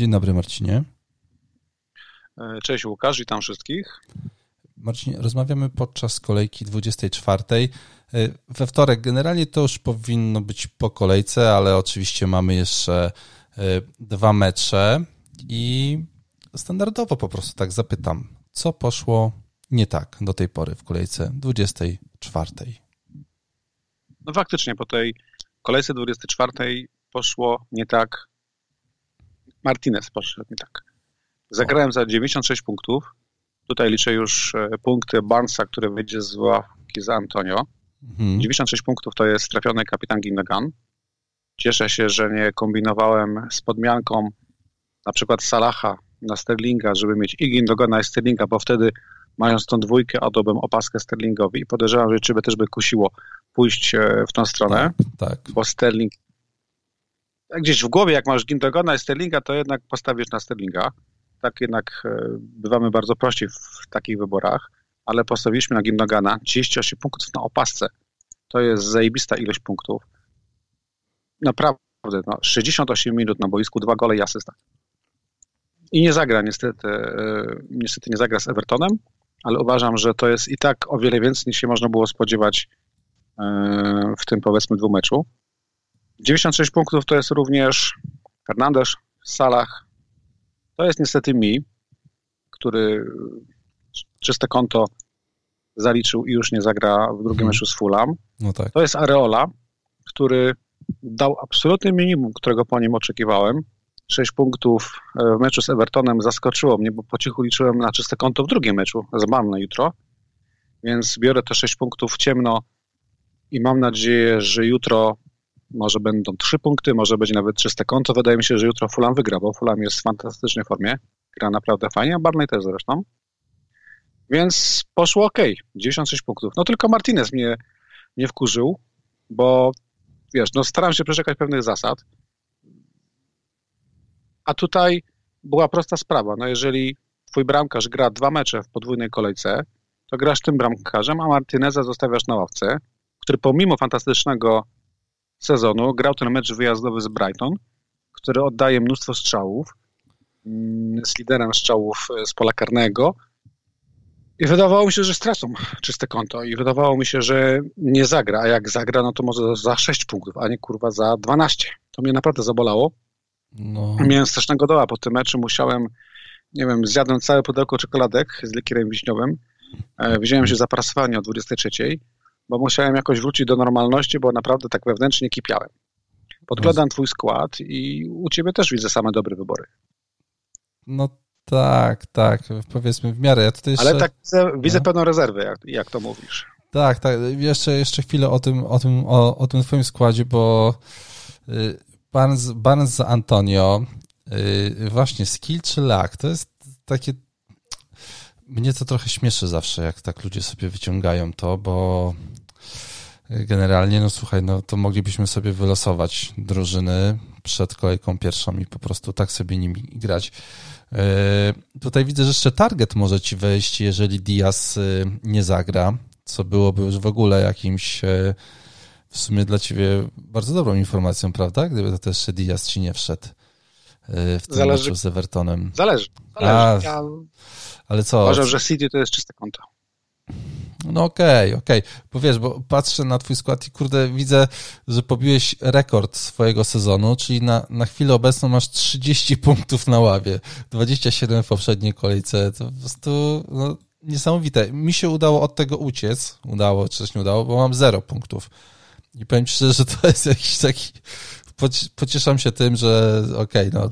Dzień dobry, Marcinie. E, cześć Łukasz, witam wszystkich. Marcin, rozmawiamy podczas kolejki 24. E, we wtorek generalnie to już powinno być po kolejce, ale oczywiście mamy jeszcze e, dwa mecze i standardowo po prostu tak zapytam, co poszło nie tak do tej pory w kolejce 24? No faktycznie po tej kolejce 24 poszło nie tak. Martinez poszedł nie tak. Zagrałem za 96 punktów. Tutaj liczę już e, punkty Barnesa, który wyjdzie z ławki za Antonio. Mhm. 96 punktów to jest trafiony kapitan Gindogan. Cieszę się, że nie kombinowałem z podmianką na przykład Salaha na Sterlinga, żeby mieć i Gindogana i Sterlinga, bo wtedy mając tą dwójkę oddałbym opaskę Sterlingowi i podejrzewam, że Ciebie też by kusiło pójść e, w tą stronę, tak, tak. bo Sterling gdzieś w głowie, jak masz Gindogana i Sterlinga, to jednak postawisz na Sterlinga. Tak jednak e, bywamy bardzo prości w takich wyborach, ale postawiliśmy na Gindogana 38 punktów na opasce. To jest zajebista ilość punktów. Naprawdę, no, 68 minut na boisku, dwa gole i asysta. I nie zagra niestety, e, niestety nie zagra z Evertonem, ale uważam, że to jest i tak o wiele więcej niż się można było spodziewać e, w tym powiedzmy dwumeczu. 96 punktów to jest również Fernandez, Salah. To jest niestety mi, który czyste konto zaliczył i już nie zagra w drugim hmm. meczu z Fulham. No tak. To jest Areola, który dał absolutny minimum, którego po nim oczekiwałem. 6 punktów e, w meczu z Evertonem zaskoczyło mnie, bo po cichu liczyłem na czyste konto w drugim meczu z na jutro. Więc biorę te 6 punktów ciemno i mam nadzieję, że jutro może będą 3 punkty, może będzie nawet czyste konto. Wydaje mi się, że jutro Fulham wygra, bo Fulham jest w fantastycznej formie. Gra naprawdę fajnie, a Barney też zresztą. Więc poszło ok, 96 punktów. No tylko Martinez mnie, mnie wkurzył, bo wiesz, no staram się przeszekać pewnych zasad. A tutaj była prosta sprawa. No jeżeli twój bramkarz gra dwa mecze w podwójnej kolejce, to grasz tym bramkarzem, a Martineza zostawiasz na ławce, który pomimo fantastycznego sezonu grał ten mecz wyjazdowy z Brighton, który oddaje mnóstwo strzałów, mm, z liderem strzałów e, z pola karnego. I wydawało mi się, że stracą czyste konto i wydawało mi się, że nie zagra, a jak zagra, no to może za 6 punktów, a nie kurwa za 12. To mnie naprawdę zabolało. No. Miałem strasznego doła po tym meczu, musiałem, nie wiem, zjadłem całe pudełko czekoladek z likierem wiśniowym, e, wziąłem się za prasowanie o 23, bo musiałem jakoś wrócić do normalności, bo naprawdę tak wewnętrznie kipiałem. Podglądam twój skład i u ciebie też widzę same dobre wybory. No tak, tak, powiedzmy w miarę. Ja tutaj jeszcze... Ale tak widzę, widzę no. pewną rezerwę, jak, jak to mówisz. Tak, tak. Jeszcze, jeszcze chwilę o tym, o tym, o, o tym twoim składzie, bo y, Barnes, Barnes za Antonio, yy, właśnie skill czy lag, to jest takie, mnie to trochę śmieszy zawsze, jak tak ludzie sobie wyciągają to, bo generalnie, no słuchaj, no to moglibyśmy sobie wylosować drużyny przed kolejką pierwszą i po prostu tak sobie nimi grać. Yy, tutaj widzę, że jeszcze target może ci wejść, jeżeli Diaz yy, nie zagra, co byłoby już w ogóle jakimś yy, w sumie dla ciebie bardzo dobrą informacją, prawda? Gdyby to też Diaz ci nie wszedł e, w tym Zależy. meczu z Evertonem. Zależy. Zależy. A, ja ale co? Uważam, że City to jest czyste konto. No okej, okay, okej. Okay. Bo wiesz, bo patrzę na twój skład i kurde, widzę, że pobiłeś rekord swojego sezonu, czyli na, na chwilę obecną masz 30 punktów na ławie, 27 w poprzedniej kolejce. To po prostu no, niesamowite. Mi się udało od tego uciec, udało, czy coś nie udało, bo mam 0 punktów. I powiem ci szczerze, że to jest jakiś taki... Pocieszam się tym, że okej, okay, no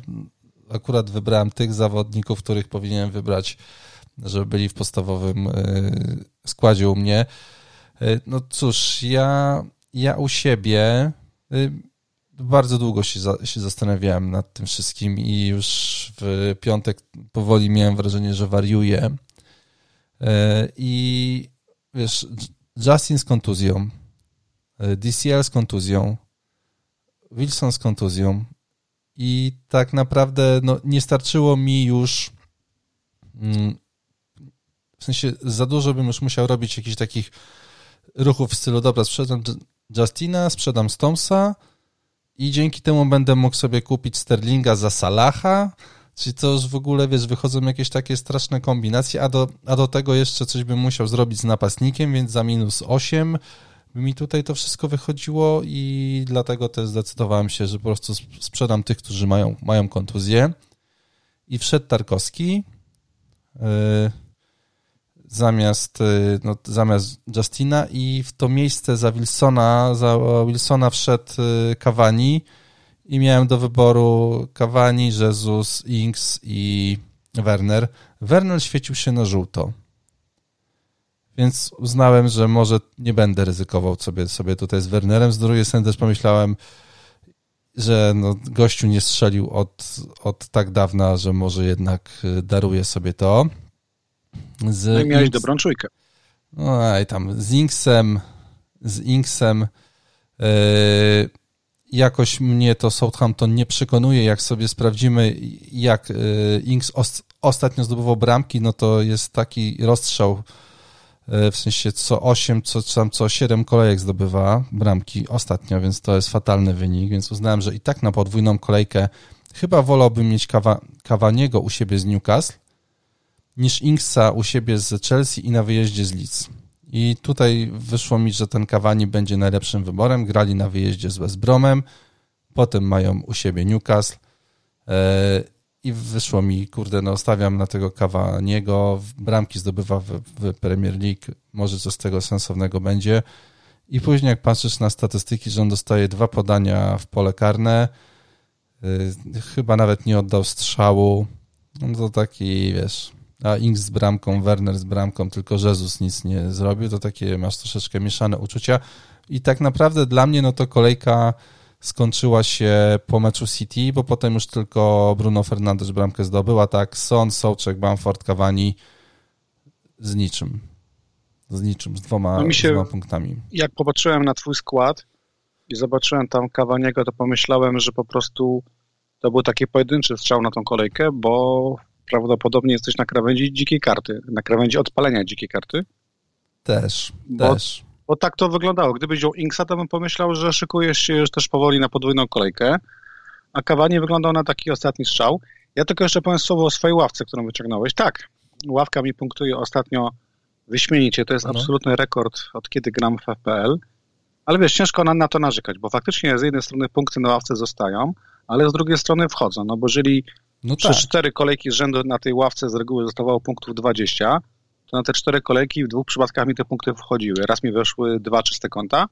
akurat wybrałem tych zawodników, których powinienem wybrać, żeby byli w podstawowym y, składzie u mnie. Y, no cóż, ja, ja u siebie y, bardzo długo się, za, się zastanawiałem nad tym wszystkim i już w piątek powoli miałem wrażenie, że wariuję. I wiesz, Justin z kontuzją, DCL z kontuzją, Wilson z kontuzją i tak naprawdę no, nie starczyło mi już mm, w sensie za dużo bym już musiał robić jakichś takich ruchów w stylu dobra, sprzedam Justina, sprzedam Stomsa i dzięki temu będę mógł sobie kupić Sterlinga za Salaha, Czyli to już w ogóle, wiesz, wychodzą jakieś takie straszne kombinacje, a do, a do tego jeszcze coś bym musiał zrobić z napastnikiem, więc za minus 8 by mi tutaj to wszystko wychodziło i dlatego też zdecydowałem się, że po prostu sprzedam tych, którzy mają, mają kontuzję. I wszedł Tarkowski. Yy, zamiast, yy, no, zamiast Justina i w to miejsce za Wilsona, za Wilsona wszedł yy, Cavani i miałem do wyboru Cavani, Jesus, Inks i Werner. Werner świecił się na żółto. Więc uznałem, że może nie będę ryzykował sobie, sobie tutaj z Wernerem. Z drugiej strony też pomyślałem, że no, gościu nie strzelił od, od tak dawna, że może jednak daruje sobie to. Z no i miałeś dobrą czujkę. No i tam z Inksem, z Inksem yy, jakoś mnie to Southampton nie przekonuje. Jak sobie sprawdzimy, jak yy, Inks os, ostatnio zdobywał bramki, no to jest taki rozstrzał E, w sensie co 8, co, tam co 7 kolejek zdobywa bramki ostatnio, więc to jest fatalny wynik, więc uznałem, że i tak na podwójną kolejkę chyba wolałbym mieć Kawa, Kawaniego u siebie z Newcastle niż Inksa u siebie z Chelsea i na wyjeździe z Leeds. I tutaj wyszło mi, że ten Kawani będzie najlepszym wyborem. Grali na wyjeździe z West Bromem, potem mają u siebie Newcastle. E, i wyszło mi, kurde, no stawiam na tego Cavaniego, bramki zdobywa w, w Premier League, może coś z tego sensownego będzie. I później jak patrzysz na statystyki, że on dostaje dwa podania w pole karne, yy, chyba nawet nie oddał strzału, no to taki, wiesz, a Inks z bramką, Werner z bramką, tylko Jezus nic nie zrobił, to takie masz troszeczkę mieszane uczucia. I tak naprawdę dla mnie, no to kolejka skończyła się po meczu City, bo potem już tylko Bruno Fernandes bramkę zdobył, a tak Son, Sołczek, Bamford, Cavani z niczym. Z niczym, z dwoma, no się, z dwoma punktami. Jak popatrzyłem na twój skład i zobaczyłem tam Cavaniego, to pomyślałem, że po prostu to był taki pojedynczy strzał na tą kolejkę, bo prawdopodobnie jesteś na krawędzi dzikiej karty, na krawędzi odpalenia dzikiej karty. Też, bo też. Bo tak to wyglądało. Gdybyś wziął Inksa, to bym pomyślał, że szykujesz się już też powoli na podwójną kolejkę. A Kawanie wyglądał na taki ostatni strzał. Ja tylko jeszcze powiem słowo o swojej ławce, którą wyciągnąłeś. Tak, ławka mi punktuje ostatnio wyśmienicie. To jest no. absolutny rekord od kiedy gram w FPL. Ale wiesz, ciężko na, na to narzekać, bo faktycznie z jednej strony punkty na ławce zostają, ale z drugiej strony wchodzą. No bo jeżeli no tak. przez cztery kolejki z rzędu na tej ławce z reguły zostawało punktów 20, to na te cztery kolejki w dwóch przypadkach mi te punkty wchodziły. Raz mi weszły dwa czyste konta,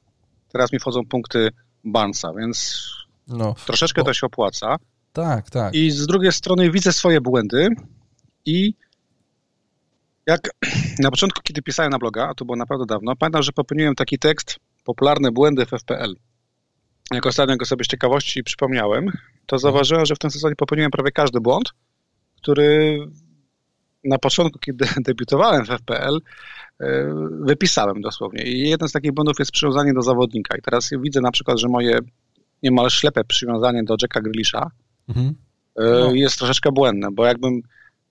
teraz mi wchodzą punkty Barnesa, więc no, troszeczkę bo... to się opłaca. Tak, tak. I z drugiej strony widzę swoje błędy i jak na początku, kiedy pisałem na bloga, a to było naprawdę dawno, pamiętam, że popełniłem taki tekst popularne błędy w FPL. Jak ostatnio go sobie z ciekawości przypomniałem, to zauważyłem, że w tym sezonie popełniłem prawie każdy błąd, który na początku, kiedy debiutowałem w FPL, e, wypisałem dosłownie. I jeden z takich błędów jest przywiązanie do zawodnika. I teraz widzę na przykład, że moje niemal ślepe przywiązanie do Jacka Grealisha mhm. E, no. jest troszeczkę błędne, bo jakbym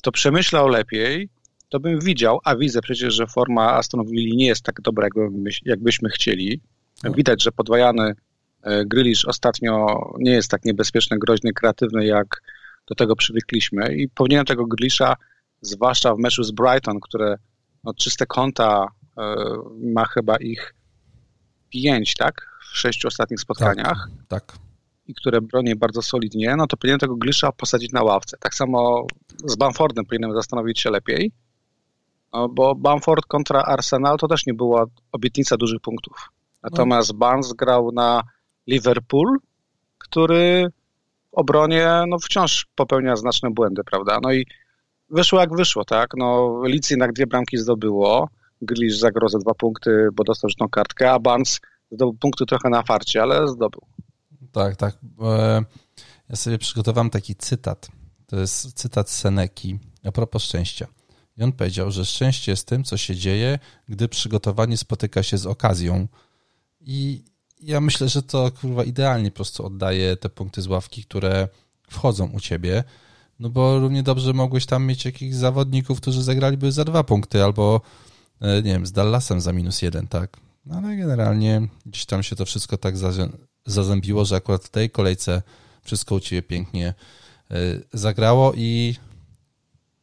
to przemyślał lepiej, to bym widział, a widzę przecież, że forma Aston Villa nie jest tak dobra, jakbyśmy chcieli. No. Widać, że podwajany e, Grealish ostatnio nie jest tak niebezpieczny, groźny, kreatywny, jak do tego przywykliśmy i powinienem tego Grealisha zwłaszcza w meczu z Brighton, które no, czyste konta y, ma chyba ich pięć, tak? W sześciu ostatnich spotkaniach. Tak. tak. I które broni bardzo solidnie, no to powinienem tego Glisza posadzić na ławce. Tak samo z Bamfordem powinienem zastanowić się lepiej, no, bo Bamford kontra Arsenal to też nie była obietnica dużych punktów. Natomiast no. Barnes grał na Liverpool, który w obronie no, wciąż popełnia znaczne błędy, prawda? No i wyszło jak wyszło, tak? No, Leeds jednak dwie bramki zdobyło, Grealish zagrał za dwa punkty, bo dostał tą kartkę, a Barnes zdobył punkty trochę na farcie, ale zdobył. Tak, tak. E, ja sobie przygotowałem taki cytat. To jest cytat Seneki a propos szczęścia. I on powiedział, że szczęście jest tym, co się dzieje, gdy przygotowanie spotyka się z okazją. I ja myślę, że to kurwa idealnie po prostu oddaje te punkty z ławki, które wchodzą u ciebie. No bo równie dobrze mogłeś tam mieć jakichś zawodników, którzy zagraliby za dwa punkty, albo e, nie wiem, z Dallasem za minus jeden, tak? No ale generalnie gdzieś tam się to wszystko tak zazębiło, że akurat w tej kolejce wszystko u Ciebie pięknie zagrało i,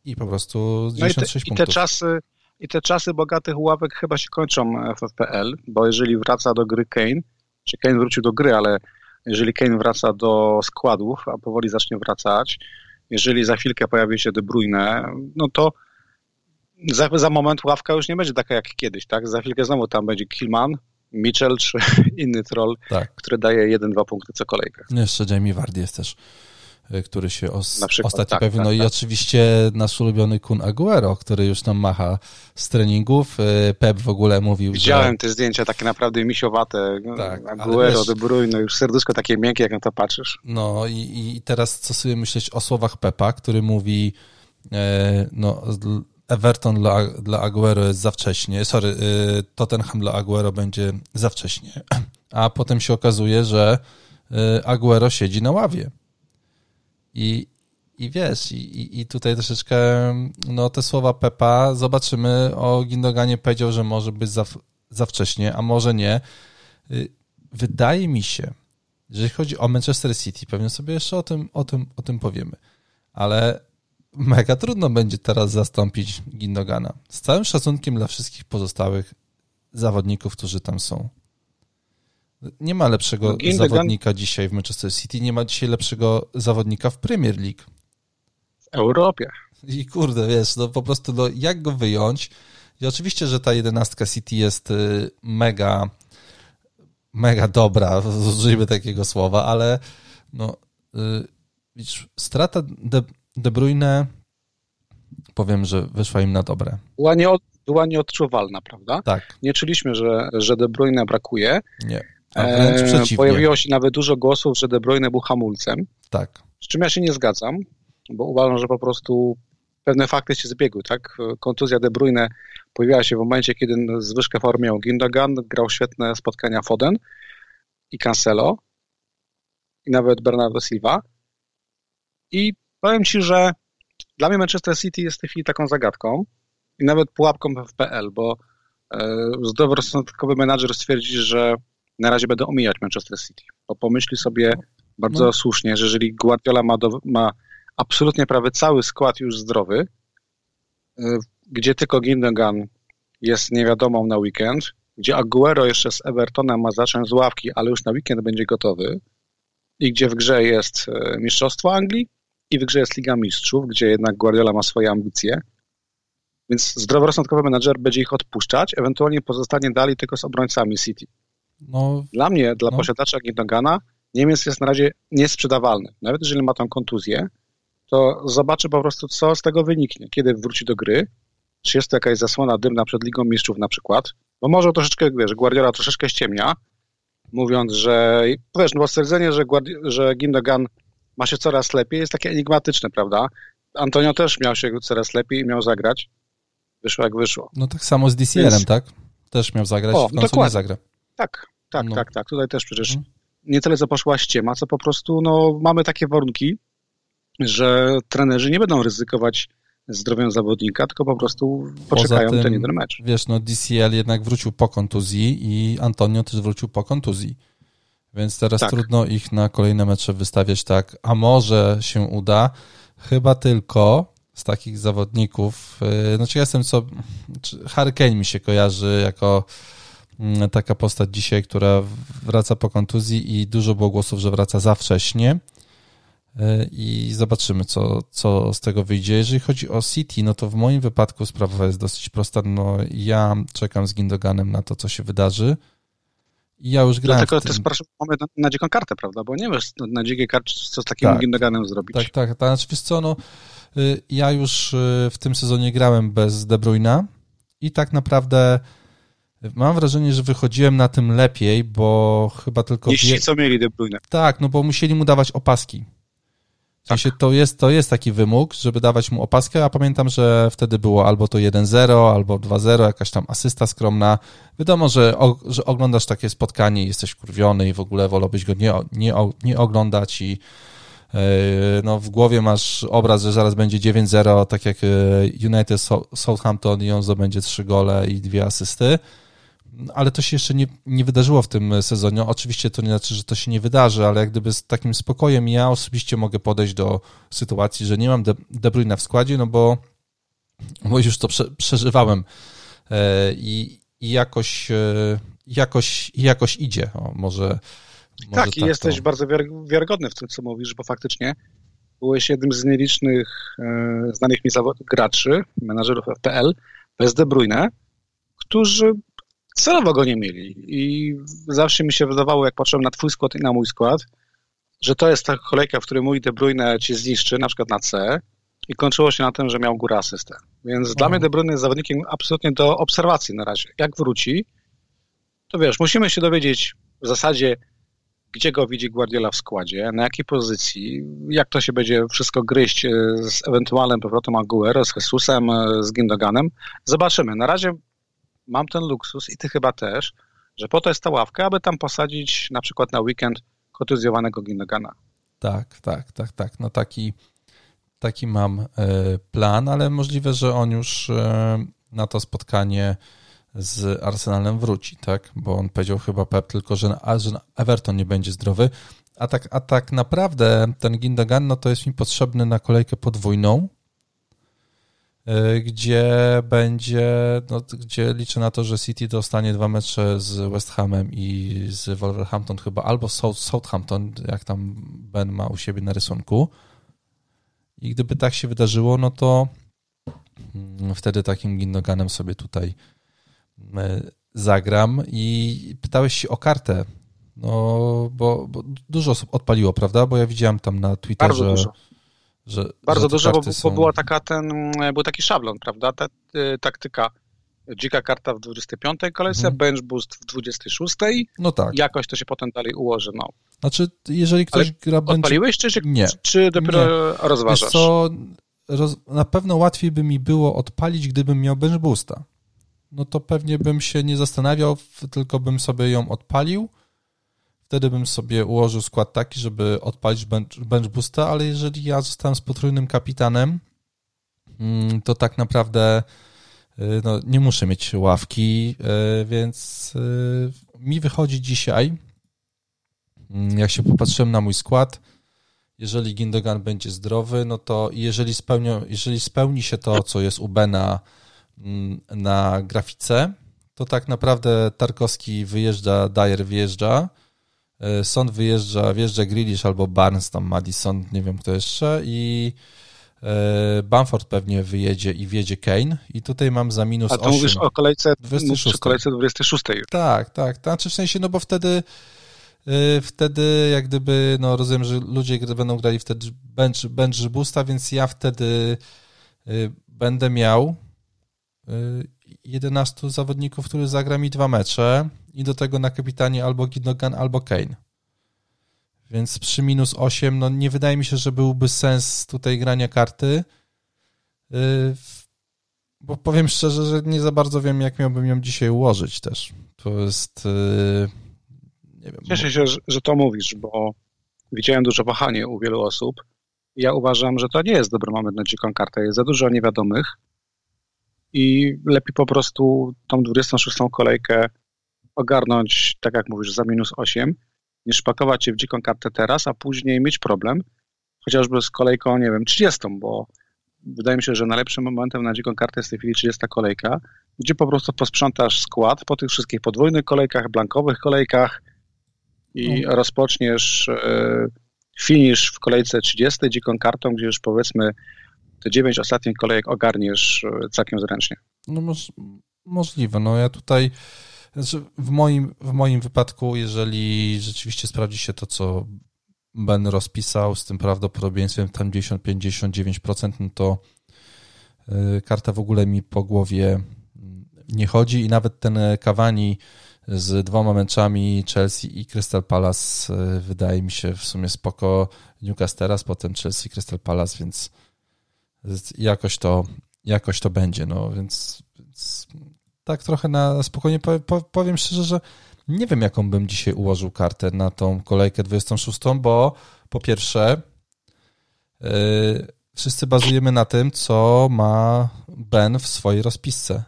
i po prostu 96 no i te, punktów. I te czasy, i te czasy bogatych ławek chyba się kończą w FPL, bo jeżeli wraca do gry Kane, czy Kane wrócił do gry, ale jeżeli Kane wraca do składów, a powoli zacznie wracać, jeżeli za chwilkę pojawi się De Bruyne, no to za, za moment ławka już nie będzie taka jak kiedyś, tak? Za chwilkę znowu tam będzie Kilman, Mitchell czy inny troll, tak. który daje 1-2 punkty co kolejkę. Jeszcze Jamie Vardy jest też który się os przykład, ostatnio tak, pojawił. Tak, no tak. i oczywiście nasz ulubiony Kun Aguero, który już nam macha z treningów. Y, Pep w ogóle mówił, Widziałem że... te zdjęcia takie naprawdę misiowate. Tak, Aguero, wiesz, De Bruyne, już serduszko takie miękkie, jak na to patrzysz. No i, i teraz co sobie myśleć o słowach Pepa, który mówi e, no Everton dla, dla Aguero jest za wcześnie, sorry, e, Tottenham dla Aguero będzie za wcześnie, a potem się okazuje, że e, Aguero siedzi na ławie. I, i wiesz, i, i tutaj troszeczkę no, te słowa Pepa zobaczymy. O Gindoganie powiedział, że może być za, za wcześnie, a może nie. Y, wydaje mi się, jeżeli chodzi o Manchester City, pewnie sobie jeszcze o tym, o tym, o tym powiemy, ale mega trudno będzie teraz zastąpić Gindogana. Z całym szacunkiem dla wszystkich pozostałych zawodników, którzy tam są. Nie ma lepszego no, zawodnika dzisiaj w Manchester City, nie ma dzisiaj lepszego zawodnika w Premier League. W Europie. I kurde, wiesz, no po prostu no, jak go wyjąć? I oczywiście, że ta jedenastka City jest y, mega, mega dobra, użyjmy takiego słowa, ale no, y, widzisz, strata De, De Bruyne, powiem, że wyszła im na dobre. Była, nie, była nieodczuwalna, prawda? Tak. Nie czuliśmy, że, że De Bruyne brakuje. Nie. E, pojawiło się nawet dużo głosów, że De Bruyne był hamulcem. Tak. Z czym ja się nie zgadzam, bo uważam, że po prostu pewne fakty się zbiegły, tak? Kontuzja De Bruyne pojawiła się w momencie, kiedy zwyżkę formy miał Gindogan, grał świetne spotkania Foden i Cancelo i nawet Bernardo Silva. I powiem Ci, że dla mnie Manchester City jest w tej chwili taką zagadką i nawet pułapką w PL, bo e, zdroworozsądkowy menadżer stwierdzi, że na razie będę omijać Manchester City, bo pomyśli sobie bardzo no. słusznie, że jeżeli Guardiola ma, do, ma absolutnie prawie cały skład już zdrowy, gdzie tylko Gindogan jest niewiadomą na weekend, gdzie Aguero jeszcze z Evertonem ma zacząć z ławki, ale już na weekend będzie gotowy i gdzie w grze jest Mistrzostwo Anglii i w grze jest Liga Mistrzów, gdzie jednak Guardiola ma swoje ambicje, więc zdroworozsądkowy menadżer będzie ich odpuszczać, ewentualnie pozostanie dalej tylko z obrońcami City. No, dla mnie, dla no. posiadacza Gindogana, Niemiec jest na razie niesprzedawalny. Nawet jeżeli ma tam kontuzję, to zobaczy po prostu, co z tego wyniknie, kiedy wróci do gry, czy jest to jakaś zasłona dymna przed Ligą Mistrzów na przykład, bo może troszeczkę, wiesz, Guardiola troszeczkę ściemnia, mówiąc, że, wiesz, no stwierdzenie, że, Guardi że Gindogan ma się coraz lepiej jest takie enigmatyczne, prawda? Antonio też miał się coraz lepiej i miał zagrać. Wyszło jak wyszło. No tak samo z DCL-em, Więc... tak? Też miał zagrać, o, w końcu dokładnie. nie zagra. Tak, tak, no. tak, tak. Tutaj też przecież hmm. nie tyle co poszła ściema, co po prostu no, mamy takie warunki, że trenerzy nie będą ryzykować zdrowiem zawodnika, tylko po prostu poczekają tym, ten jeden mecz. Wiesz, no DCL jednak wrócił po kontuzji i Antonio też wrócił po kontuzji. Więc teraz tak. trudno ich na kolejne mecze wystawiać tak, a może się uda. Chyba tylko z takich zawodników, yy, znaczy ja jestem co, Harry Kane mi się kojarzy jako taka postać dzisiaj, która wraca po kontuzji i dużo było głosów, że wraca za wcześnie yy, i zobaczymy, co, co z tego wyjdzie. Jeżeli chodzi o City, no to w moim wypadku sprawa jest dosyć prosta. No, ja czekam z Gindoganem na to, co się wydarzy. I ja już grałem Dlatego też proszę, mamy na, na dziką kartę, prawda? Bo nie wiesz na dzikiej karcie, co z takim tak, Gindoganem zrobić. Tak, tak. tak. Znaczy, wiesz co, no, y, ja już y, w tym sezonie grałem bez De Bruyna i tak naprawdę mam wrażenie, że wychodziłem na tym lepiej, bo chyba tylko... Ci, co mieli De Bruyne. Tak, no bo musieli mu dawać opaski. W sensie tak. to, jest, to jest taki wymóg, żeby dawać mu opaskę, a pamiętam, że wtedy było albo to 1-0, albo 2-0, jakaś tam asysta skromna. Wiadomo, że, o, że oglądasz takie spotkanie i jesteś kurwiony i w ogóle wolałbyś go nie, nie, nie oglądać i yy, no, w głowie masz obraz, że zaraz będzie 9-0, tak jak United Southampton i on zdobędzie 3 gole i dwie asysty. Ale to się jeszcze nie, nie wydarzyło w tym sezonie. Oczywiście to nie znaczy, że to się nie wydarzy, ale jak gdyby z takim spokojem ja osobiście mogę podejść do sytuacji, że nie mam De, De Bruyne w składzie, no bo, bo już to prze, przeżywałem e, i, i jakoś, e, jakoś, jakoś idzie. O, może, może tak, i tak jesteś to... bardzo wiarygodny w tym, co mówisz, bo faktycznie byłeś jednym z nielicznych e, znanych mi graczy, menadżerów FPL, bez De Bruyne, którzy celowo go nie mieli. I zawsze mi się wydawało, jak patrzyłem na twój skład i na mój skład, że to jest ta kolejka, w której mój De Bruyne ci zniszczy, na przykład na C i kończyło się na tym, że miał górę asystę. Więc mhm. dla mnie De Bruyne jest zawodnikiem absolutnie do obserwacji na razie. Jak wróci, to wiesz, musimy się dowiedzieć w zasadzie, gdzie go widzi Guardiola w składzie, na jakiej pozycji, jak to się będzie wszystko gryźć e, z ewentualnym powrotem Aguero, z Jesusem, e, z Gindoganem. Zobaczymy. Na razie mam ten luksus i ty chyba też, że po to jest ta ławka, aby tam posadzić na przykład na weekend kontuzjowanego Gindogana. Tak, tak, tak, tak. No taki, taki mam e, plan, ale możliwe, że on już na to spotkanie z Arsenalem wróci, tak? Bo on powiedział chyba Pep tylko, że, że Everton nie będzie zdrowy. A tak, a tak naprawdę ten Gindogan no to jest mi potrzebny na kolejkę podwójną, gdzie będzie, no, gdzie liczę na to, że City dostanie dwa mecze z West Hamem i z Wolverhampton chyba, albo Southampton, jak tam Ben ma u siebie na rysunku. I gdyby tak się wydarzyło, no to mm, wtedy takim Gindoganem sobie tutaj E, zagram i pytałeś się o kartę. No, bo, bo, dużo osób odpaliło, prawda? Bo ja widziałem tam na Twitterze, Bardzo dużo. Że. Bardzo że dużo, bo, są... bo, była taka ten, był taki szablon, prawda? Ta, y, taktyka. Dzika karta w 25 kolejce, mhm. bench boost w 26. No tak. Jakoś to się potem dalej ułoży. No. Znaczy, jeżeli ktoś Ale gra bench... Odpaliłeś, czy, nie. czy dopiero nie. rozważasz? Wiesz co, roz... na pewno łatwiej by mi było odpalić, gdybym miał bench boosta no to pewnie bym się nie zastanawiał, tylko bym sobie ją odpalił. Wtedy bym sobie ułożył skład taki, żeby odpalić bench, bench boosta, ale jeżeli ja zostałem z potrójnym kapitanem, mm, to tak naprawdę y, no, nie muszę mieć ławki, y, więc y, mi wychodzi dzisiaj, mm, jak się popatrzyłem na mój skład, jeżeli Gindogan będzie zdrowy, no to jeżeli, spełnią, jeżeli spełni się to, co jest u Bena Mm, na grafice, to tak naprawdę Tarkowski wyjeżdża, Dyer wyjeżdża, Sąd wyjeżdża, wjeżdża Grealish albo Barnes, tam Madison, nie wiem kto jeszcze i e, Bamford pewnie wyjedzie i wjedzie Kane i tutaj mam za minus 8. A to 8. mówisz o kolejce 26. kolejce 26. Tak, tak, znaczy w sensie, no bo wtedy e, wtedy jak gdyby, no rozumiem, że ludzie będą grali wtedy bench, bench boosta, więc ja wtedy będę miał 11 zawodników, który zagra mi dwa mecze i do tego na kapitanie albo Gindogan, albo Kane. Więc przy minus 8, no nie wydaje mi się, że byłby sens tutaj grania karty. Y, bo powiem szczerze, że nie za bardzo wiem, jak miałbym ją dzisiaj ułożyć też. To jest. Y, nie wiem. Cieszę się, że to mówisz, bo widziałem duże wahanie u wielu osób. Ja uważam, że to nie jest dobry moment na dziką kartę. Jest za dużo niewiadomych i lepiej po prostu tą 26 kolejkę ogarnąć, tak jak mówisz, za minus 8, niż pakować się w dziką kartę teraz, a później mieć problem, chociażby z kolejką, nie wiem, 30, bo wydaje mi się, że najlepszym momentem na dziką kartę jest w tej chwili 30 kolejka, gdzie po prostu posprzątasz skład po tych wszystkich podwójnych kolejkach, blankowych kolejkach i no. rozpoczniesz e, finish w kolejce 30 dziką kartą, gdzie już powiedzmy te dziewięć ostatnich kolejek ogarniesz e, całkiem zręcznie. No moż, możliwe. No ja tutaj znaczy w moim, w moim wypadku, jeżeli rzeczywiście sprawdzi się to, co Ben rozpisał z tym prawdopodobieństwem tam 50-59%, no to e, karta w ogóle mi po głowie nie chodzi i nawet ten Cavani z dwoma meczami Chelsea i Crystal Palace e, wydaje mi się w sumie spoko. Newcastle teraz, potem Chelsea, Crystal Palace, więc jakoś to, jakoś to będzie, no więc, więc tak trochę na spokojnie powiem szczerze, że nie wiem, jaką bym dzisiaj ułożył kartę na tą kolejkę 26, bo po pierwsze yy, wszyscy bazujemy na tym, co ma Ben w swojej rozpisce.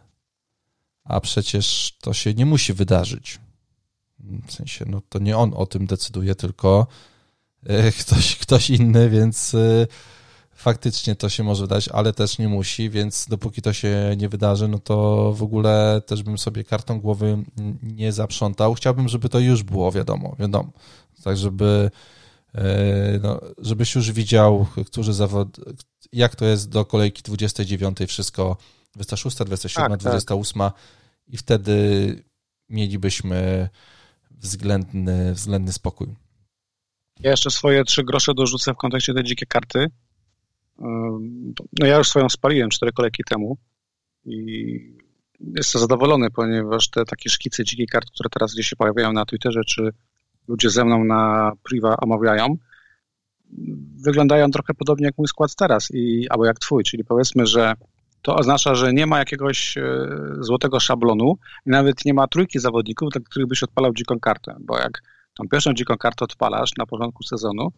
a przecież to się nie musi wydarzyć. W sensie, no to nie on o tym decyduje, tylko e, ktoś, ktoś inny, więc e, faktycznie to się może dać, ale też nie musi, więc dopóki to się nie wydarzy, no to w ogóle też bym sobie kartą głowy nie zaprzątał. Chciałbym, żeby to już było, wiadomo, wiadomo. Tak, żeby, e, no, żebyś już widział, którzy zawod, jak to jest do kolejki 29, wszystko 26, 27, tak, 28 tak. i wtedy mielibyśmy względny, względny spokój. Ja jeszcze swoje trzy grosze dorzucę w kontekście tej dzikiej karty. No ja już swoją spaliłem cztery kolejki temu i jestem zadowolony, ponieważ te takie szkice dzikiej karty, które teraz gdzieś się pojawiają na Twitterze, czy ludzie ze mną na priva omawiają, wyglądają trochę podobnie jak mój skład teraz, i, albo jak twój, czyli powiedzmy, że to oznacza, że nie ma jakiegoś e, złotego szablonu i nawet nie ma trójki zawodników, dla których byś odpalał dziką kartę, bo jak tą pierwszą dziką kartę odpalasz na początku sezonu,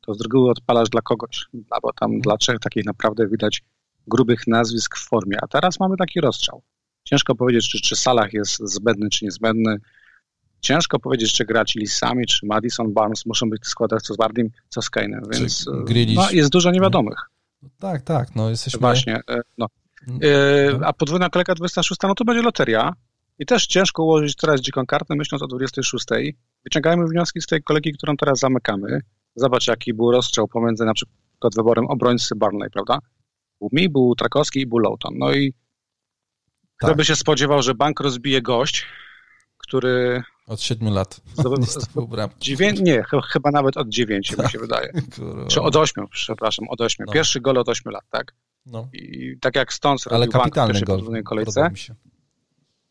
to z reguły odpalasz dla kogoś, albo tam dla trzech takich naprawdę widać grubych nazwisk w formie, a teraz mamy taki rozstrzał. Ciężko powiedzieć, czy, czy Salah jest zbędny, czy niezbędny. Ciężko powiedzieć, czy grać Lisami, czy Madison, Barnes muszą być w składach co z Bardim, co z Kane'em, więc no, jest dużo niewiadomych. No, tak, tak, no jesteśmy... Właśnie, e, no. E, a podwójna kolejka 26, no to będzie loteria i też ciężko ułożyć teraz dziką kartę, myśląc o 26. Wyciągajmy wnioski z tej kolegi, którą teraz zamykamy. Zobacz, jaki był rozstrzał pomiędzy na przykład wyborem obrońcy Barney, prawda? Był mi, był Trakowski i był Lowton. No i tak. kto by się spodziewał, że bank rozbije gość, który... Od siedmiu lat. Dziewię... Nie, chyba nawet od dziewięciu, tak. mi się wydaje. Czy od ośmiu, przepraszam, od ośmiu. No. Pierwszy gol od ośmiu lat, tak? No. I tak jak Stones Ale robił bank w pierwszej kolejce,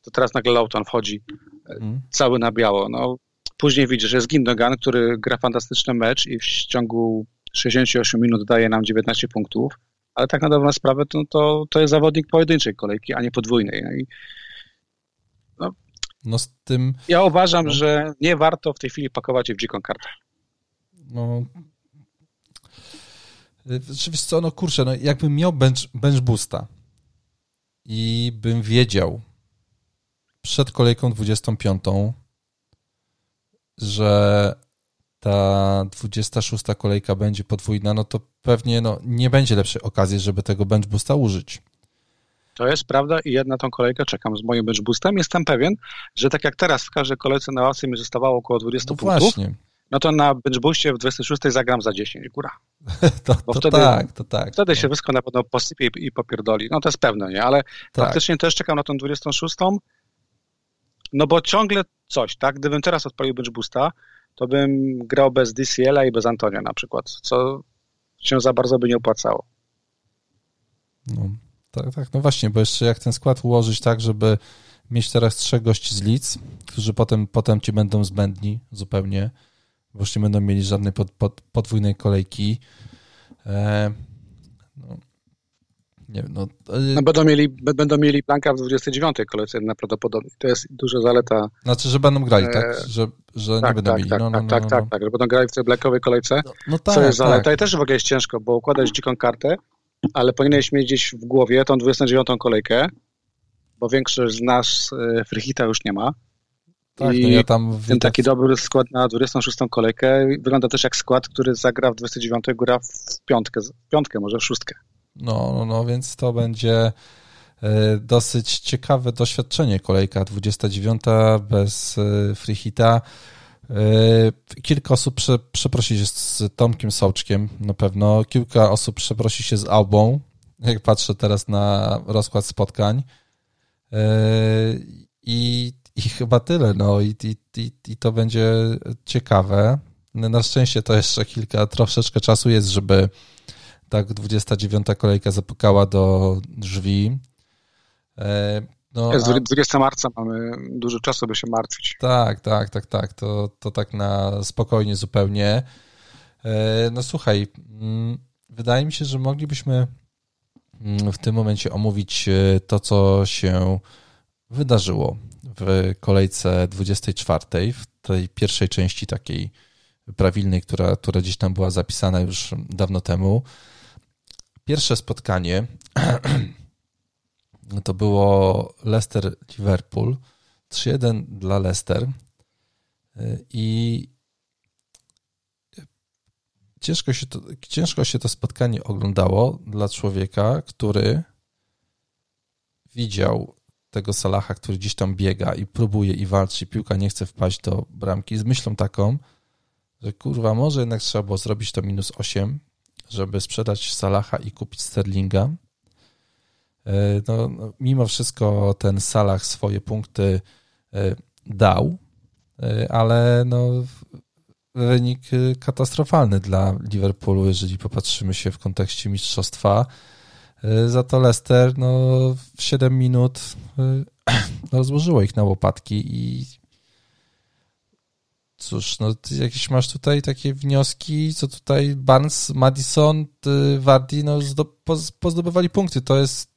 to teraz nagle Lowton wchodzi mm. cały na biało. No, Później widzisz, że jest Gindogan, który gra fantastyczny mecz i w ciągu 68 minut daje nam 19 punktów, ale tak na dobrą sprawę to, to, to jest zawodnik pojedynczej kolejki, a nie podwójnej. No, i, no, no z tym... Ja uważam, no. że nie warto w tej chwili pakować je w dziką kartę. No... Wiesz co, no kurczę, no jakbym miał bench, bench boosta i bym wiedział przed kolejką 25, że ta 26 kolejka będzie podwójna, no to pewnie no, nie będzie lepszej okazji, żeby tego bench boosta użyć. To jest prawda i ja na tą kolejkę czekam z moim bench boostem. Jestem pewien, że tak jak teraz w każdej kolejce na ławce mi zostawało około 20 no punktów, właśnie. no to na bench boostie w 26 zagram za 10, góra. to, to wtedy, tak, to tak. Wtedy no. się wszystko na pewno posypie i, i popierdoli. No to jest pewne, nie? Ale tak. faktycznie też czekam na tą 26, no bo ciągle coś, tak? Gdybym teraz odpalił Bench Boosta, to bym grał bez DCL-a i bez Antonia na przykład, co się za bardzo by nie opłacało. No, tak, tak, no właśnie, bo jeszcze jak ten skład ułożyć tak, żeby mieć teraz trzech gości z Leeds, którzy potem, potem ci będą zbędni zupełnie, bo już nie będą mieli żadnej pod, pod, podwójnej kolejki. E, no, nie wiem, no, no będą, mieli, będą mieli Blanka w 29 kolejce najprawdopodobniej. To jest duża zaleta. Znaczy, że będą grali, tak? E, że, że tak, nie będą tak, mieli. Tak, no, no, no, tak, no, tak, tak, że będą grali w tej blackowej kolejce, no, no tak, co jest zaleta tak. i też w ogóle jest ciężko, bo układać dziką kartę, ale powinieneś mieć gdzieś w głowie tą 29 kolejkę, bo większość z nas e, Frichita już nie ma. Tak, I no ja tam ten taki dobry skład na 26 kolejkę wygląda też jak skład, który zagra w 29 góra w piątkę, w piątkę może w szóstkę. No, no, no, więc to będzie e, dosyć ciekawe doświadczenie. Kolejka 29 bez e, freehita. E, kilka osób prze, przeprosi się z Tomkiem Sołczkiem na pewno. Kilka osób przeprosi się z Albą, jak patrzę teraz na rozkład spotkań. I, i chyba tyle. No i, i, i to będzie ciekawe. Na szczęście to jeszcze kilka, troszeczkę czasu jest, żeby tak 29 kolejka zapukała do drzwi. E, no, jest 20 a... marca, mamy dużo czasu, by się martwić. Tak, tak, tak, tak. To, to tak na spokojnie zupełnie. E, no słuchaj, mm, wydaje mi się, że moglibyśmy mm, w tym momencie omówić e, to, co się wydarzyło w kolejce 24, w tej pierwszej części takiej prawilnej, która, która gdzieś tam była zapisana już dawno temu. Pierwsze spotkanie to było Leicester-Liverpool. 3-1 dla Leicester. I ciężko się, to, ciężko się to spotkanie oglądało dla człowieka, który widział tego Salaha, który gdzieś tam biega i próbuje i walczy, piłka nie chce wpaść do bramki, z myślą taką, że kurwa, może jednak trzeba było zrobić to minus 8, żeby sprzedać Salaha i kupić Sterlinga. E, no, no, mimo wszystko ten Salah swoje punkty e, dał, e, ale no, wynik katastrofalny dla Liverpoolu, jeżeli popatrzymy się w kontekście mistrzostwa. Za to Leicester no, w 7 minut rozłożyło ich na łopatki i cóż, no jakieś masz tutaj takie wnioski, co tutaj Barnes, Madison, Wardy, no pozdobywali punkty. To jest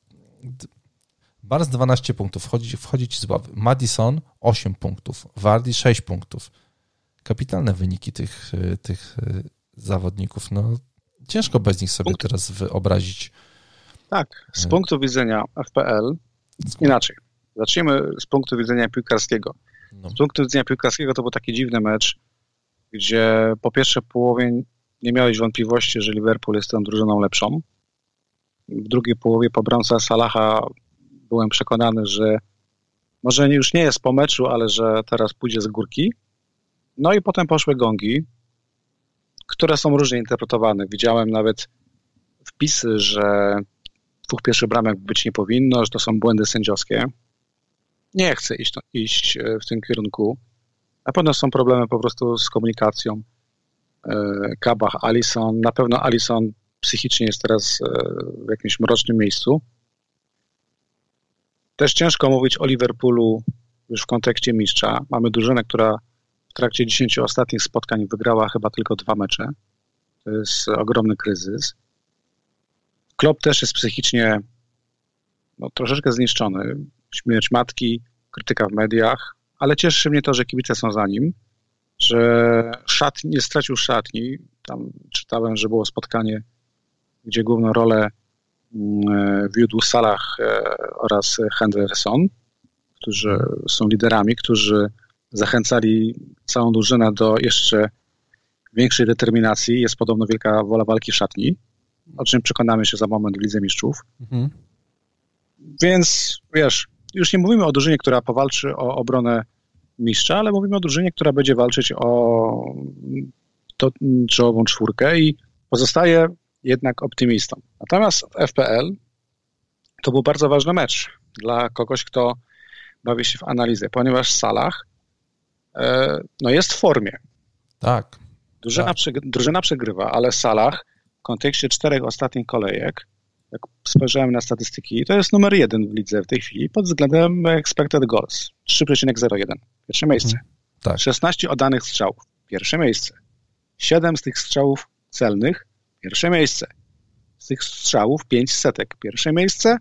Barnes 12 punktów, wchodzi, wchodzi ci z ławy. Madison 8 punktów, Wardy 6 punktów. Kapitalne wyniki tych, tych zawodników. No, ciężko bez nich sobie Punkt. teraz wyobrazić. Tak, z punktu widzenia FPL inaczej. Zacznijmy z punktu widzenia piłkarskiego. No. Z punktu widzenia piłkarskiego to był taki dziwny mecz, gdzie po pierwsze połowie nie miałeś wątpliwości, że Liverpool jest tą drużyną lepszą. W drugiej połowie po bramce Salaha byłem przekonany, że może już nie jest po meczu, ale że teraz pójdzie z górki. No i potem poszły gongi, które są różnie interpretowane. Widziałem nawet wpisy, że dwóch pierwszych bramek być nie powinno, że to są błędy sędziowskie nie chcę iść, iść e, w tym kierunku. Na pewno są problemy po prostu z komunikacją. E, Kabach, Alison, na pewno Alison psychicznie jest teraz e, w jakimś mrocznym miejscu. Też ciężko mówić o Liverpoolu już w kontekście mistrza. Mamy drużynę, która w trakcie 10 ostatnich spotkań wygrała chyba tylko dwa mecze. To jest ogromny kryzys. Klopp też jest psychicznie no, troszeczkę zniszczony śmierć matki, krytyka w mediach, ale cieszy mnie to, że kibice są za nim, że szatni, nie stracił szatni. Tam czytałem, że było spotkanie, gdzie główną rolę mm, wiódł Salah e, oraz Henderson, którzy są liderami, którzy zachęcali całą drużynę do jeszcze większej determinacji. Jest podobno wielka wola walki w szatni, o czym przekonamy się za moment w Lidze Mistrzów. Mhm. Więc wiesz, już nie mówimy o drużynie, która powalczy o obronę mistrza, ale mówimy o drużynie, która będzie walczyć o to, czołową czwórkę i pozostaje jednak optymistą. Natomiast FPL to był bardzo ważny mecz dla kogoś, kto bawi się w analizę, ponieważ Salah e, no jest w formie. Tak. Drużyna, tak. Przy, drużyna przegrywa, ale Salah w kontekście czterech ostatnich kolejek jak spojrzałem na statystyki, to jest numer jeden w lidze w tej chwili pod względem expected goals. 3,01. Pierwsze miejsce. Hmm, tak. 16 oddanych strzałów. Pierwsze miejsce. 7 z tych strzałów celnych. Pierwsze miejsce. Z tych strzałów 5 setek. Pierwsze miejsce.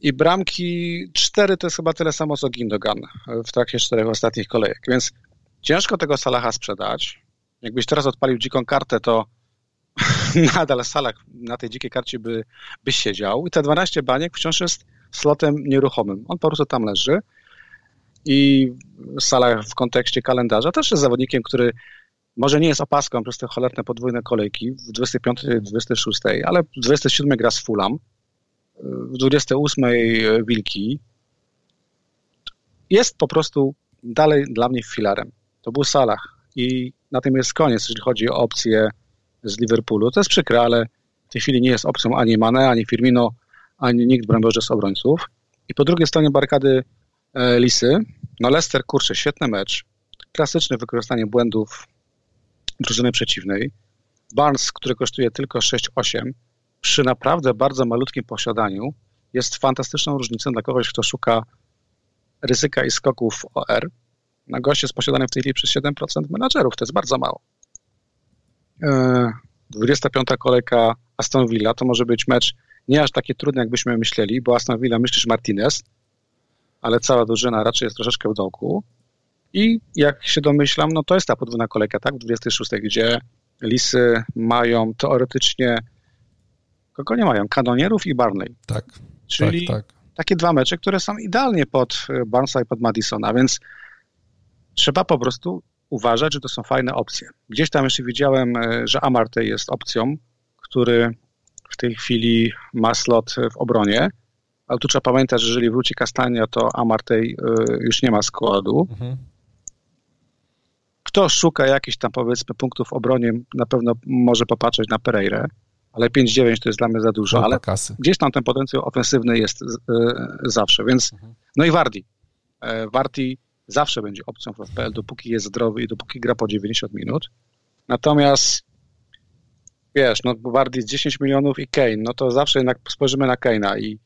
I bramki 4 to jest chyba tyle samo co Gindogan w trakcie czterech ostatnich kolejek. Więc ciężko tego Salaha sprzedać. Jakbyś teraz odpalił dziką kartę, to nadal Salak na tej dzikiej karcie by, by siedział i te 12 baniek wciąż jest slotem nieruchomym. On po prostu tam leży i Salah w kontekście kalendarza też jest zawodnikiem, który może nie jest opaską przez te cholerne podwójne kolejki w 25, 26, ale w 27 gra z Fulham, w 28 Wilki. Jest po prostu dalej dla mnie filarem. To był Salah i na tym jest koniec, jeżeli chodzi o opcję z Liverpoolu. To jest przykre, ale w tej chwili nie jest opcją ani Mane, ani Firmino, ani nikt Boże z obrońców. I po drugiej stronie barykady e, Lisy, no Leicester, kurczę, świetny mecz. Klasyczne wykorzystanie błędów drużyny przeciwnej. Barnes, który kosztuje tylko 6-8, przy naprawdę bardzo malutkim posiadaniu jest fantastyczną różnicą dla kogoś, kto szuka ryzyka i skoków OR. Na goście jest posiadany w tej chwili przez 7% menadżerów, to jest bardzo mało. 25. kolejka Aston Villa to może być mecz nie aż taki trudny, jakbyśmy myśleli, bo Aston Villa myślisz Martinez, ale cała drużyna raczej jest troszeczkę w dołku. I jak się domyślam, no to jest ta podwójna kolejka, tak, w 26, gdzie Lisy mają teoretycznie kogo nie mają? Kanonierów i Barney. Tak. Czyli tak, tak. takie dwa mecze, które są idealnie pod Barnesa i pod Madisona, więc trzeba po prostu uważać, że to są fajne opcje. Gdzieś tam jeszcze widziałem, że Amarte jest opcją, który w tej chwili ma slot w obronie, ale tu trzeba pamiętać, że jeżeli wróci Kastania, to Amartey już nie ma składu. Mhm. Kto szuka jakichś tam powiedzmy punktów w obronie, na pewno może popatrzeć na Pereirę, ale 5-9 to jest dla mnie za dużo, ale kasy. gdzieś tam ten potencjał ofensywny jest zawsze, więc mhm. no i Wardi. E, Wardi zawsze będzie opcją w FPL, dopóki jest zdrowy i dopóki gra po 90 minut. Natomiast wiesz, no Wardi 10 milionów i Kane, no to zawsze jednak spojrzymy na Kane'a i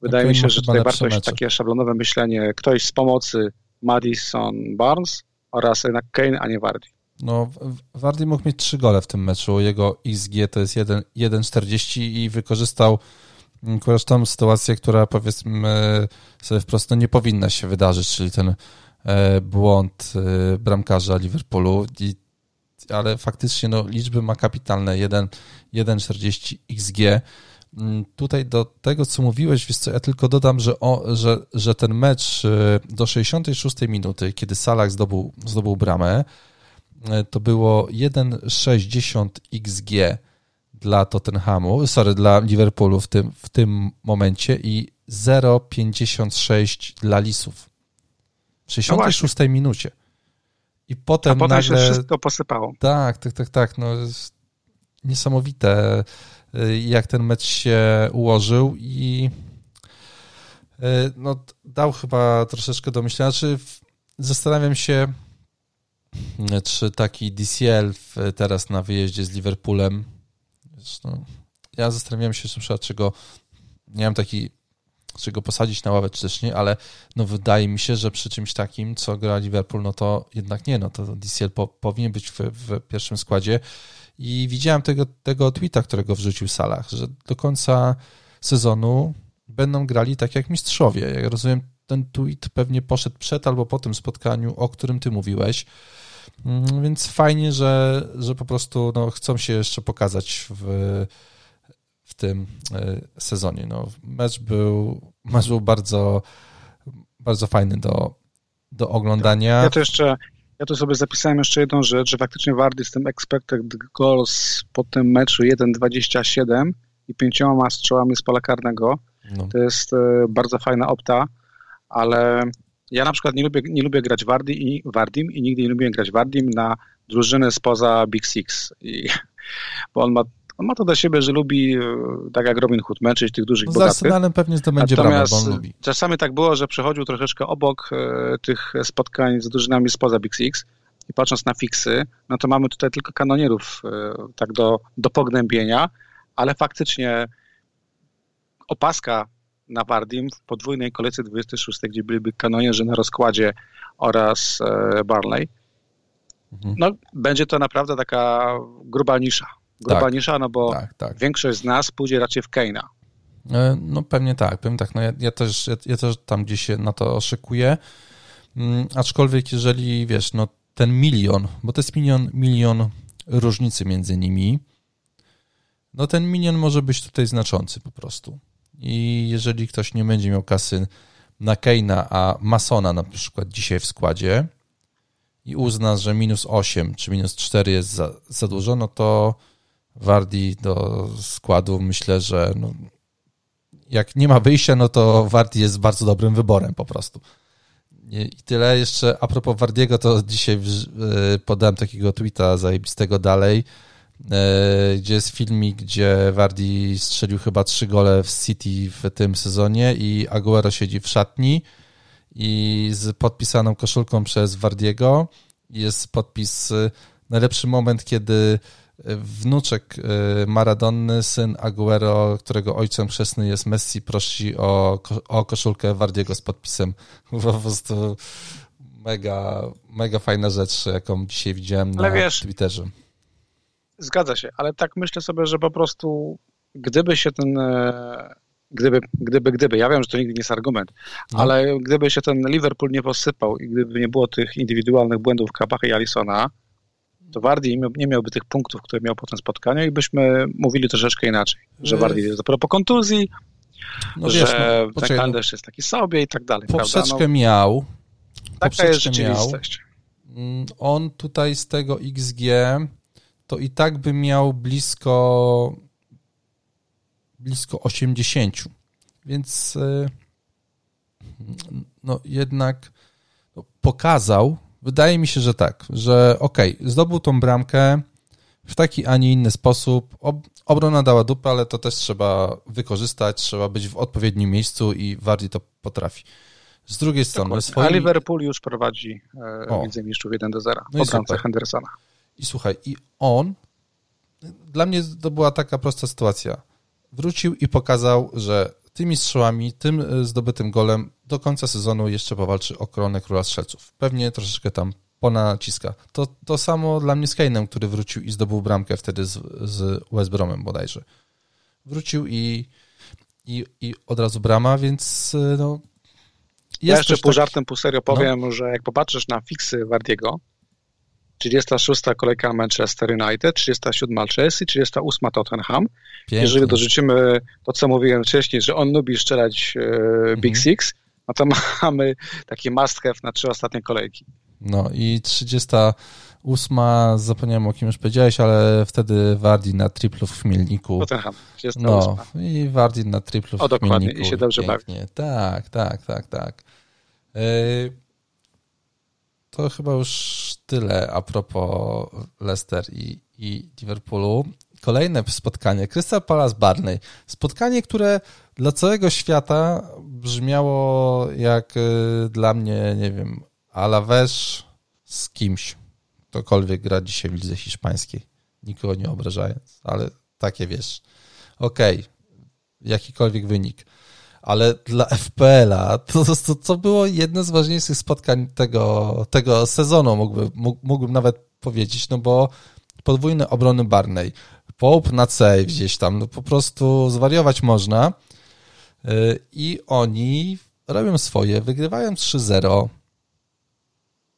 wydaje okay, mi się, że tutaj warto jest takie szablonowe myślenie, ktoś z pomocy Madison Barnes oraz jednak Kane, a nie Wardi. No, Wardy mógł mieć trzy gole w tym meczu. Jego XG to jest 1,40 i wykorzystał akurat tą sytuację, która powiedzmy sobie wprost no, nie powinna się wydarzyć, czyli ten e, błąd e, bramkarza Liverpoolu. I, ale faktycznie no, liczby ma kapitalne 1,40 XG. Mm, tutaj do tego, co mówiłeś, wiesz co, ja tylko dodam, że, o, że, że ten mecz e, do 66 minuty, kiedy Salah zdobył, zdobył bramę, e, to było 1,60 XG dla Tottenhamu, sorry, dla Liverpoolu w tym, w tym momencie i 0,56 dla Lisów. W 66 no minucie. I potem, A potem nagle... się wszystko posypało. Tak, tak, tak, tak. No, niesamowite Y, jak ten mecz się ułożył i y, no, dał chyba troszeczkę do myślenia. Znaczy, zastanawiam się, y, czy taki DCL teraz na wyjeździe z Liverpoolem. No, ja zastanawiam się, na przykład, czego nie taki, czego posadzić na ławę, czy też nie, ale no, wydaje mi się, że przy czymś takim, co gra Liverpool, no to jednak nie, no to DCL po, powinien być w, w pierwszym składzie. I widziałem tego, tego tweeta, którego wrzucił Salah, że do końca sezonu będą grali tak jak mistrzowie. Jak rozumiem, ten tweet pewnie poszedł przed albo po tym spotkaniu, o którym ty mówiłeś. Mm, więc fajnie, że, że po prostu no, chcą się jeszcze pokazać w tym e, sezonie. No, mecz, był, mecz był bardzo, bardzo fajny do, do oglądania. Ja to jeszcze ja tu sobie zapisałem jeszcze jedną rzecz, że faktycznie Wardy z tym expected goals po tym meczu 1,27 i pięcioma strzałami z pola karnego. No. To jest e, bardzo fajna opta, ale ja na przykład nie lubię, nie lubię grać Wardy i Wardim i nigdy nie lubiłem grać Wardim na drużyny spoza Big Six. I, bo on ma on ma to do siebie, że lubi, e, tak jak Robin Hood, męczyć tych dużych no, bogatych. Z Arsenalem pewnie to będzie Natomiast brawa, bo on lubi. czasami tak było, że przechodził troszeczkę obok e, tych spotkań z drużynami spoza Big Six i patrząc na fiksy, no to mamy tutaj tylko kanonierów e, tak do, do pognębienia, ale faktycznie opaska na Wardim w podwójnej kolejce 26, gdzie byliby kanonierzy na rozkładzie oraz Barley, mhm. no będzie to naprawdę taka gruba nisza gruba tak, nisza, no bo tak, tak. większość z nas pójdzie raczej w Keina. E, no pewnie tak, pewnie tak. No ja, ja, też, ja, ja, też tam gdzieś się na to szykuję. Mm, aczkolwiek jeżeli, wiesz, no ten milion, bo to jest milion, milion różnicy między nimi, no ten milion może być tutaj znaczący po prostu. I jeżeli ktoś nie będzie miał kasy na Keina, a Masona na przykład dzisiaj w składzie i uzna, że minus 8 czy minus 4 jest za, za dużo, no to Wardi do składu, myślę, że no, jak nie ma wyjścia, no to Wardi jest bardzo dobrym wyborem po prostu. I tyle jeszcze a propos Wardiego, to dzisiaj e, podałem takiego tweeta zajebistego dalej, e, gdzie jest filmik, gdzie Wardi strzelił chyba trzy gole w City w tym sezonie i Aguero siedzi w szatni i z podpisaną koszulką przez Wardiego jest podpis e, najlepszy moment, kiedy wnuczek y, Maradonny, syn Aguero, którego ojcem chrzestny jest Messi, prosi o, o koszulkę Wardiego z podpisem. Po prostu mega, mega fajna rzecz, jaką dzisiaj widziałem na wiesz, Twitterze. Zgadza się, ale tak myślę sobie, że po prostu gdyby się ten e, gdyby, gdyby, gdyby, ja wiem, że to nigdy nie jest argument, no. ale gdyby się ten Liverpool nie posypał i gdyby nie było tych indywidualnych błędów Kabacha i Alisona, to Wardi nie miałby tych punktów, które miał po tym spotkaniu i byśmy mówili troszeczkę inaczej, że Wardi jest dopiero po kontuzji no, że wiesz, no, Jack Landers jest taki sobie i tak dalej. Poprzeczkę no, miał. Taka jest rzeczywistość. Miał. Mm, on tutaj z tego XG to i tak by miał blisko blisko 80. Więc y, no jednak no, pokazał, wydaje mi się, że tak, że okej, okay, zdobył tą bramkę w taki, a nie inny sposób. Ob obrona dała dupę, ale to też trzeba wykorzystać, trzeba być w odpowiednim miejscu i Wardy to potrafi. Z drugiej strony... Swoi... A Liverpool już prowadzi e, Widzę Mistrzów 1 do 0 no po Hendersona. I słuchaj, i on dla mnie to była taka prosta sytuacja. Wrócił i pokazał, że tymi strzałami, tym e, zdobytym golem do końca sezonu jeszcze powalczy o koronę króla strzelców. Pewnie troszeczkę tam ponaciska. To, to samo dla mnie z Kane'em, który wrócił i zdobył bramkę wtedy z, z West Bromem bodajże. Wrócił i, i, i od razu brama, więc no, ja jeszcze pół tak... żartem, pół serio powiem, no. że jak popatrzysz na fiksy Wardiego, 36. kolejka Manchester United, 37 Chelsea, 38 Tottenham. Pięknie. Jeżeli dorzucimy to, co mówiłem wcześniej, że on lubi strzelać e, Big mhm. Six, no to mamy taki must have na trzy ostatnie kolejki. No i 38, zapomniałem o kim już powiedziałeś, ale wtedy Wardi na triplu w Chmielniku. Tottenham, 38. No i Wardi na triplu w o, dokładnie. Chmielniku. i się dobrze bawi. Tak, tak, tak, tak. Yy, to chyba już tyle a propos Leicester i, i Liverpoolu. Kolejne spotkanie, Crystal Palace Barney. Spotkanie, które dla całego świata brzmiało jak y, dla mnie, nie wiem, Alaves z kimś. Ktokolwiek gra dzisiaj w lidze hiszpańskiej. Nikogo nie obrażając, ale takie wiesz. Okej, okay. jakikolwiek wynik ale dla FPL-a to, to, to było jedno z ważniejszych spotkań tego, tego sezonu, mógłbym, mógłbym nawet powiedzieć, no bo podwójne obrony Barney, Pope na C gdzieś tam, no po prostu zwariować można i oni robią swoje, wygrywają 3-0,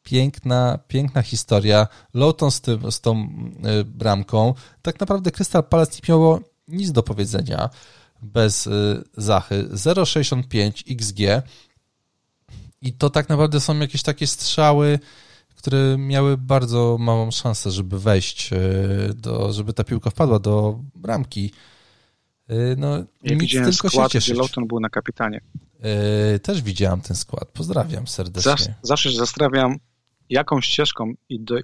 piękna, piękna historia. Lowton z, tym, z tą y, bramką. Tak naprawdę Crystal Palace nie miało nic do powiedzenia bez y, zachy, 0,65 XG i to tak naprawdę są jakieś takie strzały, które miały bardzo małą szansę, żeby wejść, do, żeby ta piłka wpadła do bramki. Y, no, ja nic widziałem tylko skład, się gdzie Lawton był na kapitanie. Też widziałem ten skład. Pozdrawiam serdecznie. Zawsze się zastanawiam, jaką ścieżką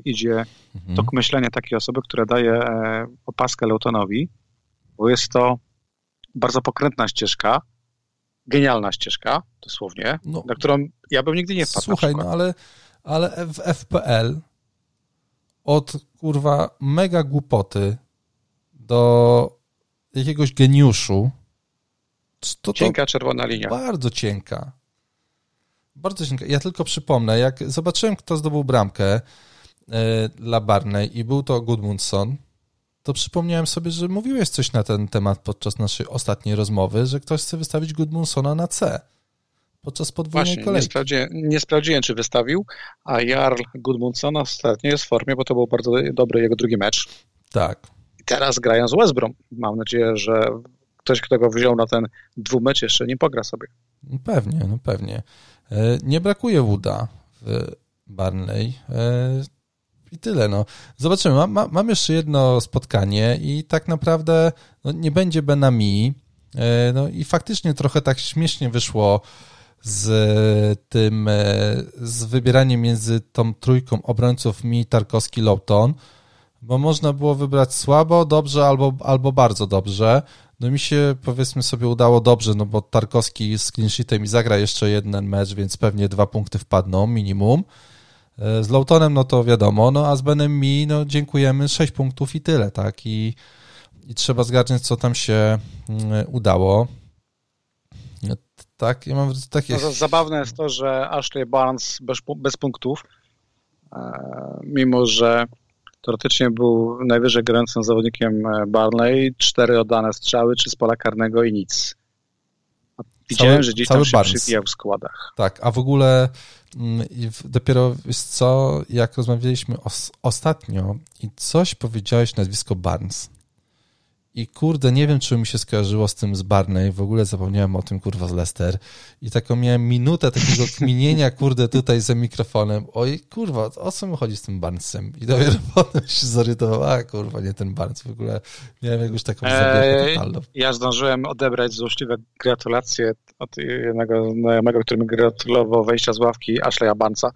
idzie mhm. tok myślenia takiej osoby, która daje e, opaskę Lawtonowi, bo jest to bardzo pokrętna ścieżka, genialna ścieżka, dosłownie, no, na którą ja bym nigdy nie wpadł. Słuchaj, no ale, ale w FPL od kurwa mega głupoty do jakiegoś geniuszu to, cienka czerwona linia. Bardzo cienka. Bardzo cienka. Ja tylko przypomnę, jak zobaczyłem, kto zdobył bramkę y, dla Barney i był to Goodmundson, to przypomniałem sobie, że mówiłeś coś na ten temat podczas naszej ostatniej rozmowy, że ktoś chce wystawić Goodmunsona na C podczas podwójnej Właśnie, kolejki. Nie sprawdziłem, nie sprawdziłem, czy wystawił, a Jarl Goodmunsona ostatnio jest w formie, bo to był bardzo dobry jego drugi mecz. Tak. Teraz grają z West. Mam nadzieję, że ktoś, kto go wziął na ten dwumecz jeszcze nie pogra sobie. No pewnie, no pewnie. E, nie brakuje Wooda w Barnley. E, i tyle. No. Zobaczymy. Mam, mam, jeszcze jedno spotkanie i tak naprawdę no, nie będzie Benami. E, no i faktycznie trochę tak śmiesznie wyszło z tym, z wybieraniem między tą trójką obrońców mi, Tarkowski, Lowton, bo można było wybrać słabo, dobrze albo, albo bardzo dobrze. No mi się powiedzmy sobie udało dobrze, no bo Tarkowski z clean i zagra jeszcze jeden mecz, więc pewnie dwa punkty wpadną minimum. E, z Lowtonem, no to wiadomo, no a z Benem Mi, no dziękujemy, 6 punktów i tyle, tak? I, i trzeba zgarnąć, co tam się mm, udało. No, tak, ja mam takie... No, zabawne jest to, że Ashley Barnes bez, bez punktów, e, mimo że teoretycznie był najwyżej grającym zawodnikiem e, Barnley, cztery oddane strzały, czy z pola karnego i nic. Widziałem, cały, że gdzieś tam się Barnes. przywijał w składach. Tak, a w ogóle mm, dopiero, co, jak rozmawialiśmy os ostatnio i coś powiedziałeś nazwisko Barnes i kurde, nie wiem, czy mi się skojarzyło z tym z Barney, w ogóle zapomniałem o tym, kurwa, z Lester. I taką miałem minutę takiego kminienia, kurde, tutaj za mikrofonem. Oj, kurwa, o co mi chodzi z tym Barnesem? I dopiero potem się zorientowałem, a kurwa, nie ten Barnes. W ogóle miałem jakąś taką zabiegę totalną. Ja zdążyłem odebrać złośliwe gratulacje od jednego znajomego, który mi gratulował wejścia z ławki Ashleya Barnesa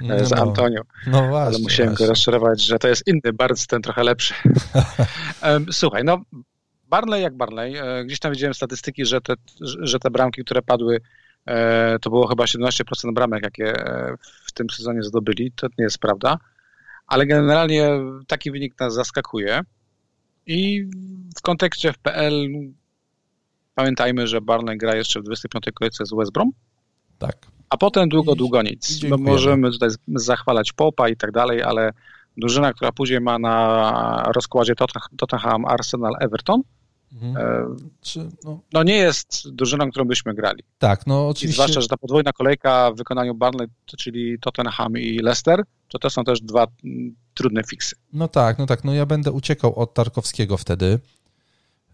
no, z no. Antonio. No właśnie. Ale musiałem właśnie. go rozczarować, że to jest inny Barnes, ten trochę lepszy. Słuchaj, no Barley jak Barley. E, gdzieś tam widziałem statystyki, że te, że te bramki, które padły, e, to było chyba 17% bramek, jakie e, w tym sezonie zdobyli. To nie jest prawda. Ale generalnie taki wynik nas zaskakuje. I w kontekście FPL pamiętajmy, że Barley gra jeszcze w 25. kolejce z West Brom. Tak. A potem długo, długo nic. No, możemy tutaj zachwalać Popa i tak dalej, ale drużyna, która później ma na rozkładzie Tottenham, Arsenal, Everton, no. no. nie jest drużyną, którą byśmy grali. Tak, no oczywiście. I zwłaszcza, że ta podwójna kolejka w wykonaniu Burnley, czyli Tottenham i Leicester, to to są też dwa mm, trudne fiksy. No tak, no tak, no ja będę uciekał od Tarkowskiego wtedy.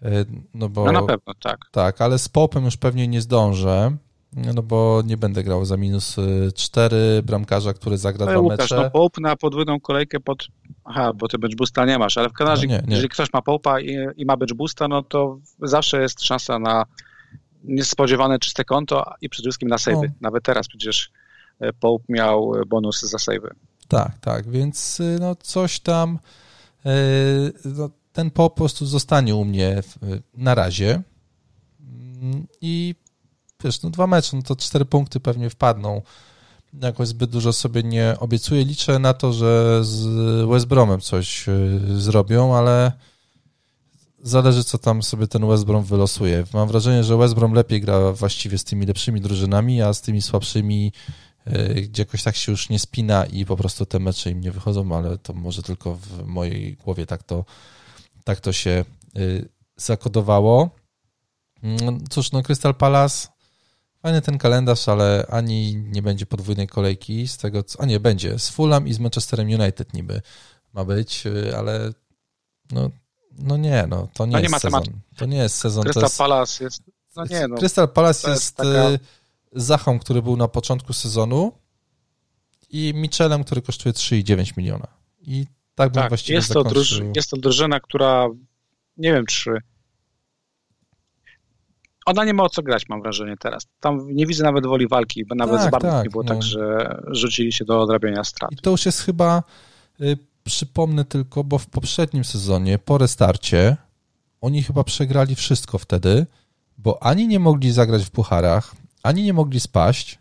E, no, bo, no na pewno, tak. Tak, ale z Popem już pewnie nie zdążę. No bo nie będę grał za minus 4 y, bramkarza, który zagra no, dwa Łukasz, mecze. No Pope na podwójną kolejkę pod... Aha, bo ty bench boosta nie masz, ale w razie, no jeżeli ktoś ma Pope'a i, i, ma bench boosta, no to zawsze jest szansa na niespodziewane czyste konto i przede wszystkim na savey. No. Nawet teraz przecież e, Pope miał bonus za savey. Tak, tak, więc y, no coś tam e, no, ten po prostu zostanie u mnie na razie mm, i wiesz, no dwa mecze, no to cztery punkty pewnie wpadną. Jakoś zbyt dużo sobie nie obiecuję. Liczę na to, że z West Bromem coś y, zrobią, ale zależy, co tam sobie ten West Brom wylosuje. Mam wrażenie, że West Brom lepiej gra właściwie z tymi lepszymi drużynami, a z tymi słabszymi, y, gdzie jakoś tak się już nie spina i po prostu te mecze im nie wychodzą, ale to może tylko w mojej głowie tak to, tak to się y, zakodowało. Mm, cóż, no Crystal Palace Fajny ten kalendarz, ale ani nie będzie podwójnej kolejki z tego, co... A nie, będzie. Z Fulham i z Manchesterem United niby ma być, y, ale no, no nie, no to nie, no nie jest sezon. To nie jest sezon. Crystal jest... Palace jest... No nie, no. Crystal Palace jest, jest taka... Y, Zachą, który był na początku sezonu i Michelem, który kosztuje 3,9 miliona. I tak bym tak, właściwie jest to, druż, jest to drużyna, która nie wiem, czy ona nie ma o co grać, mam wrażenie teraz. Tam nie widzę nawet woli walki, bo nawet tak, z Barnes tak, nie było tak, no. tak, że rzucili się do odrabiania strat. I to już jest chyba, y, przypomnę tylko, bo w poprzednim sezonie, po restarcie, oni chyba przegrali wszystko wtedy, bo ani nie mogli zagrać w pucharach, ani nie mogli spaść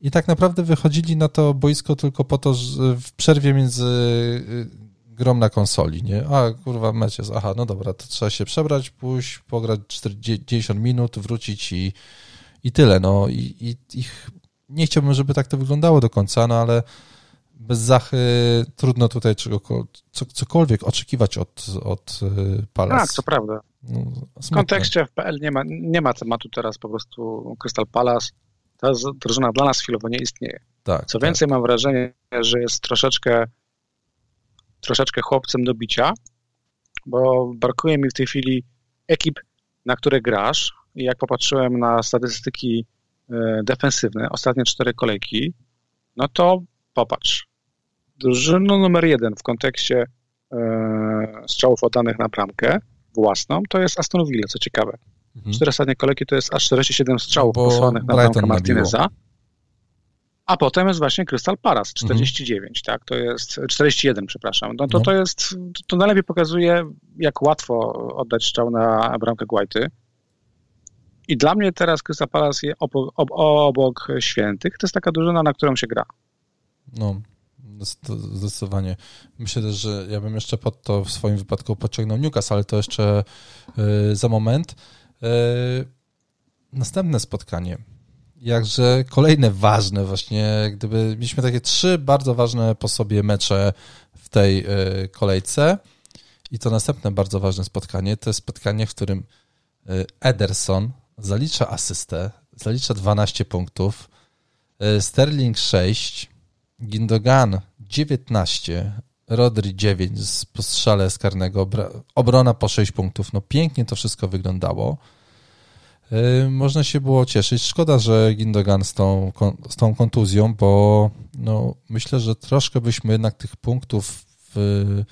i tak naprawdę wychodzili na to boisko tylko po to, że w przerwie między y, grom na konsoli, nie? A, kurwa, mecz jest, aha, no dobra, to trzeba się przebrać, pójść, pograć 40 minut, wrócić i, i tyle, no. I, i ich, nie chciałbym, żeby tak to wyglądało do końca, no ale bez Zachy trudno tutaj czego, cokolwiek oczekiwać od, od y, Palace. Tak, to prawda. No, w kontekście FPL nie ma, nie ma tematu teraz po prostu Crystal Palace. Ta drużyna dla nas chwilowo nie istnieje. Tak, Co więcej, tak. mam wrażenie, że jest troszeczkę troszeczkę chłopcem do bicia, bo brakuje mi w tej chwili ekip, na które grasz. I jak popatrzyłem na statystyki e, defensywne, ostatnie cztery kolejki, no to popatrz. Drużyno numer jeden w kontekście e, strzałów oddanych na bramkę własną, to jest Aston Villa, co ciekawe. Mhm. Cztery ostatnie kolejki to jest aż 47 strzałów posłanych na bramkę Martineza. A potem jest właśnie Crystal Palace 49, mhm. tak? To jest 41, przepraszam. No to, no. to jest, to najlepiej pokazuje, jak łatwo oddać strzał na bramkę Guaity. I dla mnie teraz Crystal Palace jest obok, obok świętych. To jest taka drużyna, na którą się gra. No, zdecydowanie. Myślę też, że ja bym jeszcze pod to w swoim wypadku pociągnął Newcastle, ale to jeszcze yy, za moment. Yy, następne spotkanie jakże kolejne ważne właśnie, gdyby mieliśmy takie trzy bardzo ważne po sobie mecze w tej e, kolejce i to następne bardzo ważne spotkanie, to jest spotkanie, w którym e, Ederson zalicza asystę, zalicza 12 punktów, e, Sterling 6, Gindogan 19, Rodri 9 z postrzale z karnego, obrona po 6 punktów. No pięknie to wszystko wyglądało. Y, można się było cieszyć. Szkoda, że Gindogan z tą, z tą kontuzją, bo no, myślę, że troszkę byśmy jednak tych punktów w,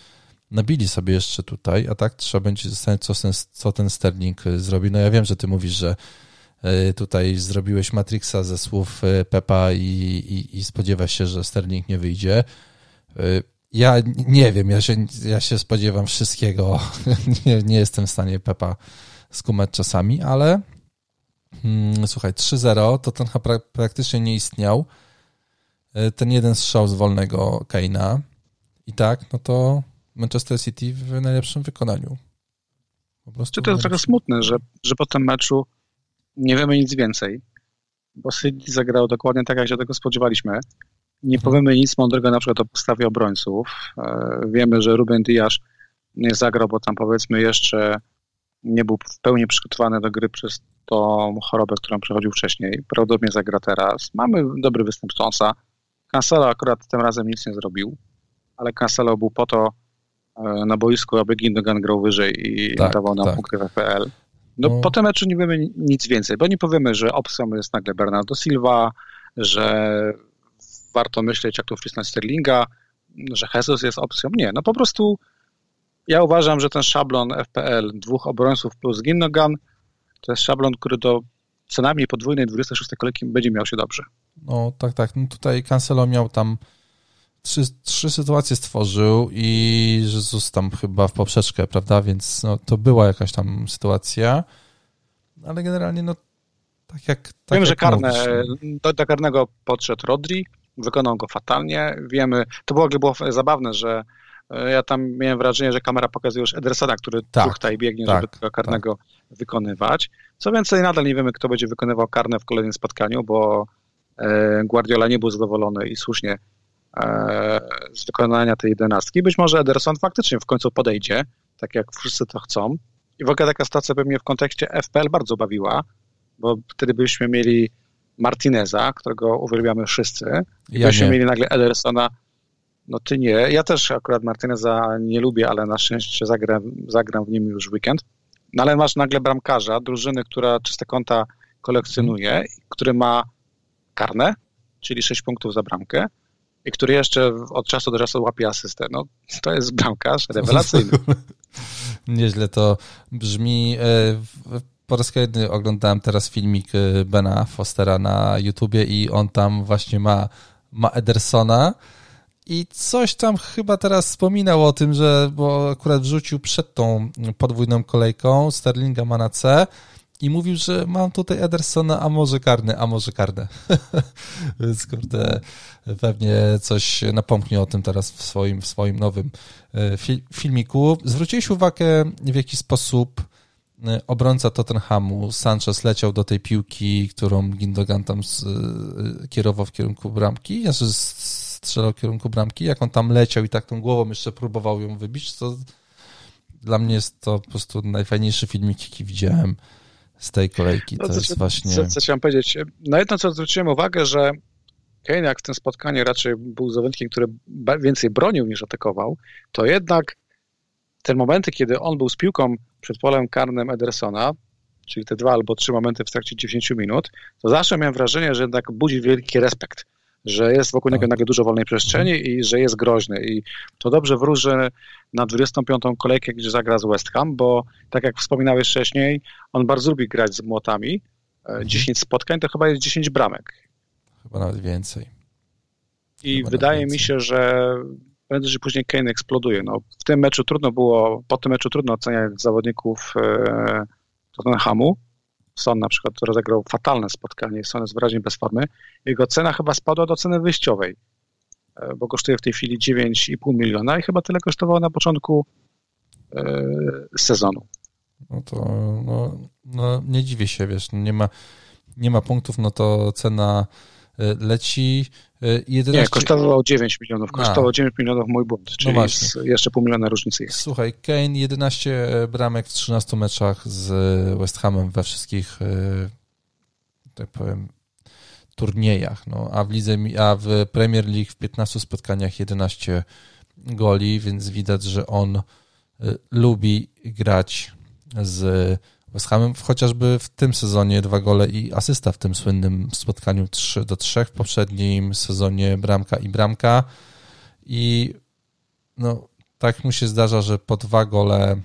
nabili sobie jeszcze tutaj, a tak trzeba będzie zastanowić, co ten, co ten Sterling y, zrobi. No ja wiem, że ty mówisz, że y, tutaj zrobiłeś Matrixa ze słów Pepa i, i, i się, że Sterling nie wyjdzie. Ja nie wiem, ja się, ja się spodziewam wszystkiego. nie, nie jestem w stanie Pepa skumać czasami, ale słuchaj, 3-0, to ten pra praktycznie nie istniał. E, ten jeden strzał z wolnego Keina. I tak, no to Manchester City w najlepszym wykonaniu. Po prostu Czy to jest trochę smutne, że, że po tym meczu nie wiemy nic więcej, bo City zagrał dokładnie tak, jak się tego spodziewaliśmy. Nie mhm. powiemy nic mądrego na przykład o postawie obrońców. E, wiemy, że Ruben Diaz nie zagrał, bo tam powiedzmy jeszcze nie był w pełni przygotowany do gry przez tą chorobę, którą przechodził wcześniej. Prawdopodobnie zagra teraz. Mamy dobry występ Stonesa. Cancelo akurat tym razem nic nie zrobił, ale Cancelo był po to e, na boisku, aby Gindogan grał wyżej i tak, dawał nam tak. punkty w FPL. No, no, po tym meczu nie wiemy nic więcej, bo nie powiemy, że opcją jest nagle Bernardo Silva, że warto myśleć, jak tu wcisnąć Sterlinga, że Jesus jest opcją. Nie, no po prostu ja uważam, że ten szablon FPL dwóch obrońców plus Gindogan to jest szablon, który do co najmniej podwójnej 26 kolejki będzie miał się dobrze. No tak, tak. No tutaj Cancelo miał tam trzy, trzy sytuacje stworzył i Jezus tam chyba w poprzeczkę, prawda? Więc no, to była jakaś tam sytuacja, ale generalnie no tak jak... Tak Wiem, jak że karne, do, do karnego podszedł Rodri, wykonał go fatalnie. Wiemy, to było, było zabawne, że ja tam miałem wrażenie, że kamera pokazuje już Edersona, który tak, tuchta i biegnie, tak, żeby tego karnego tak. wykonywać. Co więcej, nadal nie wiemy, kto będzie wykonywał karne w kolejnym spotkaniu, bo e, Guardiola nie był zadowolony i słusznie e, z wykonania tej jedenastki. Być może Ederson faktycznie w końcu podejdzie, tak jak wszyscy to chcą. I w ogóle taka sytuacja by mnie w kontekście FPL bardzo bawiła, bo wtedy byśmy mieli Martineza, którego uwielbiamy wszyscy, i ja byśmy nie. mieli nagle Edersona, no ty nie. Ja też akurat Martineza nie lubię, ale na szczęście zagram, zagram w nim już weekend. No ale masz nagle bramkarza, drużyny, która czyste konta kolekcjonuje, który ma karne, czyli 6 punktów za bramkę i który jeszcze od czasu do czasu łapie asystę. No to jest bramkarz rewelacyjny. Nieźle to brzmi. E, po raz kolejny oglądałem teraz filmik e, Bena Fostera na YouTubie i on tam właśnie ma, ma Edersona, i coś tam chyba teraz wspominał o tym, że bo akurat wrzucił przed tą podwójną kolejką Sterlinga ma na C i mówił, że mam tutaj Edersona, a może karny, a może karny. Więc kurde, pewnie coś napomknie o tym teraz w swoim, w swoim nowym e, filmiku. Zwróciłeś uwagę, w jaki sposób obrońca Tottenhamu, Sanchez leciał do tej piłki, którą Gindogan tam z, e, kierował w kierunku bramki, znaczy strzelał w kierunku bramki, jak on tam leciał i tak tą głową jeszcze próbował ją wybić, to dla mnie jest to po prostu najfajniejszy filmik, jaki widziałem z tej kolejki. No, to, jest właśnie... Co, co chciałem powiedzieć? Na jedno, co zwróciłem uwagę, że Kane jak w tym spotkaniu raczej był zawodnikiem, który więcej bronił niż atakował, to jednak te momenty, kiedy on był z piłką przed polem karnym Edersona, czyli te dwa albo trzy momenty w trakcie 90 minut, to zawsze miałem wrażenie, że jednak budzi wielki respekt że jest wokół niego tak. nagle dużo wolnej przestrzeni mhm. i że jest groźny. I to dobrze wróży na 25. kolejkę, gdzie zagra z West Ham, bo tak jak wspominałeś wcześniej, on bardzo lubi grać z młotami. 10 e, mhm. spotkań to chyba jest 10 bramek. Chyba nawet więcej. I chyba wydaje mi się, że prędzej czy później Kane eksploduje. No, w tym meczu trudno było, po tym meczu trudno oceniać zawodników e, Tottenhamu, Son na przykład rozegrał fatalne spotkanie, Son jest wyraźnie bez formy. Jego cena chyba spadła do ceny wyjściowej, e, bo kosztuje w tej chwili 9,5 miliona i chyba tyle kosztowało na początku e, sezonu. No to no, no nie dziwię się, wiesz, nie ma, nie ma punktów, no to cena leci. 11... Nie, kosztowało 9 milionów. Kosztowało A. 9 milionów mój błąd, no czyli no jeszcze pół miliona różnicy jest. Słuchaj, Kane 11 bramek w 13 meczach z West Hamem we wszystkich, e, tak powiem, turniejach, no, a w lidze, a w Premier League w 15 spotkaniach 11 goli, więc widać, że on lubi grać z West Hamem, chociażby w tym sezonie dwa gole i asysta w tym słynnym spotkaniu 3 do 3, w poprzednim sezonie bramka i bramka i no, tak mu się zdarza, że po dwa gole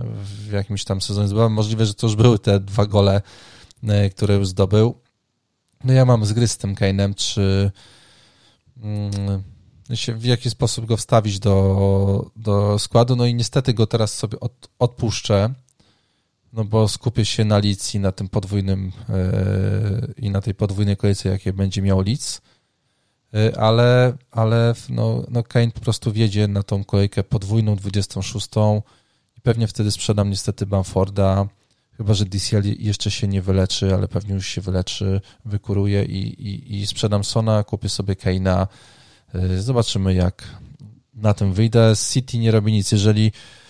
w jakimś tam sezonie zdobyłem. Możliwe, że to już były te dwa gole, e, które już zdobył. No ja mam zgry z tym Kane'em, czy mm, w jaki sposób go wstawić do, do składu. No i niestety go teraz sobie od, odpuszczę, no bo skupię się na Leeds i na tym podwójnym yy, i na tej podwójnej kolejce, jakie będzie miał Leeds. Yy, ale, ale no, no Kane po prostu wiedzie na tą kolejkę podwójną, 26 i pewnie wtedy sprzedam niestety Bamforda, chyba że DCL jeszcze się nie wyleczy, ale pewnie już się wyleczy, wykuruje i, i, i sprzedam Sona, kupię sobie Kane'a. Yy, zobaczymy jak na tym wyjdę. City nie robi nic. Jeżeli E,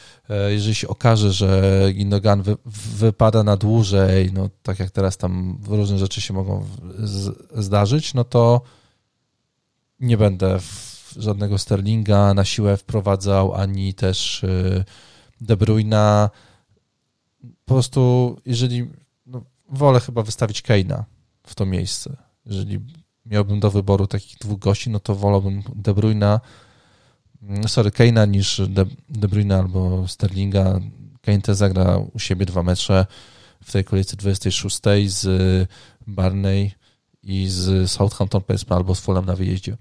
jeżeli się okaże, że Gindogan wy, wypada na dłużej, no tak jak teraz tam różne rzeczy się mogą z, zdarzyć, no to nie będę żadnego Sterlinga na siłę wprowadzał, ani też e, De Bruyna. Po prostu, jeżeli no, wolę chyba wystawić Keina w to miejsce. Jeżeli miałbym do wyboru takich dwóch gości, no to wolałbym De Bruyna sorry, Kane'a niż De, De Bruyne albo Sterlinga. Kane też zagra u siebie dwa mecze w tej kolejce 26 z Barney i z Southampton powiedzmy albo z Fulham na wyjeździe.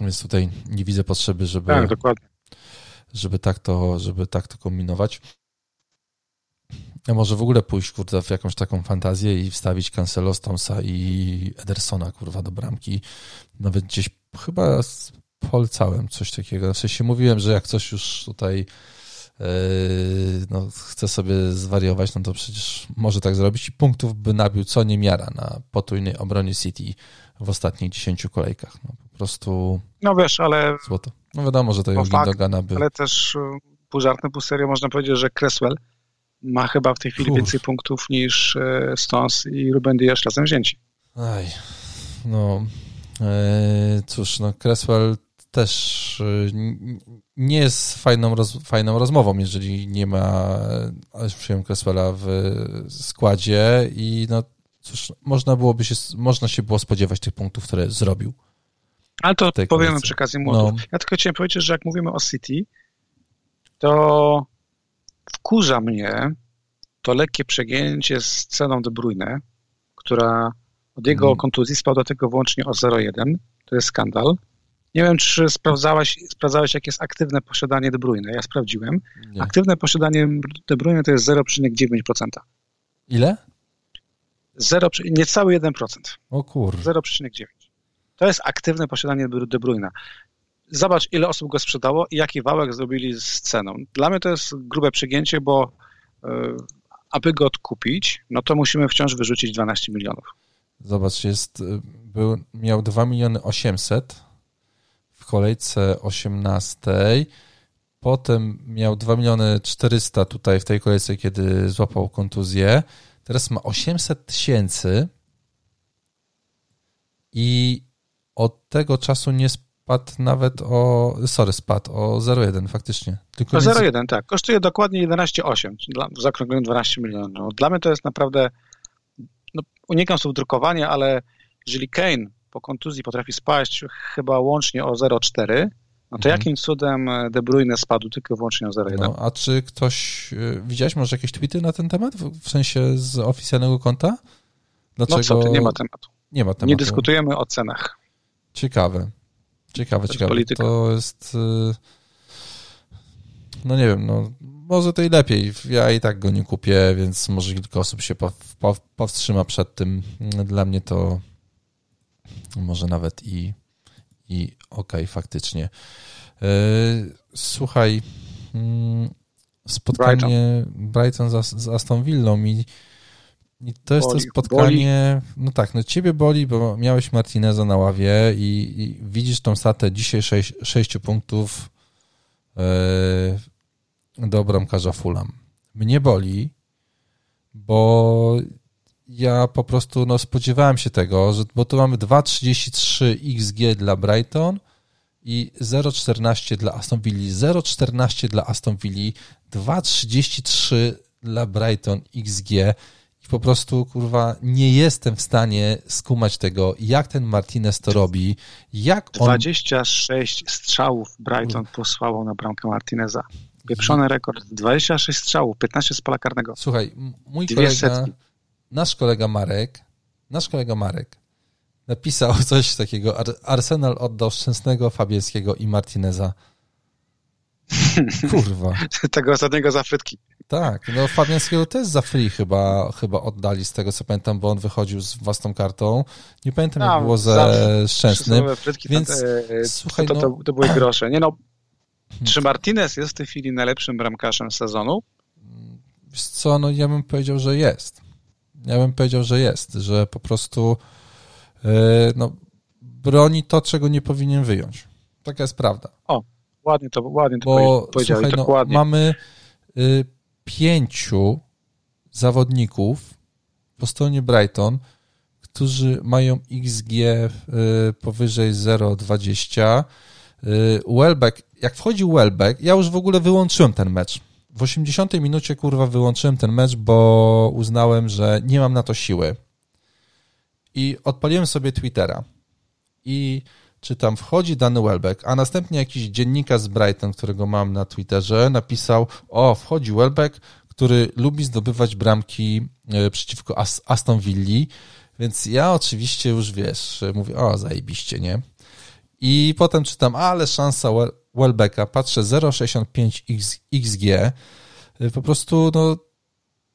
Więc tutaj nie widzę potrzeby, żeby tak, dokładnie. żeby tak to, żeby tak to kombinować. A może w ogóle pójść kurde, w jakąś taką fantazję i wstawić Cancelo, Stonesa i Edersona kurwa do bramki. Nawet gdzieś chyba polecałem coś takiego. W sensie mówiłem, że jak coś już tutaj yy, no, chce sobie zwariować, no to przecież może tak zrobić i punktów by nabił co niemiara na potrójnej obronie City w ostatnich 10 kolejkach. No, po prostu... No wiesz, ale... Złoto. No wiadomo, że to już Gindogana by... Ale też y, pół żartem, pół serio można powiedzieć, że Cresswell ma chyba w tej chwili Uf. więcej punktów niż y, Stones i Ruben Dias razem wzięci. Aj, no... E, cóż, no Cresswell też y, nie jest fajną, roz, fajną rozmową, jeżeli nie ma przyjąłem Cresswella w składzie i no cóż, można byłoby się, można się było spodziewać tych punktów, które zrobił. Ale to powiemy przy okazji młodych. No. Ja tylko chciałem powiedzieć, że jak mówimy o City, to wkurza mnie to lekkie przegięcie z ceną De Bruyne, która od jego hmm. kontuzji spadła do tego wyłącznie o 0,1. To jest skandal. Nie wiem, czy sprawdzałeś, sprawdzałeś, jak jest aktywne posiadanie De Bruyne. Ja sprawdziłem. Nie. Aktywne posiadanie De Bruyne to jest 0,9%. Ile? 0, niecały 1%. O kur... 0,9. To jest aktywne posiadanie De Bruyne. Zobacz, ile osób go sprzedało i jaki wałek zrobili z ceną. Dla mnie to jest grube przegięcie, bo yy, aby go odkupić, no to musimy wciąż wyrzucić 12 milionów. Zobacz, jest, y, był, miał 2 miliony 800 kolejce 18. Potem miał 2 miliony 400 tutaj w tej kolejce, kiedy złapał kontuzję. Teraz ma 800 tysięcy i od tego czasu nie spadł nawet o. Sorry, spadł o 0,1 faktycznie. Tylko o 0,1, tak. Kosztuje dokładnie 11,8, w zakrągleniu 12 milionów. Dla mnie to jest naprawdę. No, unikam słów drukowania, ale jeżeli Kane po kontuzji potrafi spaść chyba łącznie o 0,4, no to mhm. jakim cudem De Bruyne spadł tylko wyłącznie o 0,1? No, a czy ktoś, y, widziałeś może jakieś tweety na ten temat, w sensie z oficjalnego konta? Dlaczego... No co ty, nie ma tematu. Nie ma tematu. Nie dyskutujemy o cenach. Ciekawe. Ciekawe, to ciekawe. Polityka. To jest... Y, no nie wiem, no może to i lepiej. Ja i tak go nie kupię, więc może kilka osób się powstrzyma przed tym. Dla mnie to może nawet i, i okej, okay, faktycznie. E, słuchaj, mm, spotkanie Brighton, Brighton z, z Aston Villą i, i to jest boli, to spotkanie, boli. no tak, no ciebie boli, bo miałeś Martineza na ławie i, i widzisz tą statę dzisiaj 6, 6 punktów yy, do bramkarza Fulham. Mnie boli, bo ja po prostu no, spodziewałem się tego, że, bo tu mamy 2,33 XG dla Brighton i 0,14 dla Aston Villa, 0,14 dla Aston Villa, 2,33 dla Brighton XG i po prostu, kurwa, nie jestem w stanie skumać tego, jak ten Martinez to robi, jak on... 26 strzałów Brighton posłało na bramkę Martineza. Pieprzony rekord. 26 strzałów, 15 z pola karnego. Słuchaj, mój kolega, setki. Nasz kolega Marek, nasz kolega Marek napisał coś takiego. Arsenal oddał Szczęsnego, Fabieckiego i Martineza. Kurwa. Tego ostatniego za frytki. Tak, no Fabiańskiego też za free chyba, chyba oddali z tego co pamiętam, bo on wychodził z własną kartą. Nie pamiętam jak no, było ze Szczęsnym. Więc to, e, słuchaj, to, to, no... to były grosze. Nie no, czy Martinez jest w tej chwili najlepszym bramkarzem sezonu? Wiesz co, no ja bym powiedział, że jest. Ja bym powiedział, że jest, że po prostu yy, no, broni to, czego nie powinien wyjąć. Taka jest prawda. O, ładnie to, ładnie to Bo, powiedziałeś, słuchaj, no, mamy y, pięciu zawodników po stronie Brighton, którzy mają XG y, powyżej 0,20. Y, Welbeck, jak wchodził Welbeck, ja już w ogóle wyłączyłem ten mecz. W 80 minucie, kurwa, wyłączyłem ten mecz, bo uznałem, że nie mam na to siły. I odpaliłem sobie Twittera. I czy tam wchodzi dany Welbeck, a następnie jakiś dziennikarz z Brighton, którego mam na Twitterze, napisał, o, wchodzi Welbeck, który lubi zdobywać bramki e, przeciwko Aston Villa, więc ja oczywiście już, wiesz, mówię, o, zajebiście, nie? I potem czytam, ale szansa Welbecka, patrzę 0,65 XG, po prostu, no,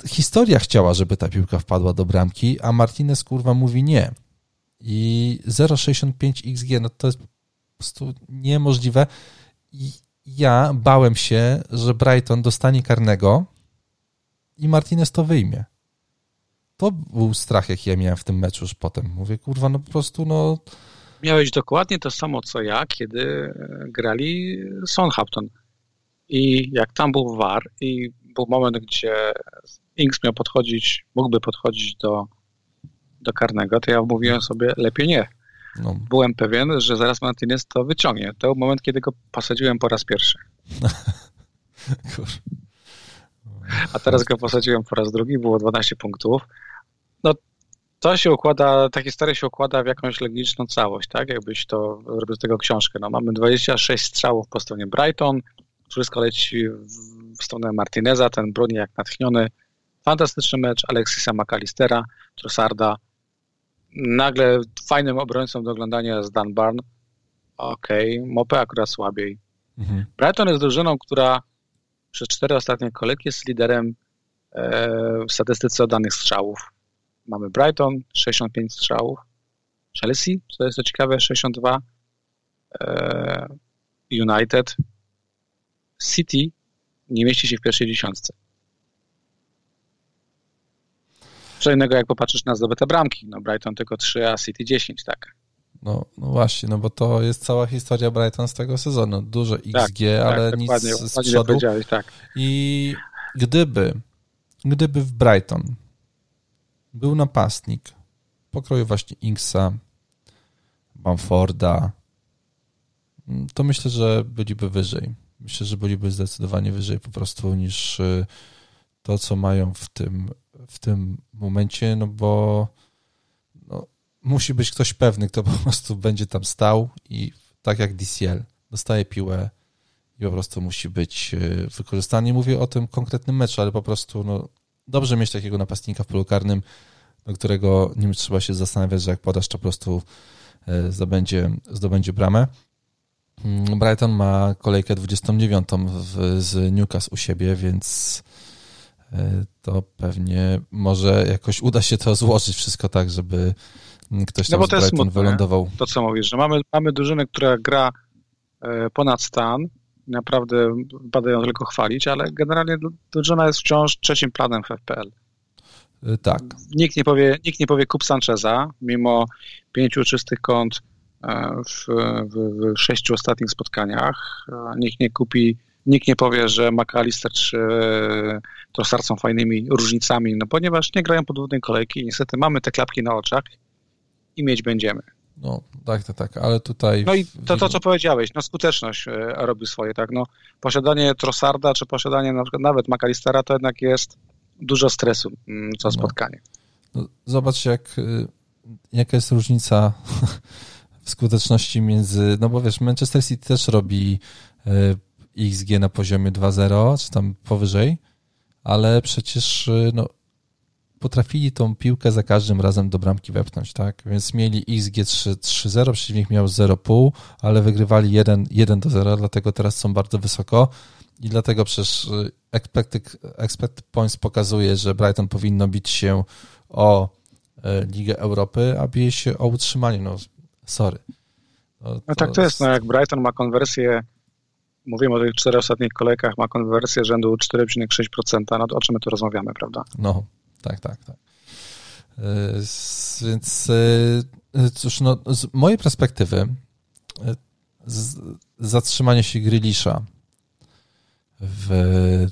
historia chciała, żeby ta piłka wpadła do bramki, a Martinez, kurwa, mówi nie. I 0,65 XG, no to jest po prostu niemożliwe. I ja bałem się, że Brighton dostanie karnego i Martinez to wyjmie. To był strach, jaki ja miałem w tym meczu już potem. Mówię, kurwa, no po prostu, no... Miałeś dokładnie to samo, co ja, kiedy grali Southampton. I jak tam był VAR i był moment, gdzie Inks miał podchodzić, mógłby podchodzić do do karnego, to ja mówiłem sobie, lepiej nie. No. Byłem pewien, że zaraz Martinez to wyciągnie. To był moment, kiedy go posadziłem po raz pierwszy. A teraz go posadziłem po raz drugi, było 12 punktów. No to się układa, takie stare się układa w jakąś logiczną całość, tak? Jakbyś to robił z tego książkę. No, mamy 26 strzałów po stronie Brighton, wszystko leci w stronę Martineza, ten broni jak natchniony. Fantastyczny mecz Alexisa McAllistera, Trossarda, nagle fajnym obrońcą do oglądania jest Dan Barn. Okej, okay. Mopę akurat słabiej. Mhm. Brighton jest drużyną, która przez cztery ostatnie kolejki jest liderem e, w statystyce oddanych strzałów. Mamy Brighton, 65 strzałów. Chelsea, co jest to ciekawe, 62. E, United. City nie mieści się w pierwszej dziesiątce. co innego jak popatrzysz na zdobyte bramki. No Brighton tylko 3, a City 10, tak. No, no właśnie, no bo to jest cała historia Brighton z tego sezonu. Dużo XG, tak, ale tak, nic z, z przodu. Tak. I gdyby, gdyby w Brighton był napastnik pokroju właśnie Inksa, Bamforda, to myślę, że byliby wyżej. Myślę, że byliby zdecydowanie wyżej po prostu niż y, to, co mają w tym w tym momencie, no bo no, musi być ktoś pewny, kto po prostu będzie tam stał i tak jak DCL dostaje piłę i po prostu musi być e, wykorzystany. Nie mówię o tym konkretnym meczu, ale po prostu no, dobrze mieć takiego napastnika w polu karnym, do którego nie trzeba się zastanawiać, że jak podasz, to po prostu e, zdobędzie, zdobędzie bramę. Mm, Brighton ma kolejkę 29 w, z Newcastle u siebie, więc E, to pewnie może jakoś uda się to złożyć wszystko tak, żeby ktoś tam no bo to jest smutne, wylądował. To co mówisz, że mamy, mamy drużynę, która gra e, ponad stan, naprawdę badają tylko chwalić, ale generalnie drużyna jest wciąż trzecim planem w FPL. E, tak. Nikt nie powie, nikt nie powie kup Sancheza, mimo pięciu czystych kąt w, w, w sześciu ostatnich spotkaniach. Nikt nie kupi Nikt nie powie, że McAllister czy e, Trossard są fajnymi różnicami, no ponieważ nie grają podwójnej kolejki i niestety mamy te klapki na oczach i mieć będziemy. No, tak, tak, tak, ale tutaj... No i to, to co powiedziałeś, no skuteczność e, robi swoje, tak, no posiadanie Trossarda, czy posiadanie na przykład nawet McAllistera to jednak jest dużo stresu mm, co no. spotkanie. No, zobacz jak, y, jaka jest różnica w skuteczności między, no bo wiesz, Manchester City też robi y, XG na poziomie 2.0, czy tam powyżej, ale przecież y, no, potrafili tą piłkę za każdym razem do bramki wepchnąć, tak? Więc mieli XG 3-0, przeciwnik miał 0,5, ale wygrywali 1, 1 do 0, dlatego teraz są bardzo wysoko i dlatego przecież expected, expected points pokazuje, że Brighton powinno bić się o e, Ligę Europy, a bije się o utrzymanie, no sorry. No, to no tak to jest, no jak Brighton ma konwersję mówimy o tych czterech ostatnich kolejkach, ma konwersję rzędu 4,6%, no to o czym my tu rozmawiamy, prawda? No, tak, tak, tak. E, więc e, cóż, no, z mojej perspektywy zatrzymanie się Grilisza w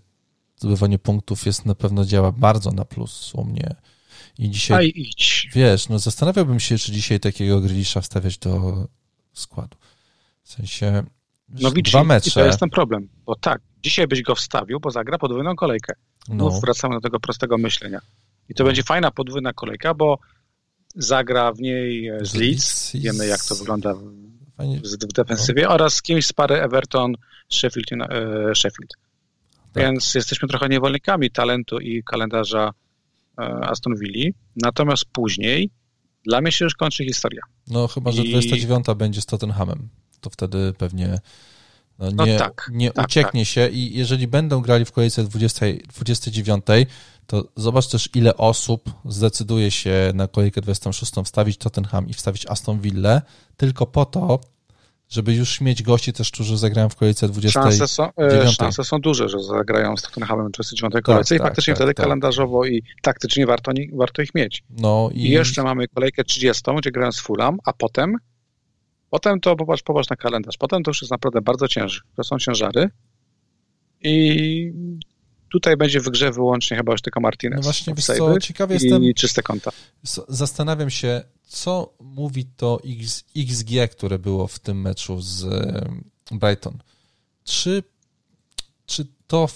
zdobywaniu punktów jest na pewno działa bardzo na plus u mnie. I dzisiaj, wiesz, no zastanawiałbym się, czy dzisiaj takiego Grilisza wstawiać do składu. W sensie, no widzisz, dwa mecze. To jest ten problem, bo tak, dzisiaj byś go wstawił, bo zagra podwójną kolejkę. No. wracamy do tego prostego myślenia. I to będzie fajna podwójna kolejka, bo zagra w niej z Leeds, wiemy jak to wygląda w, defensywie, oraz z kimś z pary Everton, Sheffield. E, Sheffield. Tak. Więc jesteśmy trochę niewolnikami talentu i kalendarza e, Aston Villa. Natomiast później dla mnie się już kończy historia. No chyba, że I... 29 będzie z Tottenhamem. To wtedy pewnie no, no nie, no tak, nie tak, ucieknie tak. się i jeżeli będą grali w kolejce 20, 29, to zobacz też ile osób zdecyduje się na kolejkę 26 wstawić Tottenham i wstawić Aston Villa tylko po to, żeby już mieć gości też, którzy zagrają w kolejce 29. Szanse są, e, szanse są duże, że zagrają z Tottenhamem w 29 tak, kolejce tak, i faktycznie tak, wtedy tak. kalendarzowo i taktycznie warto, warto ich mieć. No i... I jeszcze mamy kolejkę 30, gdzie grają z Fulham, a potem potem to popatrz, popatrz na kalendarz. Potem to już jest naprawdę bardzo ciężkie. To są ciężary i tutaj będzie w grze wyłącznie chyba już tylko Martinez. No właśnie, wiesz co, ciekawy jestem... I czyste konta. Zastanawiam się, co mówi to X, XG, które było w tym meczu z Brighton. Czy, czy to,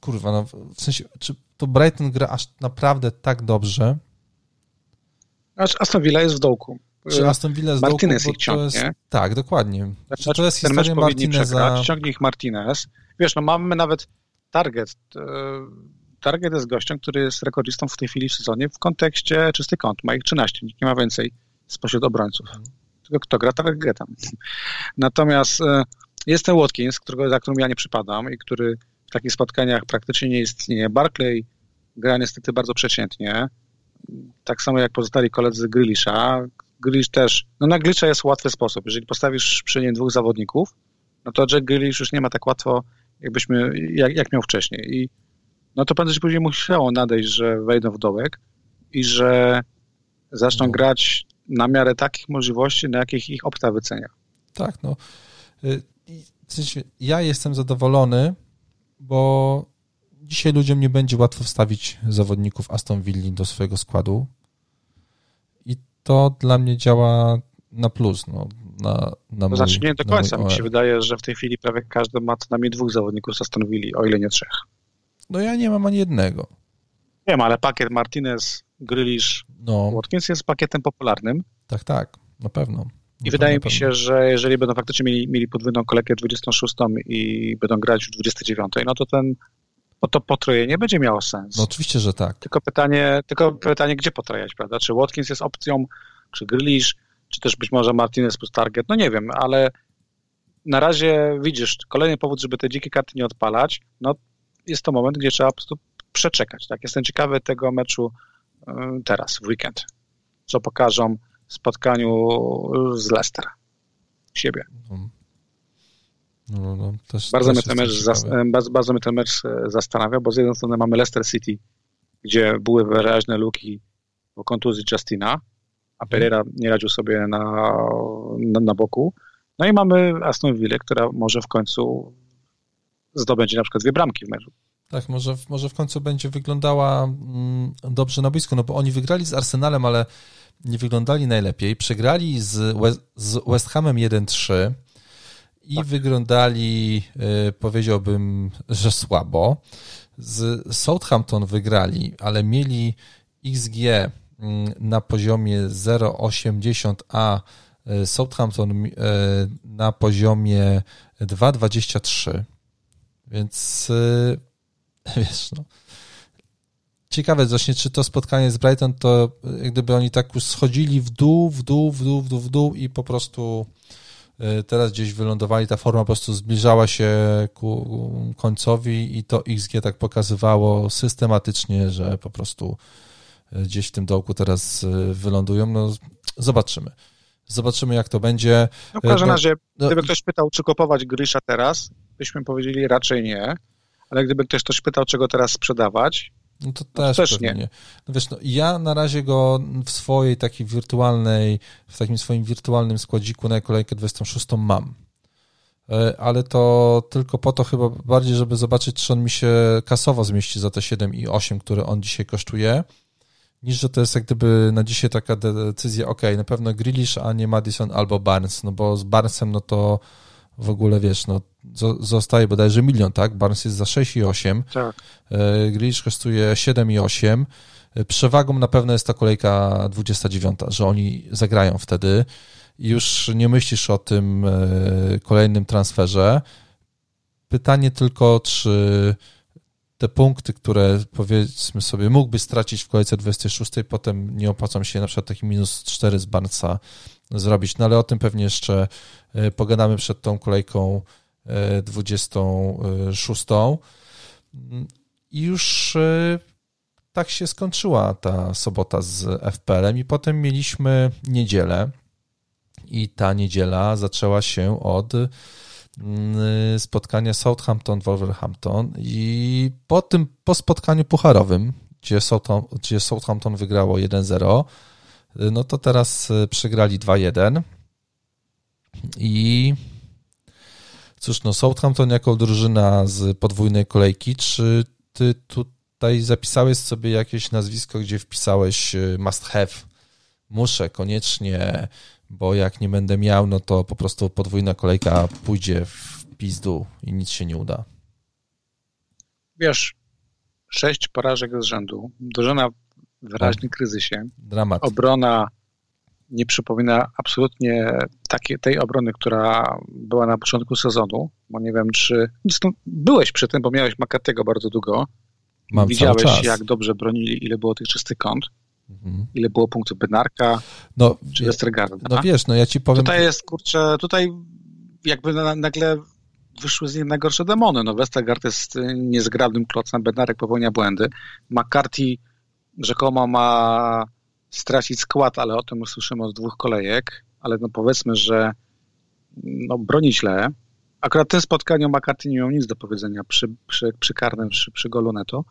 kurwa, no, w sensie, czy to Brighton gra aż naprawdę tak dobrze? Aż Aston Villa jest w dołku. Czy Aston Villa jest Martinez w dołku, ich ciągnie. Jest, tak, dokładnie. Znaczy, to jest historia Martineza. Ciągnie ich Martinez. Wiesz, no mamy nawet target. E, target jest gościem, który jest rekordzistą w tej chwili w sezonie w kontekście czysty kąt. Ma ich 13, nikt nie ma więcej spośród obrońców. Tylko kto gra, targetem. Natomiast e, jest ten Watkins, którego, za którym ja nie przypadam i który w takich spotkaniach praktycznie nie istnieje. Barclay gra niestety bardzo przeciętnie. Tak samo jak pozostali koledzy Grilisza. Grilish też, no na Glisza jest łatwy sposób. Jeżeli postawisz przy nim dwóch zawodników, no to Jack Grealish już nie ma tak łatwo, jakbyśmy, jak, jak miał wcześniej. I no to prędzej czy później musiało nadejść, że wejdą w dołek i że zaczną no. grać na miarę takich możliwości, na jakich ich opta wycenia. Tak, no. Y, ja jestem zadowolony, bo dzisiaj ludziom nie będzie łatwo wstawić zawodników Aston Villa do swojego składu i to dla mnie działa na plus. No, na, na to znaczy nie do końca. Mi się wydaje, że w tej chwili prawie każdy ma co najmniej dwóch zawodników z Aston Villa, o ile nie trzech. No ja nie mam ani jednego. Nie ma, ale pakiet Martinez, Grealish, no. Watkins jest pakietem popularnym. Tak, tak, na pewno. I wydaje mi się, że jeżeli będą faktycznie mieli, mieli podwójną kolejkę 26 i będą grać w 29, no to ten no to potrojenie będzie miało sens. No oczywiście, że tak. Tylko pytanie, tylko pytanie gdzie potrajać, prawda? Czy Watkins jest opcją, czy Grealish, czy też być może Martinez plus target, no nie wiem, ale na razie widzisz, kolejny powód, żeby te dzikie karty nie odpalać, no jest to moment, gdzie trzeba po prostu przeczekać. Tak? Jestem ciekawy tego meczu y, teraz, w weekend. Co pokażą w spotkaniu z Leicester. Siebie. No, no, no, też, bardzo, też mnie ten mecz zas, bardzo, bardzo mnie ten mecz e, zastanawia, bo z jednej strony mamy Leicester City, gdzie były wyraźne luki po kontuzji Justina, a. Pereira nie radził sobie na, na, na boku. No i mamy Aston Villa, która może w końcu zdobędzie na przykład dwie bramki w meczu. Tak, może, może w końcu będzie wyglądała mm, dobrze na boisku, no bo oni wygrali z Arsenalem, ale nie wyglądali najlepiej. Przegrali z West, z West Hamem 1-3 i tak. wyglądali, y, powiedziałbym, że słabo. Z Southampton wygrali, ale mieli XG na poziomie 0,80, a y, Southampton y, na poziomie 2,23. Więc wiesz, no. Ciekawe właśnie, czy to spotkanie z Brighton, to gdyby oni tak już schodzili w dół, w dół, w dół, w dół, w dół i po prostu teraz gdzieś wylądowali, ta forma po prostu zbliżała się ku końcowi i to XG tak pokazywało systematycznie, że po prostu gdzieś w tym dołku teraz e, wylądują. No, zobaczymy. Zobaczymy, jak to będzie. No, w każdym no, razie, no, gdyby ktoś pytał, czy kupować Grisza teraz, byśmy powiedzieli raczej nie ale gdyby ktoś też pytał, czego teraz sprzedawać, no to też, też nie. nie. No wiesz, no, ja na razie go w swojej takiej wirtualnej, w takim swoim wirtualnym składziku na kolejkę 26 mam. E, ale to tylko po to chyba bardziej, żeby zobaczyć, czy on mi się kasowo zmieści za te 7 i 8, które on dzisiaj kosztuje, niż że to jest jak gdyby na dzisiaj taka decyzja, ok, na pewno Grealish, a nie Madison albo Barnes, no bo z Barnesem no to w ogóle, wiesz, no zostaje bodajże milion, tak? Barnes jest za 6,8. Tak. E, Grealish kosztuje 7,8. E, przewagą na pewno jest ta kolejka 29, że oni zagrają wtedy już nie myślisz o tym e, kolejnym transferze. Pytanie tylko, czy te punkty, które powiedzmy sobie mógłby stracić w kolejce 26, potem nie opłacą się na przykład taki minus 4 z Barnesa zrobić. No ale o tym pewnie jeszcze pogadamy przed tą kolejką 26. I już e, tak się skończyła ta sobota z FPL-em i potem mieliśmy niedzielę i ta niedziela zaczęła się od mm, spotkania Southampton-Wolverhampton i po tym, po spotkaniu pucharowym, gdzie Southampton, gdzie Southampton wygrało 1-0, no to teraz e, przegrali 2-1 i Cóż, no Southampton jako drużyna z podwójnej kolejki, czy ty tutaj zapisałeś sobie jakieś nazwisko, gdzie wpisałeś y, must have, muszę koniecznie, bo jak nie będę miał, no to po prostu podwójna kolejka pójdzie w pizdu i nic się nie uda. Wiesz, sześć porażek z rzędu, drużyna w wyraźnym tak. kryzysie, Dramat. obrona nie przypomina absolutnie takiej, tej obrony, która była na początku sezonu, bo nie wiem, czy... byłeś przy tym, bo miałeś Makatego bardzo długo. Mam Widziałeś, jak dobrze bronili, ile było tych czystych kąt. Ile było punktów Benarka no, czy Westergaarda. No wiesz, no ja ci powiem... Tutaj jest, kurczę, tutaj jakby nagle wyszły z niej najgorsze demony. No Westergaard jest niezgrabnym klocem, Benarek popełnia błędy. McCarthy rzekomo ma stracić skład, ale o tym usłyszymy od dwóch kolejek, ale no powiedzmy, że no, broni źle. Akurat w tym spotkaniu McCarthy nie miał nic do powiedzenia przy, przy, przy karnym, przy, przy golu neto,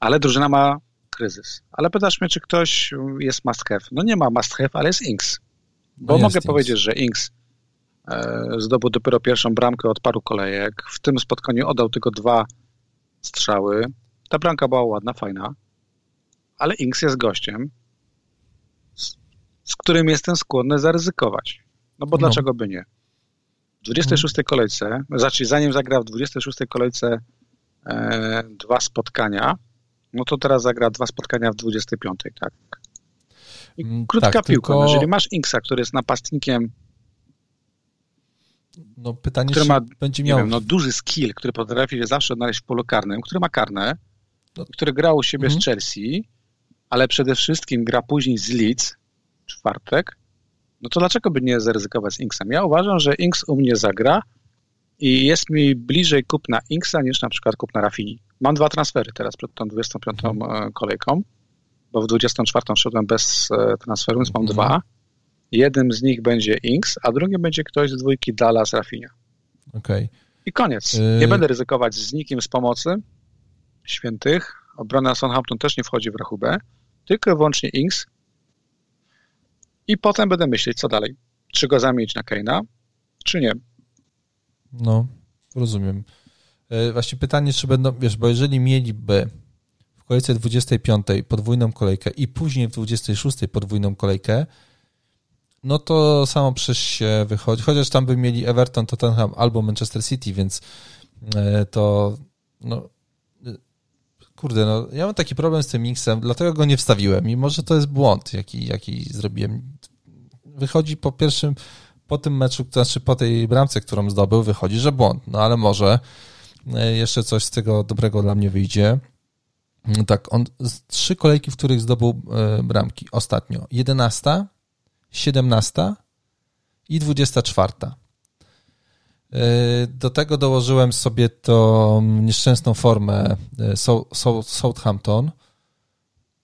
ale drużyna ma kryzys. Ale pytasz mnie, czy ktoś jest must have. No nie ma must have, ale jest Inks. Bo no mogę Inks. powiedzieć, że Inks e, zdobył dopiero pierwszą bramkę od paru kolejek. W tym spotkaniu oddał tylko dwa strzały. Ta bramka była ładna, fajna, ale Inks jest gościem, z którym jestem skłonny zaryzykować. No bo no. dlaczego by nie? W 26 kolejce, znaczy zanim zagra w 26 kolejce e, dwa spotkania, no to teraz zagra dwa spotkania w 25, tak? I mm, krótka tak, piłka. Tylko... Jeżeli masz Inksa, który jest napastnikiem, no pytanie, który ma będzie miał... Wiem, no, duży skill, który potrafi się zawsze odnaleźć w polu karnym, który ma karne, no. który grał u siebie mhm. z Chelsea, ale przede wszystkim gra później z Leeds, czwartek, no to dlaczego by nie zaryzykować z Inksem? Ja uważam, że Inks u mnie zagra i jest mi bliżej kupna Inksa niż na przykład kupna Rafini. Mam dwa transfery teraz przed tą 25 e, kolejką, bo w 24 wszedłem bez e, transferu, więc mam mm. dwa. Jednym z nich będzie Inks, a drugim będzie ktoś z dwójki Dallas Rafinia. Okay. I koniec. Y- nie będę ryzykować z nikim z pomocy świętych. Obrona Southampton też nie wchodzi w rachubę, tylko wyłącznie Inks i potem będę myśleć, co dalej. Czy go zamienić na Keina, czy nie. No, rozumiem. Właśnie pytanie, czy będą, wiesz, bo jeżeli mieliby w kolejce 25 podwójną kolejkę i później w 26 podwójną kolejkę, no to samo przez się wychodzi. Chociaż tam by mieli Everton, Tottenham albo Manchester City, więc e, to no kurde, no ja mam taki problem z tym Mixem, dlatego go nie wstawiłem i może to jest błąd, jaki, jaki zrobiłem. Wychodzi po pierwszym, po tym meczu, to znaczy po tej bramce, którą zdobył, wychodzi, że błąd, no ale może e, jeszcze coś z tego dobrego dla mnie wyjdzie. Tak, on trzy kolejki, w których zdobył e, bramki ostatnio. 11, 17 i 24. E, do tego dołożyłem sobie tą nieszczęsną formę e, Southampton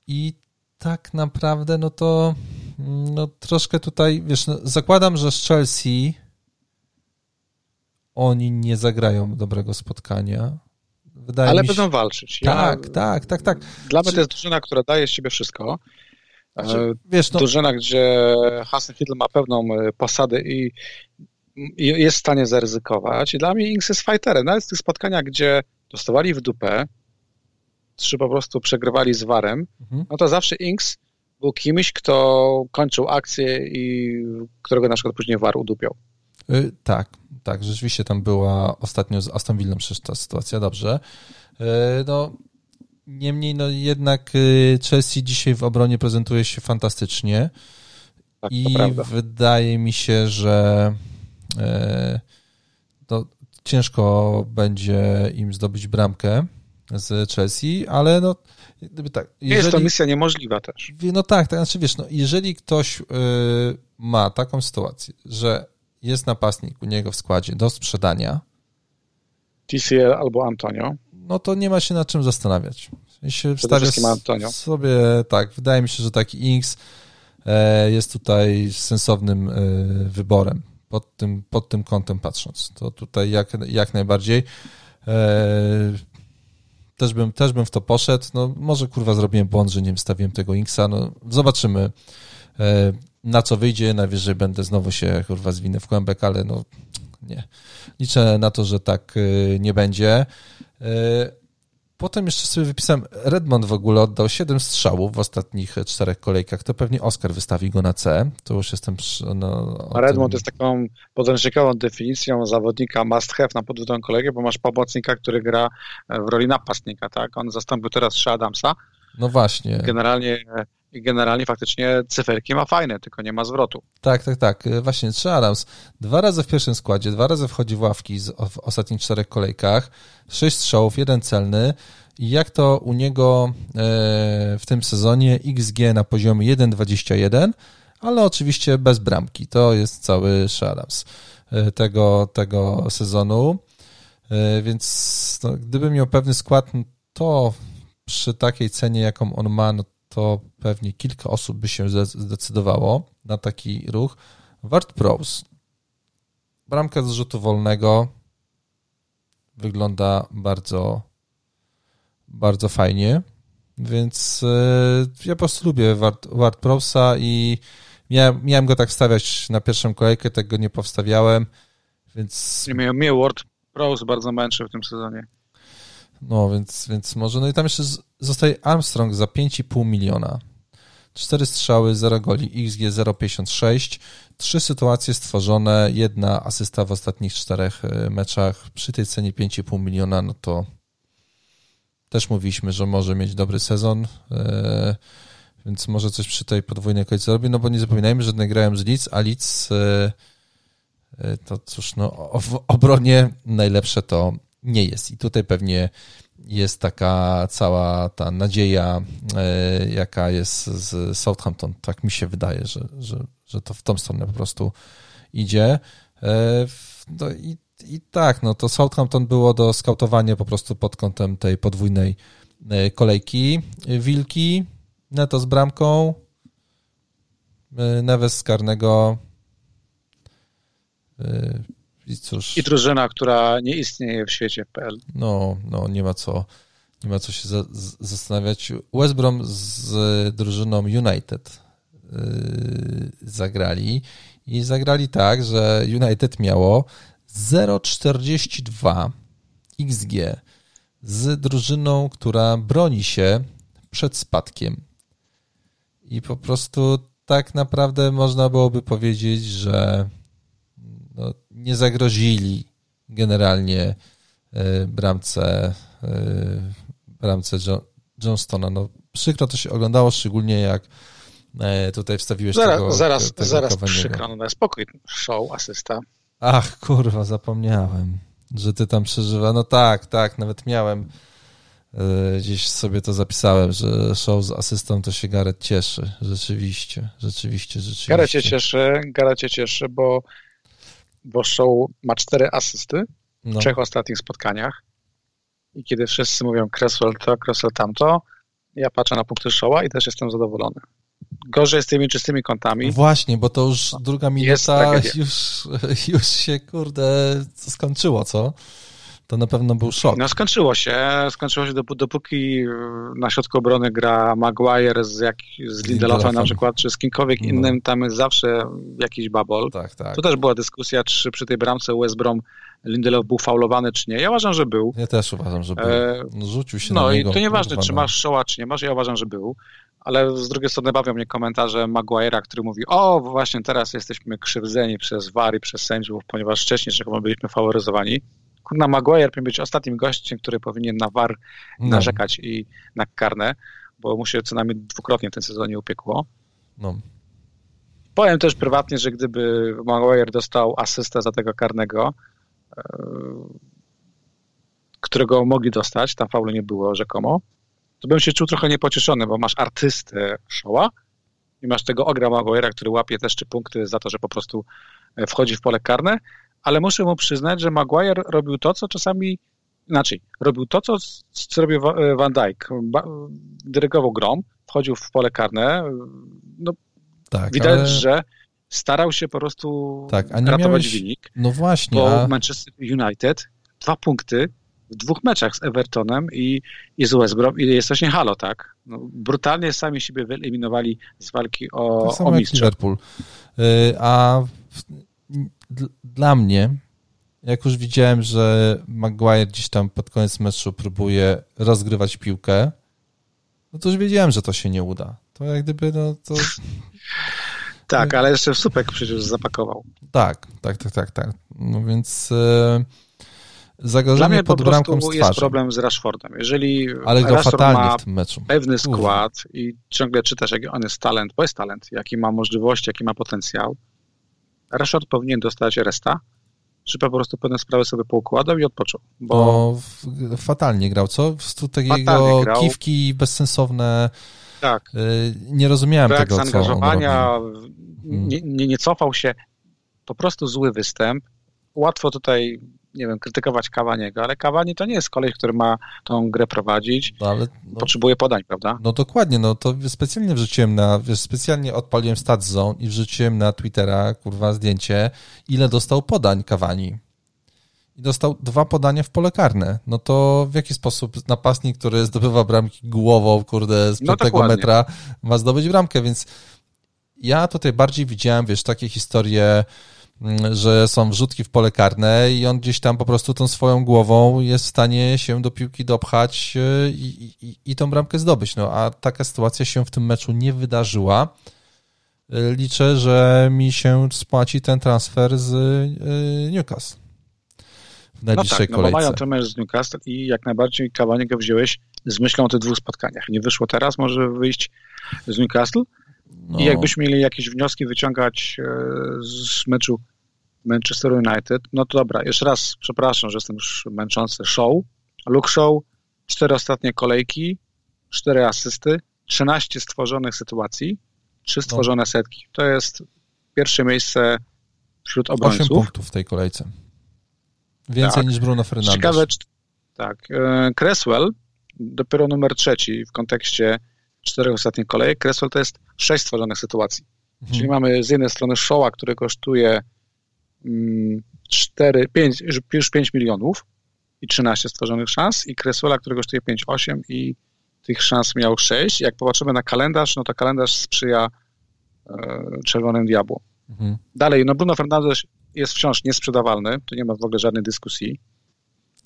i tak naprawdę no to no troszkę tutaj, wiesz, no zakładam, że z Chelsea oni nie zagrają dobrego spotkania. Wydaje Ale będą się... walczyć. Ja... Tak, tak, tak, tak. Dla mnie to jest drużyna, która daje z siebie wszystko. Znaczy, wiesz, no... Drużyna, gdzie Hasenhüttl ma pewną e, posadę i, i, jest w stanie zaryzykować. I dla mnie Inks jest fighterem. Nawet w tych spotkaniach, gdzie dostawali w dupę, czy po prostu przegrywali z Warem, mhm. no to zawsze Inks był kimś, kto kończył akcję i którego na przykład później War udupiał. Yy, tak, tak, rzeczywiście tam była ostatnio z Aston Villą przecież ta sytuacja, dobrze. Yy, no, Niemniej, no jednak y, Chelsea dzisiaj w obronie prezentuje się fantastycznie tak, i wydaje mi się, że e, to ciężko będzie im zdobyć bramkę z Chelsea, ale no gdyby tak. Jeżeli, jest to misja niemożliwa też. No tak, tak, znaczy wiesz, no, jeżeli ktoś ma taką sytuację, że jest napastnik u niego w składzie do sprzedania TCL albo Antonio no to nie ma się nad czym zastanawiać. Się wstawia sobie, tak, wydaje mi się, że taki Inks e, jest tutaj sensownym e, wyborem pod tym, pod tym kątem patrząc. To tutaj jak, jak najbardziej e, też bym, też bym w to poszedł. No, może kurwa zrobiłem błąd, że nie wstawiłem tego Inksa. No, zobaczymy na co wyjdzie. Najwyżej będę znowu się kurwa zwinę w kłębek, ale no nie. Liczę na to, że tak nie będzie. E, potem jeszcze sobie wypisałem, Redmond w ogóle oddał 7 strzałów w ostatnich czterech kolejkach, to pewnie Oscar wystawi go na C, to już jestem... No, A Redmond tym... jest taką podręcznikową definicją zawodnika must have na podwójną kolegę, bo masz pomocnika, który gra w roli napastnika, tak? On zastąpił teraz Shea Adamsa. No właśnie. Generalnie generalnie faktycznie cyferki ma fajne, tylko nie ma zwrotu. Tak, tak, tak. Właśnie, trzy Adams. Dwa razy w pierwszym składzie, dwa razy wchodzi w ławki w ostatnich czterech kolejkach, sześć strzałów, jeden celny. I jak to u niego e, w tym sezonie XG na poziomie 1,21, ale oczywiście bez bramki. To jest cały Adams e, tego, tego sezonu. E, więc no, gdybym miał pewny skład, to przy takiej cenie, jaką on ma, no to pewnie kilka osób by się zdecydowało na taki ruch. Wart Pros. Bramka z rzutu wolnego wygląda bardzo, bardzo fajnie, więc e, ja po prostu lubię Wart, Wart Prosa i miałem, miałem go tak stawiać na pierwszą kolejkę, tego nie powstawiałem, więc... Nie, mnie Ward Prowse bardzo męczy w tym sezonie. No, więc, więc może. No i tam jeszcze zostaje Armstrong za 5,5 miliona. Cztery strzały, 0 goli, XG 0,56. Trzy sytuacje stworzone, jedna asysta w ostatnich czterech e, meczach. Przy tej cenie 5,5 miliona, no to też mówiliśmy, że może mieć dobry sezon, e, więc może coś przy tej podwójnej kolejce zrobi, no bo nie zapominajmy, że grają z Leeds, a Leeds e, to cóż, no w obronie najlepsze to nie jest. I tutaj pewnie jest taka cała ta nadzieja, e, jaka jest z Southampton. Tak mi się wydaje, że, że, że to w tą stronę po prostu idzie. E, no i, I tak, no to Southampton było do skautowania po prostu pod kątem tej podwójnej e, kolejki. Wilki, Neto z bramką, Neves z karnego, i cóż. I drużyna, która nie istnieje w świecie PL. No, no nie ma co, nie ma co się za, z, zastanawiać. West Brom z drużyną United yy, zagrali i zagrali tak, że United miało 0,42 XG z drużyną, która broni się przed spadkiem. I po prostu tak naprawdę można byłoby powiedzieć, że no, nie zagrozili generalnie y, bramce, y, bramce Johnstona. No, przykro to się oglądało, szczególnie jak e, tutaj wstawiłeś zaraz, tego Zaraz, tego zaraz przykro, no spokój, show, asysta. Ach, kurwa, zapomniałem, że ty tam przeżywa. No tak, tak, nawet miałem e, gdzieś sobie to zapisałem, że show z asystą to się Gareth cieszy. Rzeczywiście, rzeczywiście, rzeczywiście. Gareth się cieszy, Gareth się cieszy, bo, bo show ma cztery asysty w no. trzech ostatnich spotkaniach i kiedy wszyscy mówią Cresswell to, Cresswell tamto, ja patrzę na punkty Showa i też jestem zadowolony. Gorzej z tymi czystymi kątami. Właśnie, bo to już druga minuta już, już się, kurde, skończyło, co? To na pewno był szok. No skończyło się, skończyło się dopóki na środku obrony gra Maguire z, jak, z Lindelofem na przykład, czy z kimkolwiek no. innym, tam jest zawsze jakiś babol. Tak, tak. Tu też była dyskusja, czy przy tej bramce West Brom Lindelof był faulowany, czy nie. Ja uważam, że był. Ja też uważam, że był. E, no, rzucił się no na. No i to nieważne, czy masz szoła, czy nie masz. Ja uważam, że był. Ale z drugiej strony bawią mnie komentarze Maguire'a, który mówi, o właśnie teraz jesteśmy krzywdzeni przez VAR i przez sędziów, ponieważ wcześniej rzekomo byliśmy faworyzowani. Kurna, Maguire powinien być ostatnim gościem, który powinien na VAR no. narzekać i na karne, bo mu się co najmniej dwukrotnie w tym sezonie upiekło. No. Powiem też prywatnie, że gdyby Maguire dostał asystę za tego karnego, E, którego mogli dostać, tam faulu nie było rzekomo, to bym się czuł trochę niepocieszony, bo masz artystę Showa i masz tego Ogra Maguire'a, który łapie też trzy punkty za to, że po prostu e, wchodzi w pole karne, ale muszę mu przyznać, że Maguire robił to, co czasami inaczej, robił to, co, co robił e, Van Dijk. Dyrygował grom, wchodził w pole karne, no, tak, widać, ale... że starał się po prostu tak, a ratować miałeś... wynik. No właśnie. Bo a... Manchester United dwa punkty w dwóch meczach z Evertonem i, i z West Brom i jest właśnie halo, tak? No, brutalnie sami siebie wyeliminowali z walki o, tak o mistrza. Liverpool. Yy, a dla mnie, jak już widziałem, że Maguire gdzieś tam pod koniec meczu próbuje rozgrywać piłkę, no to już wiedziałem, że to się nie uda. To jak gdyby, no to... Tak, ale jeszcze w supek przecież zapakował. Tak, tak, tak, tak, tak. No więc e, zagrożenie pod bramką Dla mnie jest problem z Rashfordem. Jeżeli ale Rashford ma w tym meczu. pewny skład Uf. i ciągle czytasz, jaki on jest talent, bo jest talent, jaki ma możliwości, jaki ma potencjał, Rashford powinien dostać resta, czy po prostu pewne sprawy sobie poukładał i odpoczął. Bo no, fatalnie grał, co? Takiego kiwki bezsensowne. Tak. Y, nie rozumiałem Brak tego, zaangażowania, nie, nie, nie cofał się, po prostu zły występ. Łatwo tutaj nie wiem, krytykować Kawaniego, ale Kawani to nie jest koleś, który ma tą grę prowadzić. No, ale, no, Potrzebuje podań, prawda? No dokładnie, no to specjalnie wrzuciłem na, wiesz, specjalnie odpaliłem Stat Zone i wrzuciłem na Twittera, kurwa, zdjęcie, ile dostał podań Kawani. I dostał dwa podania w pole karne. No to w jaki sposób napastnik, który zdobywa bramki głową, kurde, z no piątego metra, ma zdobyć bramkę, więc ja tutaj bardziej widziałem, wiesz, takie historie, że są wrzutki w pole karne i on gdzieś tam po prostu tą swoją głową jest w stanie się do piłki dopchać e, i, i, i tą bramkę zdobyć. No, a taka sytuacja się w tym meczu nie wydarzyła. E, liczę, że mi się spłaci ten transfer z e, Newcastle w najbliższej no tak, kolejce. No bo mają ten mecz z Newcastle i jak najbardziej Kawaniego wziąłeś z myślą o tych dwóch spotkaniach. Nie wyszło teraz, może wyjść z Newcastle, no. I jakbyśmy mieli jakieś wnioski wyciągać e, z meczu Manchester United, no to dobra, jeszcze raz przepraszam, że jestem już męczący. Show, Luke Show, cztery ostatnie kolejki, cztery asysty, 13 stworzonych sytuacji, trzy no. stworzone no. setki. To jest pierwsze miejsce wśród obrońców. 8 punktów w tej kolejce. Więcej tak. niż Bruno Fernandes. Ciekawe, tak. E, Cresswell, dopiero numer trzeci w kontekście czterech ostatnich kolejek. Cresswell to jest sześć stworzonych sytuacji. Mhm. Czyli mamy z jednej strony Showa, który kosztuje 4, mm, 5, już 5 milionów i 13 stworzonych szans i Cresswella, który kosztuje 5, 8 i tych szans miał 6. Jak popatrzymy na kalendarz, no to kalendarz sprzyja e, Czerwonym Diabłom. Mhm. Dalej, no Bruno Fernandes jest wciąż niesprzedawalny, tu nie ma w ogóle żadnej dyskusji.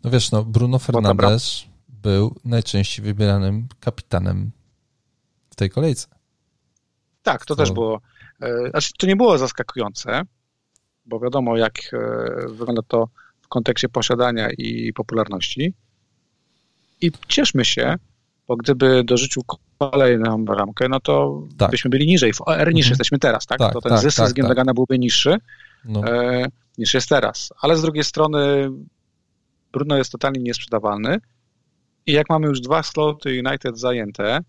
No wiesz, no Bruno Fernandes był najczęściej wybieranym kapitanem w tej kolejce. Tak, to, to... też było. E, znaczy, to nie było zaskakujące, bo wiadomo, jak e, wygląda to w kontekście posiadania i popularności. I cieszmy się, bo gdyby dorzucił kolejną bramkę, no to tak. byśmy byli niżej w OR niż mhm. jesteśmy teraz, tak? tak to ten tak, zysk tak, z Gendagana tak. byłby niższy no. e, niż jest teraz. Ale z drugiej strony Bruno jest totalnie niesprzedawalny i jak mamy już dwa sloty United zajęte,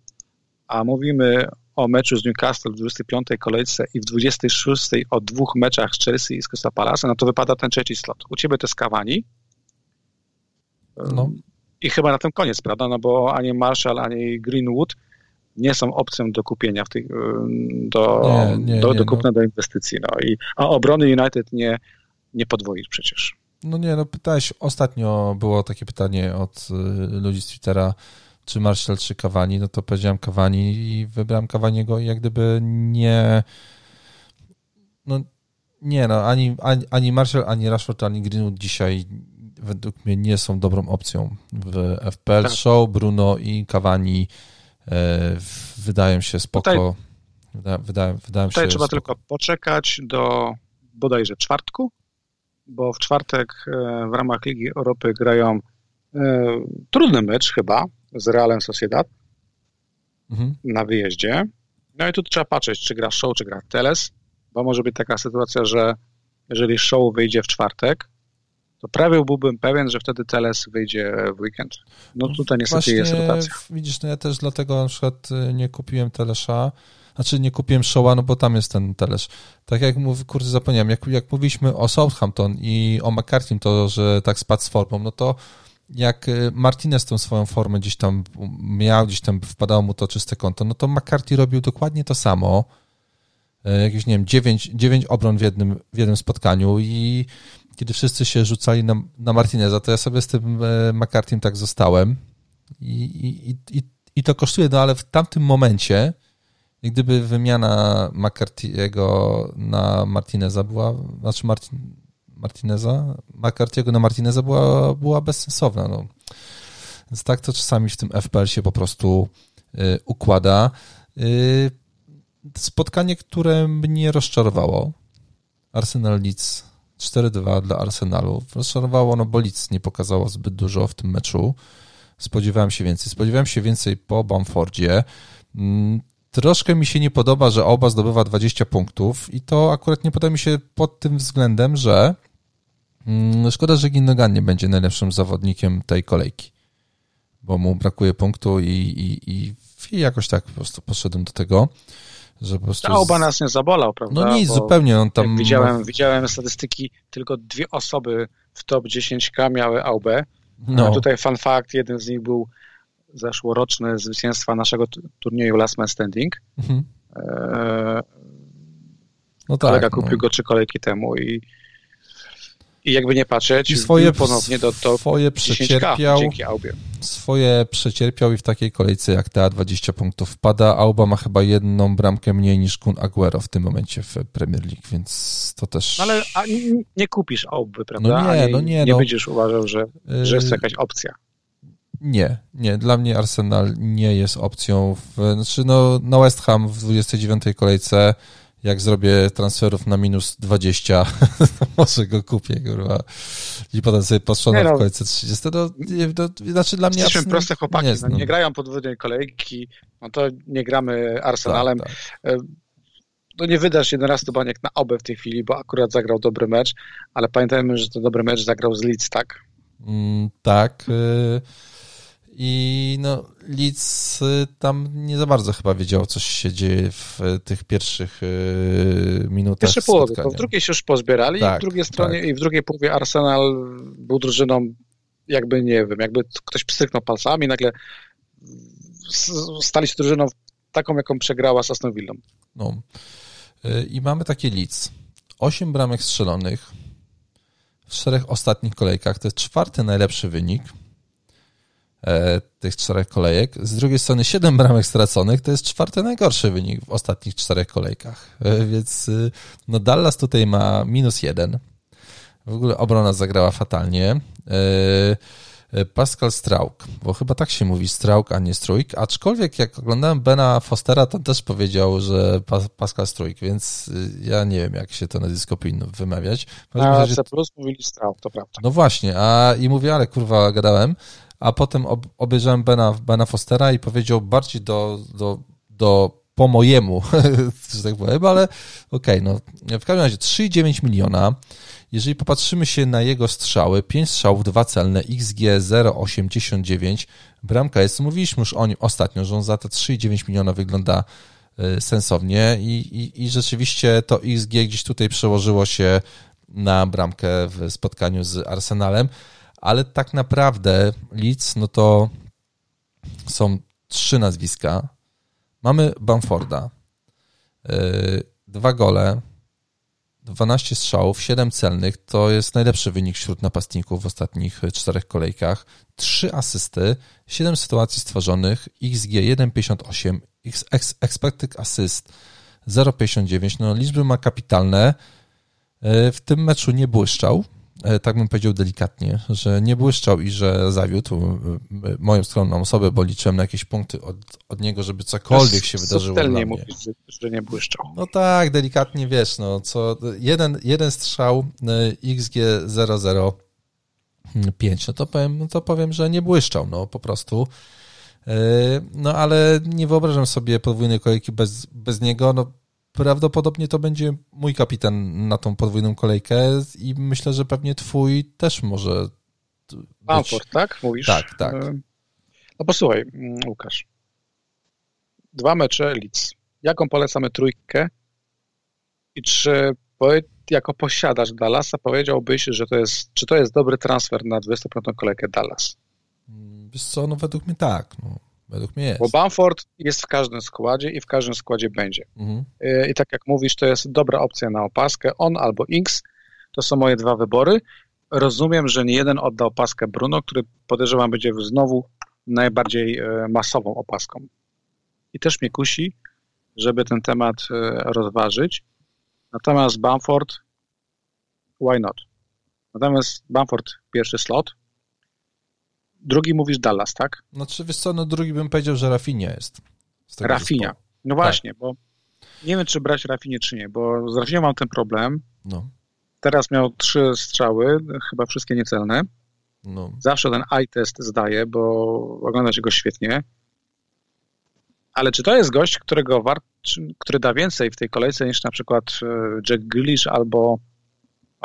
a mówimy o meczu z Newcastle w 25 kolejce i w 26 o dwóch meczach z Chelsea i z Crystal Palace, no to wypada ten trzeci slot. U ciebie to jest Cavani. No. I chyba na tym koniec, prawda? No bo ani Marshall, ani Greenwood nie są opcją do kupienia w tej, do, nie, nie, do, nie, do kupna no. do inwestycji. No. I, a obrony United nie, nie podwoisz przecież. No nie, no pytałeś, ostatnio było takie pytanie od y, ludzi z Twittera, czy Marshall, czy Cavani, no to powiedziałem Cavani i wybrałem Cavaniego i jak gdyby nie no nie no, ani, ani, ani Marshall, ani Rashford, ani Greenwood dzisiaj według mnie nie są dobrą opcją w FPL tak. Show, Bruno i Cavani e, wydają się spoko. Tutaj, wyda, wydają, wydają tutaj się trzeba spoko. tylko poczekać do bodajże czwartku, bo w czwartek e, w ramach Ligi Europy grają e, trudny mecz chyba z Realem Sociedad mhm. na wyjeździe. No i tu trzeba patrzeć, czy gra Show, czy gra Teles, bo może być taka sytuacja, że jeżeli Show wyjdzie w czwartek, to prawie byłbym pewien, że wtedy Teles wyjdzie w weekend. No tutaj niestety Właśnie, jest rotacja. Widzisz, no ja też dlatego na przykład y, nie kupiłem Telesza, znaczy nie kupiłem Showa, no bo tam jest ten Telesz. Tak jak mówię, kurde zapomniałem, jak, jak mówiliśmy o Southampton i o McCarthy, to, że tak spadł z formą, no to jak y, Martinez tą swoją formę gdzieś tam miał, gdzieś tam wpadało mu to czyste konto, no to McCarthy robił dokładnie to samo. Y, jakieś, nie wiem, dziewięć, dziewięć obron w jednym, w jednym spotkaniu i kiedy wszyscy się rzucali na, na Martineza, to ja sobie z tym y, McCarthym tak zostałem i, i, i, i to kosztuje, no ale w tamtym momencie gdyby wymiana McCarthy'ego na Martineza była, znaczy Martin, Martineza, McCarthy'ego na Martineza była, była bezsensowna. No. Więc tak to czasami w tym FPL się po prostu y, układa. Y, spotkanie, które mnie rozczarowało. Arsenal Leeds 4-2 dla Arsenalu. Rozczarowało, no bo Leeds nie pokazało zbyt dużo w tym meczu. Spodziewałem się więcej. Spodziewałem się więcej po Bamfordzie. Troszkę mi się nie podoba, że oba zdobywa 20 punktów i to akurat nie podoba mi się pod tym względem, że Mm, szkoda, że Gindogan nie będzie najlepszym zawodnikiem tej kolejki, bo mu brakuje punktu i, i, i, i jakoś tak po prostu poszedłem do tego, że po prostu... Auba nas nie zabolał, prawda? No nic, bo zupełnie. On tam... Widziałem, widziałem statystyki, tylko dwie osoby w top 10K miały Aubę. No. A tutaj fun fact, jeden z nich był zeszłoroczny zwycięstwa naszego turnieju Last Man Standing. Mhm. Eee, no tak, kolega kupił no. go trzy kolejki temu i i jakby nie patrzeć, I swoje, ponownie do top swoje przecierpiał, dzięki Aubie. Swoje przecierpiał i w takiej kolejce jak ta 20 punktów wpada. Auba ma chyba jedną bramkę mniej niż Kun Aguero w tym momencie w Premier League, więc to też... No ale nie kupisz Auby, prawda? No nie, no nie. Nie no. będziesz uważał, że, że jest to jakaś opcja. Nie, nie. Dla mnie Arsenal nie jest opcją. W, znaczy no, na West Ham w 29 kolejce jak zrobię transferów na minus 20, to może go kupię, kurwa. I potem sobie poszło no, w końcu 30. To, nie, to, znaczy dla mnie... Jesteśmy proste chłopaki, nie, no, nie grają podwójnej kolejki, no to nie gramy Arsenalem. Tak, tak. No nie wydasz 11 baniek na obę w tej chwili, bo akurat zagrał dobry mecz, ale pamiętajmy, że to dobry mecz zagrał z Leeds, tak? Mm, tak. Y i no, Leeds y, tam nie za bardzo chyba wiedział, co się dzieje w tych pierwszych y, minutach. Pierwsze połowy, to w drugiej się już pozbierali tak, i w drugiej stronie tak. i w drugiej połowie Arsenal był drużyną jakby, nie wiem, jakby ktoś pstryknął palcami, nagle stali się drużyną taką, jaką przegrała z Aston Villą. No. Y, I mamy takie Leeds. Osiem bramek strzelonych w czterech ostatnich kolejkach. To jest czwarty najlepszy wynik tych czterech kolejek. Z drugiej strony 7 bramek straconych to jest czwarty najgorszy wynik w ostatnich czterech kolejkach. E, więc y, no Dallas tutaj ma minus jeden. W ogóle obrona zagrała fatalnie. E, Pascal Strauk, bo chyba tak się mówi Strauk, a nie Strójk, aczkolwiek jak oglądałem Bena Fostera, to też powiedział, że Pascal Strójk, więc ja nie wiem, jak się to nazwisko powinno wymawiać. Na C++ mówili Strauk, to prawda. No właśnie, a i mówię, ale kurwa, gadałem, a potem ob, obejrzałem Bena, Bena Fostera i powiedział bardziej do, do, do po mojemu, że tak powiem, ale okej, okay, no. W każdym razie 3,9 miliona, jeżeli popatrzymy się na jego strzały, 5 strzałów, 2 celne, XG 0,89, bramka jest, mówiliśmy już o nim ostatnio, że on za te 3,9 miliona wygląda e, sensownie i, i, i rzeczywiście to XG gdzieś tutaj przełożyło się na bramkę w spotkaniu z Arsenalem, ale tak naprawdę Leeds, no to są trzy nazwiska. Mamy Bamforda, e, dwa gole, 12 strzałów, 7 celnych, to jest najlepszy wynik wśród napastników w ostatnich czterech kolejkach. 3 asysty, 7 sytuacji stworzonych, XG 1,58, expected assist 0,59. No, liczby ma kapitalne. E, w tym meczu nie błyszczał, tak bym powiedział delikatnie, że nie błyszczał i że zawiódł e, e, moją skromną osobę, bo liczyłem na jakieś punkty od, od niego, żeby cokolwiek się wydarzyło dla mnie. mówisz, że, nie błyszczał. No tak, delikatnie wiesz, no co, jeden, jeden strzał XG 005, no to powiem, no to powiem, że nie błyszczał, no po prostu. No ale nie wyobrażam sobie podwójnej kolejki bez, bez niego, no prawdopodobnie to będzie mój kapitan na tą podwójną kolejkę i myślę, że pewnie twój też może Bamford, tak? Mówisz? Tak, tak. No posłuchaj, mm, Łukasz. Dwa mecze Leeds. Jaką polecamy trójkę? I czy jako posiadacz Dallasa powiedziałbyś, że to jest, czy to jest dobry transfer na 25. kolejkę Dallas? Wiesz co, no według mnie tak. No. Według mnie jest. Bo Bamford jest w każdym składzie i w każdym składzie będzie. Mhm. Y, I tak jak mówisz, to jest dobra opcja na opaskę. On albo X to są moje dwa wybory. Rozumiem, że nie jeden odda opaskę Bruno, który podejrzewam będzie znowu najbardziej y, masową opaską. I też mnie kusi, żeby ten temat y, rozważyć. Natomiast Bamford, why not? Natomiast Bamford pierwszy slot, Drugi mówisz Dallas, tak? No czy wiesz co, no drugi bym powiedział, że Rafinia jest. Rafinia. No właśnie, tak. bo nie wiem, czy brać Rafinie, czy nie, bo z Rafinią mam ten problem. No. Teraz miał trzy strzały, chyba wszystkie niecelne. No. Zawsze ten eye test zdaje, bo ogląda się go świetnie. Ale czy to jest gość, którego wart, który da więcej w tej kolejce niż na przykład e, Jack Grealish albo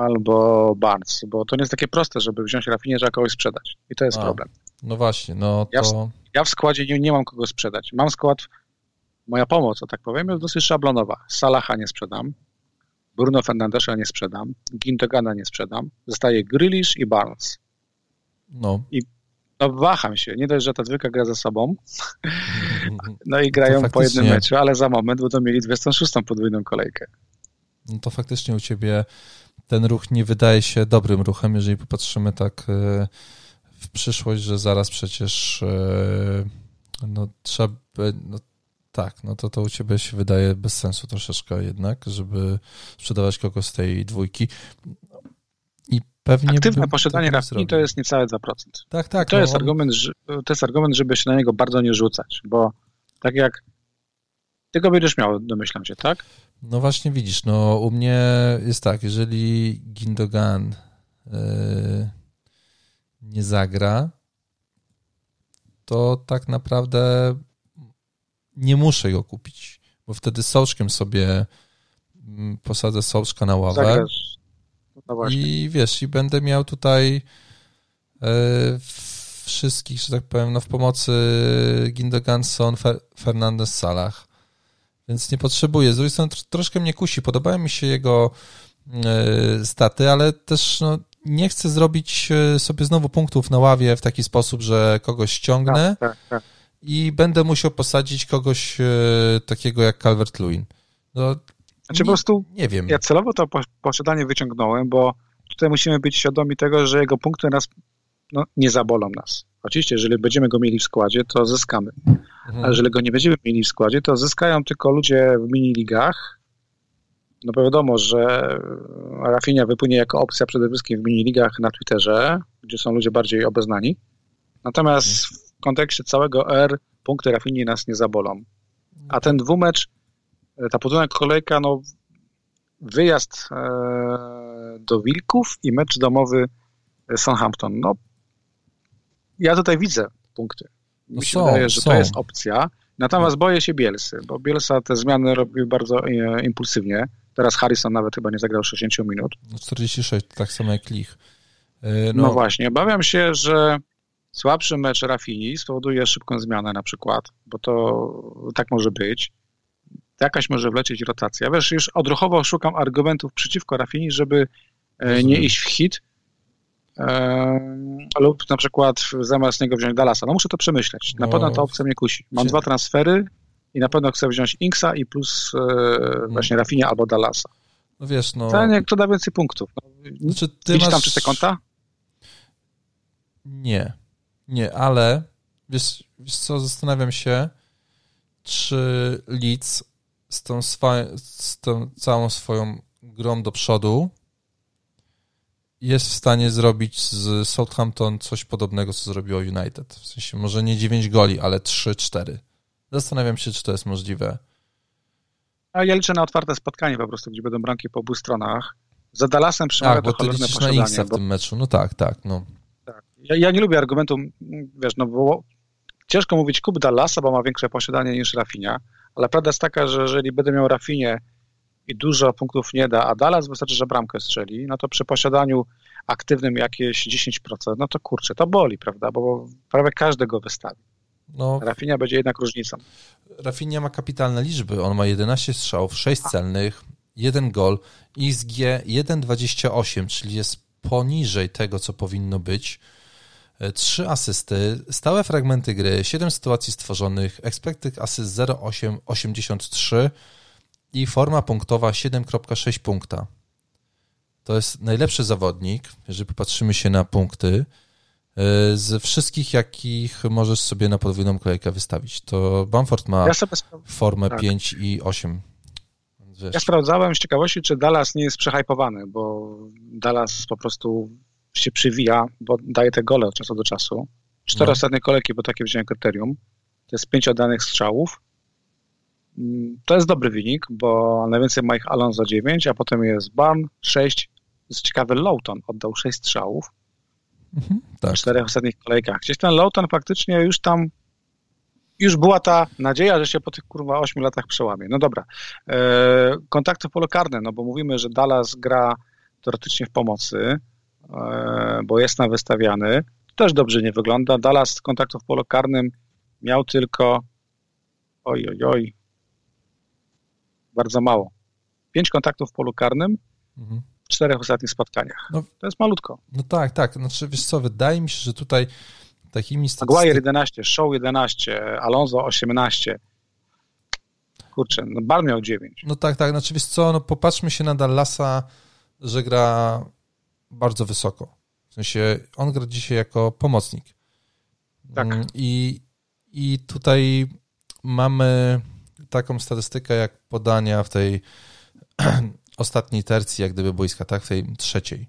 albo Barnes, bo to nie jest takie proste, żeby wziąć Rafinie, trzeba kogoś sprzedać. I to jest A, problem. No właśnie, no to... Ja w, ja w składzie nie, nie mam kogo sprzedać. Mam skład, moja pomoc, o tak powiem, jest dosyć szablonowa. Salaha nie sprzedam, Bruno Fernandesza nie sprzedam, Gintogana nie sprzedam, zostaje Grealish i Barnes. No. I no waham się. Nie dość, że ta dwójka gra ze sobą, no i grają po jednym meczu, ale za moment będą mieli 26. podwójną kolejkę. No to faktycznie u ciebie ten ruch nie wydaje się dobrym ruchem, jeżeli popatrzymy tak e, w przyszłość, że zaraz przecież e, no trzeba, no tak, no to to u ciebie się wydaje bez sensu troszeczkę jednak, żeby sprzedawać kogoś z tej dwójki. I pewnie Aktywne posiadanie Rafini to jest niecałe 2%. Tak, tak. To, no jest on... argument, to jest argument, żeby się na niego bardzo nie rzucać, bo tak jak ty go będziesz miał, domyślam się, tak? No właśnie widzisz, no u mnie jest tak, jeżeli Gindogan yy, nie zagra, to tak naprawdę nie muszę go kupić, bo wtedy soczkiem sobie mm, posadzę soczka na ławę. No i wiesz, i będę miał tutaj yy, wszystkich, że tak powiem, no w pomocy Gindogan, Son, Fer Fernandez, Salah więc nie potrzebuję. Z drugiej strony troszkę mnie kusi. Podobają mi się jego e, staty, ale też no, nie chcę zrobić e, sobie znowu punktów na ławie w taki sposób, że kogoś ściągnę tak, tak, tak. i będę musiał posadzić kogoś e, takiego jak Calvert-Lewin. No, znaczy nie, po prostu nie wiem. Ja celowo to posiadanie wyciągnąłem, bo tutaj musimy być świadomi tego, że jego punkty nas no, nie zabolą nas. Oczywiście, jeżeli będziemy go mieli w składzie, to zyskamy. Mhm. A jeżeli go nie będziemy mieli w składzie, to zyskają tylko ludzie w mini-ligach no bo wiadomo, że Rafinha wypłynie jako opcja przede wszystkim w miniligach na Twitterze, gdzie są ludzie bardziej obeznani. Natomiast w kontekście całego R punkty Rafinii nas nie zabolą. A ten dwumecz, ta podwójna kolejka, no wyjazd e, do Wilków i mecz domowy Southampton. No, ja tutaj widzę punkty. Mi no się są, wydaje, że są. to jest opcja. Natomiast boję się Bielsy, bo Bielsa te zmiany robił bardzo e, impulsywnie. Teraz Harrison nawet chyba nie zagrał 60 minut. 46, no, tak samo jak Lich. E, no. no właśnie, obawiam się, że słabszy mecz Rafini spowoduje szybką zmianę na przykład, bo to tak może być. Jakaś może wlecieć rotacja. Wiesz, już odruchowo szukam argumentów przeciwko Rafini, żeby e, nie iść w hit, lub na przykład zamiast niego wziąć Dallasa. No muszę to przemyśleć. Na no. pewno ta opcja mnie kusi. Mam dwa transfery i na pewno chcę wziąć Inksa i plus e, właśnie Rafinia albo Dallasa. No wiesz, no... Ten, kto da więcej punktów. No, znaczy, ty masz... tam czyste konta? Nie. Nie, ale wiesz, wiesz co, zastanawiam się, czy Leeds z tą, z tą całą swoją grą do przodu jest w stanie zrobić z Southampton coś podobnego, co zrobiło United. W sensie może nie 9 goli, ale 3-4. Zastanawiam się, czy to jest możliwe. A ja liczę na otwarte spotkanie po prostu, gdzie będą bramki po obu stronach. Za Dallasem przymawia tak, bo ty liczysz na Inksa w bo... tym meczu. No tak, tak. No. tak. Ja, ja, nie lubię argumentu, wiesz, no bo ciężko mówić kup Dallasa, bo ma większe posiadanie niż Rafinha, ale prawda jest taka, że jeżeli będę miał Rafinie i dużo punktów nie da, a Dallas wystarczy, że bramkę strzeli, no to przy posiadaniu aktywnym jakieś 10%, no to kurczę, to boli, prawda, bo prawie każdy go wystawi. No, Rafinha będzie jednak różnicą. Rafinha ma kapitalne liczby, on ma 11 strzałów, 6 celnych, 1 gol, XG 1,28, czyli jest poniżej tego, co powinno być. 3 asysty, stałe fragmenty gry, 7 sytuacji stworzonych, expected assist 0,83 i forma punktowa 7,6 punkta. To jest najlepszy zawodnik, jeżeli popatrzymy się na punkty, e, z wszystkich, jakich możesz sobie na podwójną kolejkę wystawić. To Bamford ma ja formę tak. 5 i 8. Wiesz. Ja sprawdzałem z ciekawości, czy Dallas nie jest przehypowany, bo Dallas po prostu się przywija, bo daje te gole od czasu do czasu. Cztery no. ostatnie kolejki, bo takie wziąłem kryterium. To jest pięć oddanych strzałów. To jest dobry wynik, bo najwięcej ma ich Alonso 9, a potem jest Barn 6. Jest ciekawy, Lowton oddał 6 strzałów mhm, tak. w czterech ostatnich kolejkach. Gdzieś ten Lowton faktycznie już tam już była ta nadzieja, że się po tych kurwa 8 latach przełamie. No dobra. E, kontakty polokarne, no bo mówimy, że Dallas gra teoretycznie w pomocy, e, bo jest nam wystawiany. Też dobrze nie wygląda. Dallas kontaktów polokarnym miał tylko oj, oj, oj, bardzo mało. Pięć kontaktów w polu karnym mhm. w czterech ostatnich spotkaniach. No, to jest malutko. No tak, tak. Znaczy, wiesz co, wydaje mi się, że tutaj takimi statystykami... Maguire 11, Show 11, Alonso 18. Kurczę, no Bal miał 9. No tak, tak. Znaczy, wiesz co, no popatrzmy się na Dallasa, że gra bardzo wysoko. W sensie, on gra dzisiaj jako pomocnik. Tak. Mm, I, i tutaj mamy taką statystykę jak podania w tej ostatniej tercji, jak gdyby boiska, tak, w tej trzeciej.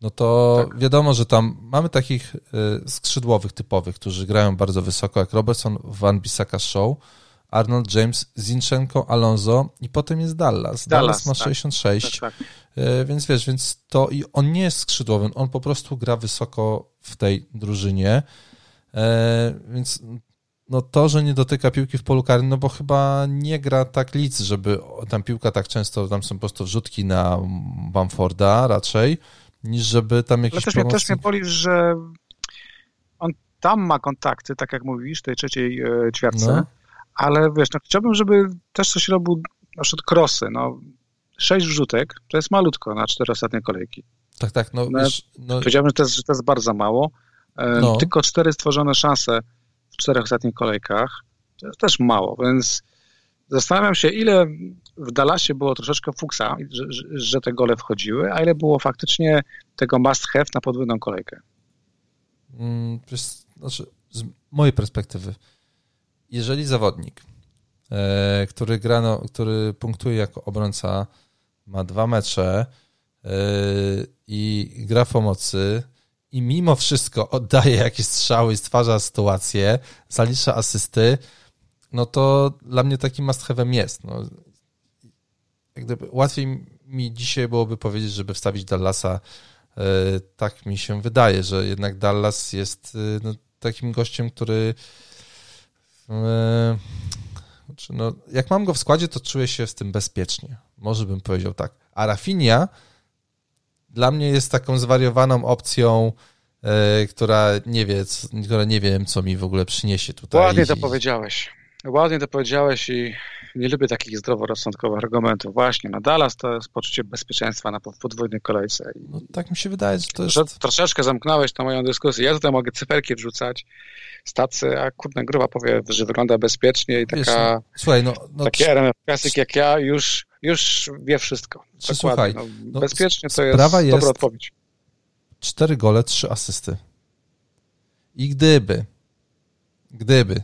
No to tak. wiadomo, że tam mamy takich y, skrzydłowych typowych, którzy grają bardzo wysoko, jak Robertson, Van Bissaka Show, Arnold James, Zinchenko, Alonso i potem jest Dallas. Dallas, Dallas ma tak. 66, tak, tak. Y, więc wiesz, więc to i on nie jest skrzydłowym, on po prostu gra wysoko w tej drużynie, y, więc no to, że nie dotyka piłki w polu karnym, no bo chyba nie gra tak lic, żeby tam piłka tak często, tam są po prostu wrzutki na Bamforda raczej, niż żeby tam jakiś Ale też, mnie, też mnie boli, że on tam ma kontakty, tak jak mówisz, w tej trzeciej e, ćwiartce, no. ale wiesz, no, chciałbym, żeby też coś robił na przykład krosy, no sześć wrzutek, to jest malutko na cztery ostatnie kolejki. Tak, tak, no, no, wiesz, no. Powiedziałbym, że to, jest, że to jest bardzo mało. E, no. Tylko cztery stworzone szanse czterech ostatnich kolejkach. To jest też mało, więc zastanawiam się, ile w Dallasie było troszeczkę fuksa, że, że te gole wchodziły, a ile było faktycznie tego must have na podwójną kolejkę. Mm, znaczy, z mojej perspektywy, jeżeli zawodnik, e, który gra, no, który punktuje jako obrońca ma dwa mecze yy, i gra w pomocy i mimo wszystko oddaje jakieś strzały i stwarza sytuację, zalicza asysty, no to dla mnie takim must have'em jest. No, jak gdyby łatwiej mi dzisiaj byłoby powiedzieć, żeby wstawić Dallasa. Yy, tak mi się wydaje, że jednak Dallas jest yy, no, takim gościem, który yy, znaczy, no, jak mam go w składzie, to czuję się z tym bezpiecznie. Może bym powiedział tak. A Rafinha dla mnie jest taką zwariowaną opcją, e, która nie wie, która nie wiem, co mi w ogóle przyniesie tutaj. Ładnie to powiedziałeś. Ładnie to powiedziałeś i nie lubię takich zdroworozsądkowych argumentów. Właśnie, na Dallas to jest poczucie bezpieczeństwa na podwójnej kolejce. No, tak mi się wydaje, że to jest... Że troszeczkę zamknąłeś tą moją dyskusję. Ja tutaj mogę cyferki wrzucać, stacy, a kurde, gruba powie, że wygląda bezpiecznie i taka... Wiesz, no, słuchaj, no... no taki RMF Classic jak ja już, już wie wszystko. Dokładnie. Słuchaj, no, no, bezpiecznie to jest, jest dobra odpowiedź. Cztery gole, trzy asysty. I gdyby, gdyby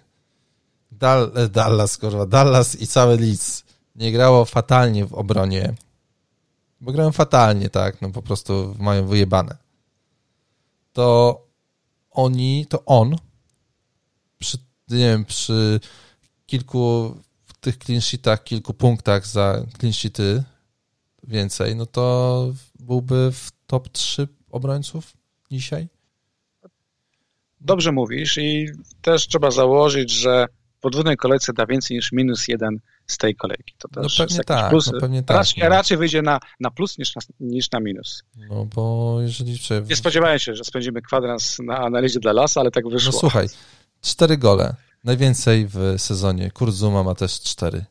Dal, Dallas, kurwa, Dallas i cały Leeds nie grało fatalnie w obronie, bo grają fatalnie, tak, no po prostu mają wyjebane, to oni, to on przy, nie wiem, przy kilku tych clean sheetach, kilku punktach za clean sheety więcej, no to byłby w top 3 obrońców dzisiaj? Dobrze mówisz i też trzeba założyć, że podwójnej kolejce da więcej niż minus jeden z tej kolejki. To też no pewnie tak, plus. No pewnie tak, raczej, no. raczej wyjdzie na, na plus niż na, niż na minus. No bo jeżeli... Nie spodziewałem się, że spędzimy kwadrans na analizie dla Lasa, ale tak wyszło. No słuchaj, cztery gole. Najwięcej w sezonie. Kurt Zuma ma też cztery.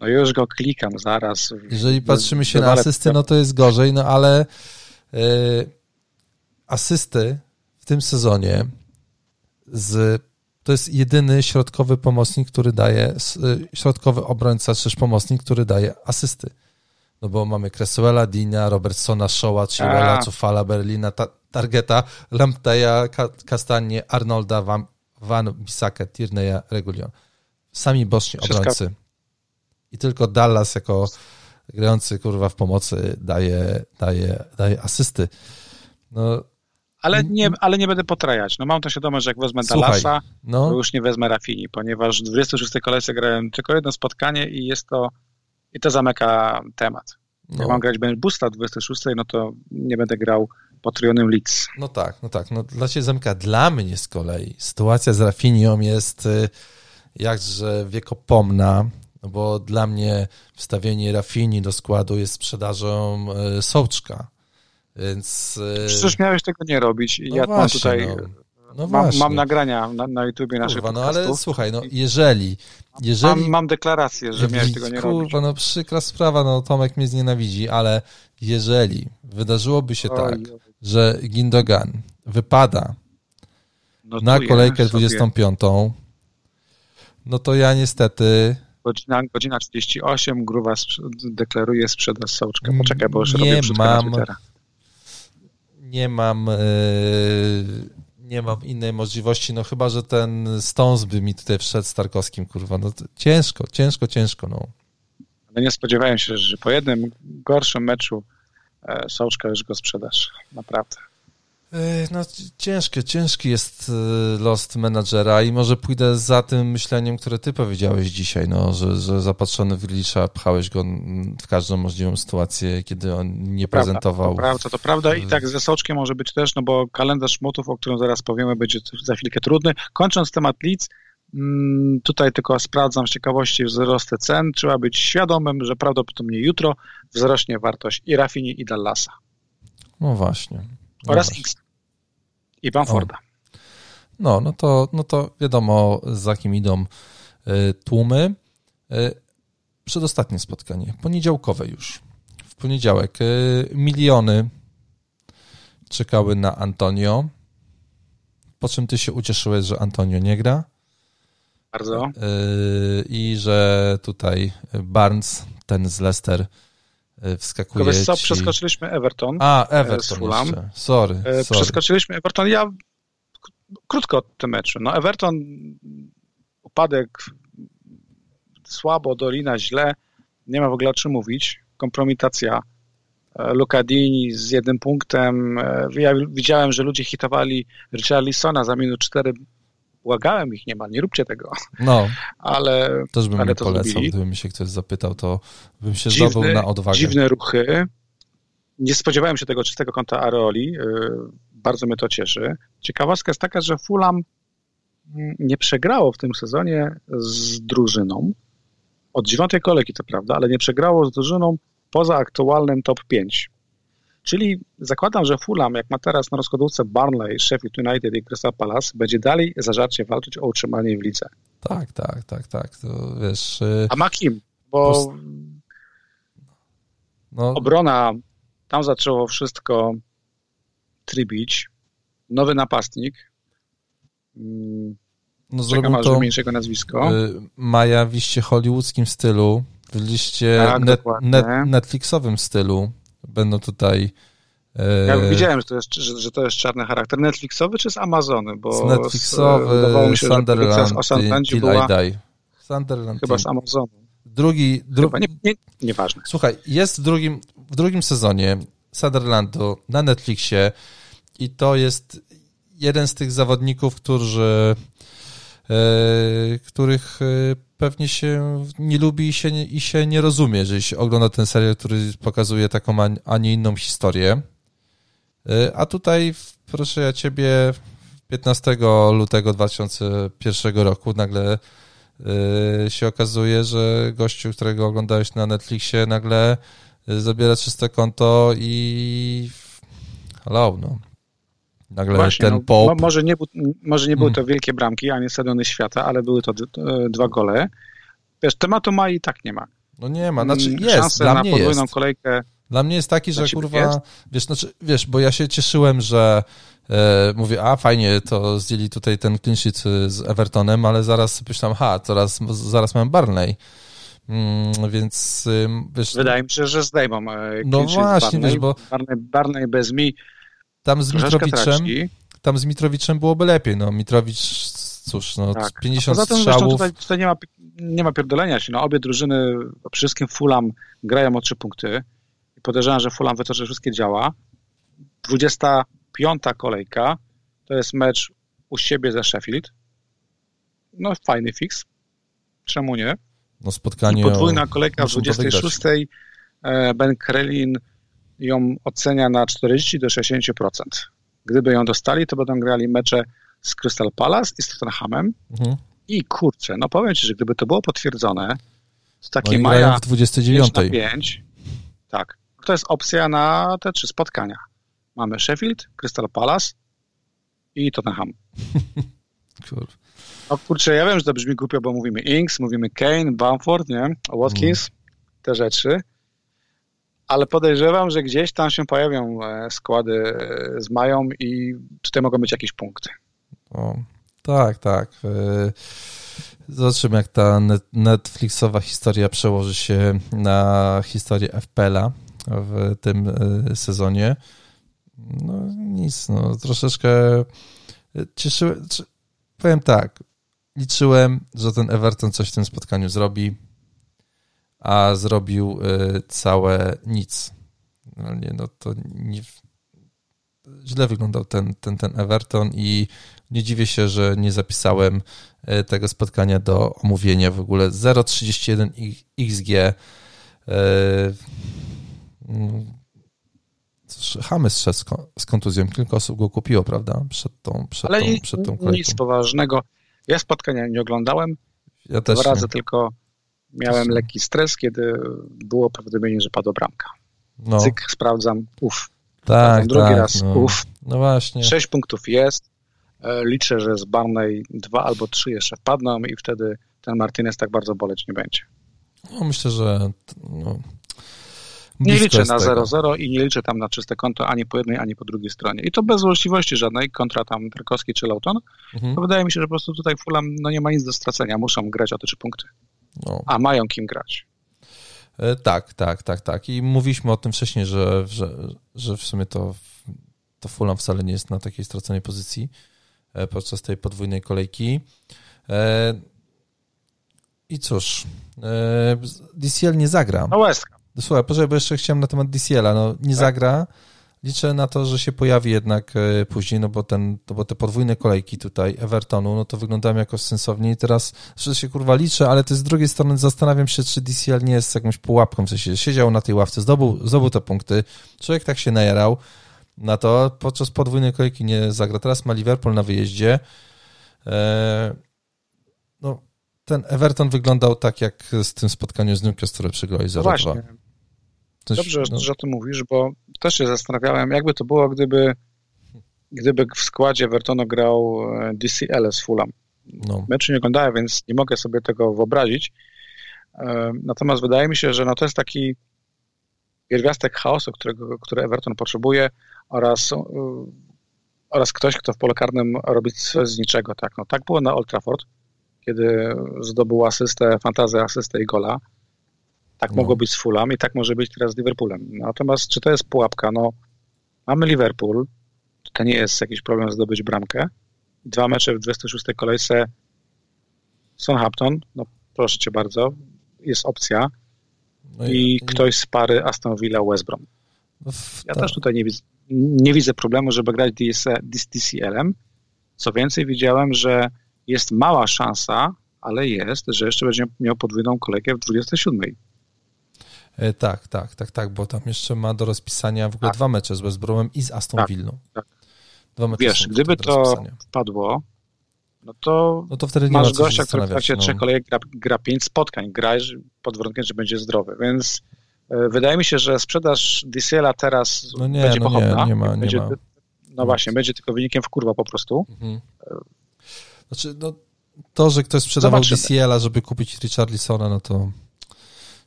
No już go klikam zaraz. Jeżeli patrzymy się na asysty, no to jest gorzej, no ale yy, asysty w tym sezonie z to jest jedyny środkowy pomocnik, który daje, y, środkowy obrońca, czy pomocnik, który daje asysty. No bo mamy Cresswella, Dina, Robertsona, Shaw'a, Chilwella, Cufala, Berlina, ta, Targeta, Lampteja, Kastanie, Arnolda, Van, Van Bissaka, Tierney'a, Regulion. Sami boszni obrońcy. I tylko Dallas jako grający kurwa w pomocy daje, daje, daje asysty. No, ale nie, ale nie będę potrajać. No mam to świadomość, że jak wezmę Dallasa, no. to już nie wezmę Rafini, ponieważ w 26 kolejce grałem tylko jedno spotkanie i jest to i to zamyka temat. No. Jak mam grać Ben Busta w 26, no to nie będę grał potrójonym Leeds. No tak, no tak. No dla Ciebie zamyka. Dla mnie z kolei sytuacja z Rafinią jest y, jakże wiekopomna, bo dla mnie wstawienie Rafini do składu jest sprzedażą y, Sołczka więc... E, Przecież miałeś tego nie robić. No ja właśnie, tutaj... No. No mam, mam, nagrania na, na YouTubie naszych Kurwa, no ale słuchaj, no jeżeli... jeżeli mam, mam deklarację, że miałeś tego nie kurwa, robić. Kurwa, no przykra sprawa, no Tomek mnie znienawidzi, ale jeżeli wydarzyłoby się oj, tak, oj. że Gindogan wypada no na kolejkę 25, no to ja niestety... Godzina, godzina 38, Gruwa deklaruje sprzedaż sołczka. Poczekaj, bo już nie robię mam, nie mam e, nie mam innej możliwości, no chyba, że ten Stones by mi tutaj wszedł z Tarkowskim, kurwa, no ciężko, ciężko, ciężko, no. Ale nie spodziewałem się, że po jednym gorszym meczu e, Sołczka już go sprzedasz, naprawdę. No, ciężki, ciężki jest e, lost menadżera i może pójdę za tym myśleniem, które ty powiedziałeś dzisiaj, no, że, że zapatrzony w Glisza pchałeś go w każdą możliwą sytuację, kiedy on nie prawda, prezentował. To prawda, to prawda i tak ze Soczkiem może być też, no bo kalendarz motów, o którym zaraz powiemy, będzie za chwilkę trudny. Kończąc temat Leeds, mm, tutaj tylko sprawdzam z ciekawości wzrosty cen. Trzeba być świadomym, że prawdopodobnie jutro wzrośnie wartość i Rafini i Dallasa. No właśnie. No oraz X. I Bamforda. No, no to, no to wiadomo, za kim idą y, tłumy. Y, przedostatnie spotkanie, poniedziałkowe już. W poniedziałek y, miliony czekały na Antonio. Po czym ty się ucieszyłeś, że Antonio nie gra? Bardzo. I że tutaj Barnes, ten z Leicester, wskakuje Wiesz co, ci... przeskoczyliśmy Everton. A, Everton Sorry, sorry. Przeskoczyliśmy Everton. Ja krótko o tym meczu. No Everton upadek słabo, Dolina źle. Nie ma w ogóle o czym mówić. kompromitacja. E, Luca Dini z jednym punktem. E, ja widziałem, że ludzie hitowali Richarlisona za minut 4. Błagałem ich niemal, nie róbcie tego. No, ale, też bym ale nie to polecał, zrobili. gdyby mi się ktoś zapytał, to bym się Dziwny- zdobył na odwagę. Dziwne ruchy. Nie spodziewałem się tego czystego kąta Areoli. Yy, Bardzo mnie to cieszy. Ciekawostka jest taka, że Fulham nie przegrało w tym sezonie z drużyną. Od dziewiątej kolejki, to prawda, ale nie przegrało z drużyną poza aktualnym top 5. Czyli zakładam, że Fulham, jak ma teraz na rozkładówce Barnley, Sheffield United i Crystal Palace, będzie dalej zażarcie walczyć o utrzymanie w lidze. Tak, tak, tak, tak. To wiesz, y, A ma kim? Bo Post- no, obrona, tam zaczęło wszystko trybić. Nowy napastnik. Mm, no Czekam aż wymienię nazwisko. y, Maja w liście hollywoodzkim stylu, w liście Tak, net, net, netflixowym stylu. Będą tutaj y, Ja widziałem, że to, jest, że, że to jest czarny charakter. Netflixowy czy z Amazony? Bo z netflixowy mi się, Sunderland o Sunderlandzie była I Die. Sunderland chyba z Amazonu. Drugi, dru, nie, nie, nieważne. Słuchaj, jest w drugim, w drugim sezonie Sutherlandu na Netflixie i to jest jeden z tych zawodników, którzy, e, których e, pewnie się nie lubi i się i się nie rozumie, jeżeli się ogląda ten serial, który pokazuje taką, a, nie inną historię. E, a tutaj, proszę ja ciebie, 15 lutego 2001 roku nagle się okazuje, że gościu, którego oglądałeś na Netflixie, nagle zabiera czyste konto i hello, no. Nagle Właśnie, ten no, Pope, mo- może, nie, może nie były Mm. to wielkie bramki, ani stadiony świata, ale były to dwa gole. Wiesz, tematu ma i tak nie ma. no nie ma, znaczy Mm, jest, dla na mnie podwójną jest. kolejkę Dla mnie jest taki, że kurwa, jest? wiesz, znaczy, wiesz, bo ja się cieszyłem, że e, mówię, a fajnie, to zdjęli tutaj ten clean y, z Evertonem, ale zaraz myślałem, ha, zaraz, zaraz mam Barney. Mm, więc ym, wiesz, Wydaje mi się, że zdejmą. e, No właśnie, Barney. wiesz, bo- Barney, Barney bez mi tam z troszeczkę Mitrowiczem, traci. tam z Mitrowiczem byłoby lepiej. No, Mitrowicz, cóż, no, Tak. 50 Poza tym zresztą strzałów. tutaj, tutaj nie, ma, nie ma pierdolenia się. No, obie drużyny, przede wszystkim Fulham grają o trzy punkty. I podejrzewam, że Fulham wytoczy wszystkie działa. 25 kolejka to jest mecz u siebie ze Sheffield. No fajny fix. Czemu nie? No, spotkanie. I podwójna o- kolejka wygrać. 26. e, Ben Krelin ją ocenia na 40 do 60%. Gdyby ją dostali, to będą grali mecze z Crystal Palace i z Tottenhamem. Mhm. I kurczę, no powiem Ci, że gdyby to było potwierdzone, to No takie grają Maja w 5 29. na 5, tak, to jest opcja na te trzy spotkania. Mamy Sheffield, Crystal Palace i Tottenham. Kur- No kurczę, ja wiem, że to brzmi głupio, bo mówimy Ings, mówimy Kane, Bamford, nie? Watkins, te rzeczy, ale podejrzewam, że gdzieś tam się pojawią e, składy e, z Mają i tutaj mogą być jakieś punkty. O, tak, tak. E, Zobaczymy, jak ta net- Netflixowa historia przełoży się na historię FPL-a w tym sezonie. No nic, no troszeczkę cieszyłem, powiem tak, liczyłem, że ten Everton coś w tym spotkaniu zrobi, a zrobił e, całe nic. No nie, no to nie, źle wyglądał ten, ten, ten Everton i nie dziwię się, że nie zapisałem e, tego spotkania do omówienia w ogóle. 0,31 I- XG. James szedł z kon- z kontuzją. Kilka osób go kupiło, prawda? Przed tą, przed Ale tą, przed tą kolejką. nic poważnego. Ja spotkania nie oglądałem, Ja też Dwa razy nie. tylko miałem lekki stres, kiedy było prawdopodobnie, że padła bramka. No, Cyk, sprawdzam, uff. tak, drugi tak, raz, no. uff. no właśnie. Sześć punktów jest. E, Liczę, że z Barney dwa albo trzy jeszcze wpadną i wtedy ten Martinez tak bardzo boleć nie będzie. No, myślę, że no, Nie liczę na tego. 0-0 i nie liczę tam na czyste konto ani po jednej, ani po drugiej stronie. I to bez złośliwości żadnej, kontra tam Tarkowski czy Lauton. Mhm. Wydaje mi się, że po prostu tutaj Fulham no nie ma nic do stracenia. Muszą grać o te trzy punkty. No. A mają kim grać. E, Tak, tak, tak, tak. I mówiliśmy o tym wcześniej, że, że, że w sumie to, to Fulham wcale nie jest na takiej straconej pozycji e, podczas tej podwójnej kolejki. E, I cóż, DCL nie zagra. No West słuchaj, poczekaj, bo jeszcze chciałem na temat DCL-a, no nie tak. zagra, liczę na to, że się pojawi jednak e, później, no bo, ten, no bo te podwójne kolejki tutaj Evertonu, no to wyglądają jakoś sensownie i teraz, że się kurwa liczę, ale to z drugiej strony zastanawiam się, czy DCL nie jest jakąś pułapką, w sensie siedział na tej ławce, zdobył, zdobył te punkty, człowiek tak się najarał na to, podczas podwójnej kolejki nie zagra, teraz ma Liverpool na wyjeździe, eee, no ten Everton wyglądał tak jak z tym spotkaniu z Newcastle, które przegrali 0-2. Coś, Dobrze, no. że o tym mówisz, bo też się zastanawiałem, jakby to było, gdyby, gdyby w składzie Evertonu grał e, DCL z Fulham. No. Meczu nie oglądałem, więc nie mogę sobie tego wyobrazić. E, natomiast wydaje mi się, że no to jest taki pierwiastek chaosu, którego, który Everton potrzebuje oraz, e, oraz ktoś, kto w pole karnym robi z niczego. Tak, no, tak było na Old Trafford, kiedy zdobył asystę, fantazję, asystę i gola. Tak no. mogło być z Fulham i tak może być teraz z Liverpoolem. Natomiast czy to jest pułapka? No, mamy Liverpool, to nie jest jakiś problem zdobyć bramkę. Dwa mecze w 26 kolejce Southampton, no proszę cię bardzo, jest opcja. No i, i, ktoś z pary Aston Villa West Brom. No ja też tutaj nie widzę, nie widzę problemu, żeby grać DCL-em. Co więcej, widziałem, że jest mała szansa, ale jest, że jeszcze będzie miał podwójną kolejkę w 27. E, tak, tak, tak, tak, bo tam jeszcze ma do rozpisania w ogóle tak. dwa mecze z West Bromem i z Aston tak, Villą. Tak. Dwa mecze Wiesz, gdyby to wpadło, no to, no to wtedy masz gościa, który w trakcie no. trzech kolejek gra, gra pięć spotkań, grajesz pod warunkiem, że będzie zdrowy, więc e, wydaje mi się, że sprzedaż DCL-a teraz no nie, będzie no pochopna. Nie, nie ma, nie będzie, ma. No właśnie, będzie tylko wynikiem w kurwa po prostu. Mhm. Znaczy, no, to, że ktoś sprzedawał DCL-a, żeby kupić Richarlisona, no to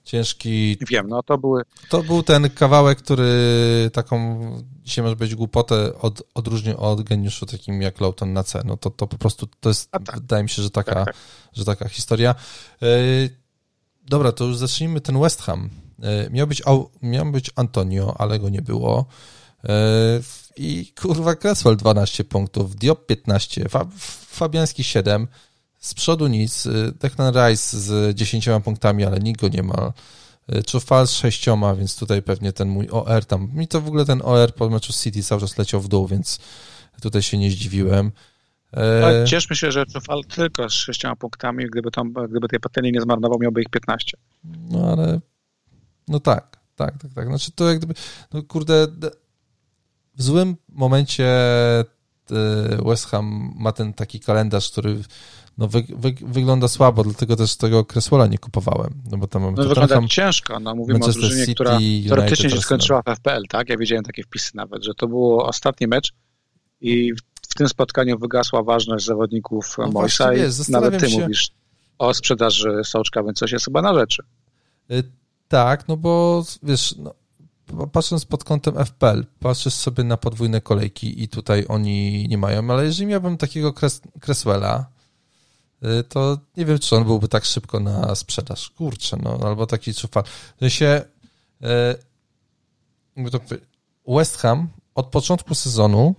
ciężki. Wiem, no to były. To był ten kawałek, który taką, dzisiaj może być głupotę, od, odróżnił od geniuszu takim jak Lowton na C. No to, to po prostu to jest, tak. wydaje mi się, że taka, tak, tak. Że taka historia. Yy, dobra, to już zacznijmy ten West Ham. Yy, miał, być, miał być Antonio, ale go nie było. Yy, I kurwa Cresswell 12 punktów, Diop 15, Fabiański 7, z przodu nic. Y, Declan Rice z 10 punktami, ale nikt go nie ma. Czufal y, z 6, więc tutaj pewnie ten mój OR tam. Mi to w ogóle ten OR po meczu City cały czas leciał w dół, więc tutaj się nie zdziwiłem. Ale cieszmy się, że Czufal tylko z 6 punktami, gdyby, tam, gdyby tej patelni nie zmarnował, miałby ich 15. No ale. No tak, tak, tak, tak. Znaczy to jak gdyby. No kurde. W złym momencie West Ham ma ten taki kalendarz, który no wy, wy, wygląda słabo, dlatego też tego Cresswella nie kupowałem. No bo tam mamy no wygląda tam, ciężko, no mówimy Manchester o drużynie, City, która teoretycznie się skończyła w FPL, tak? Ja widziałem takie wpisy nawet, że to było ostatni mecz i w tym spotkaniu wygasła ważność zawodników no Moisa i nawet ty się... mówisz o sprzedaży Soczka, więc coś jest chyba na rzeczy. Y, tak, no bo wiesz, no, patrząc pod kątem FPL, patrzysz sobie na podwójne kolejki i tutaj oni nie mają, ale jeżeli miałbym takiego Cresswella, to nie wiem, czy on byłby tak szybko na sprzedaż. Kurczę, no, albo taki czufal. Sensie, y, West Ham od początku sezonu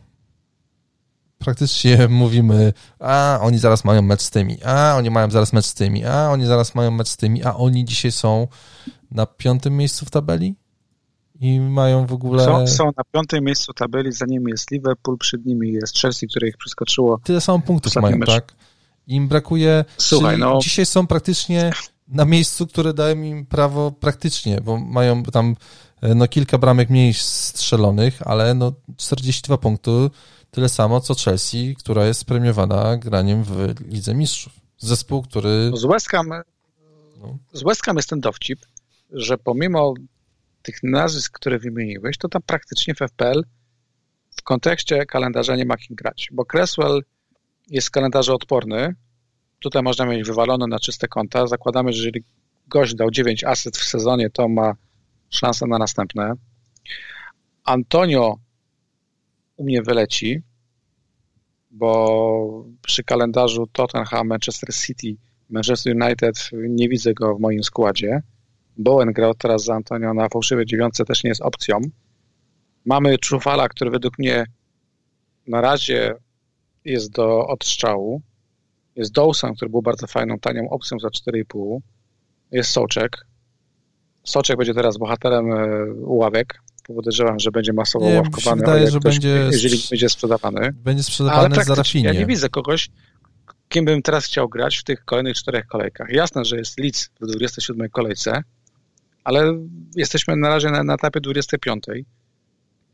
praktycznie mówimy, a oni zaraz mają mecz z tymi, a oni mają zaraz mecz z tymi, a oni zaraz mają mecz z tymi, a oni dzisiaj są na piątym miejscu w tabeli i mają w ogóle... Są, są na piątym miejscu tabeli, za nimi jest Liverpool, przed nimi jest Chelsea, które ich przeskoczyło. Tyle samo punktów mają, mecz. tak? Im brakuje. Słuchaj, no. Dzisiaj są praktycznie na miejscu, które dają im prawo praktycznie, bo mają tam e, no, kilka bramek mniej strzelonych, ale no 42 punkty, tyle samo co Chelsea, która jest premiowana graniem w Lidze Mistrzów. Zespół, który... Z West Ham, no. z West Ham jest ten dowcip, że pomimo tych nazwisk, które wymieniłeś, to tam praktycznie w FPL w kontekście kalendarza nie ma kim grać, bo Cresswell jest w kalendarzu odporny. Tutaj można mieć wywalone na czyste konta. Zakładamy, że jeżeli gość dał 9 asyst w sezonie, to ma szansę na następne. Antonio u mnie wyleci, bo przy kalendarzu Tottenham, Manchester City, Manchester United nie widzę go w moim składzie. Bowen grał teraz za Antonio na fałszywej dziewiątce, też nie jest opcją. Mamy Trufala, który według mnie na razie jest do odstrzału. Jest Dawson, który był bardzo fajną, tanią opcją za 4,5. Jest Soczek. Soczek będzie teraz bohaterem e, ławek. Podejrzewam, że będzie masowo Nie, ławkowany, wydaje, że ktoś, będzie, jeżeli będzie sprzedawany. Będzie sprzedawany Ale za rafinie. Ja nie widzę kogoś, kim bym teraz chciał grać w tych kolejnych czterech kolejkach. Jasne, że jest Leeds w 27 kolejce, ale jesteśmy na razie na, na etapie 25.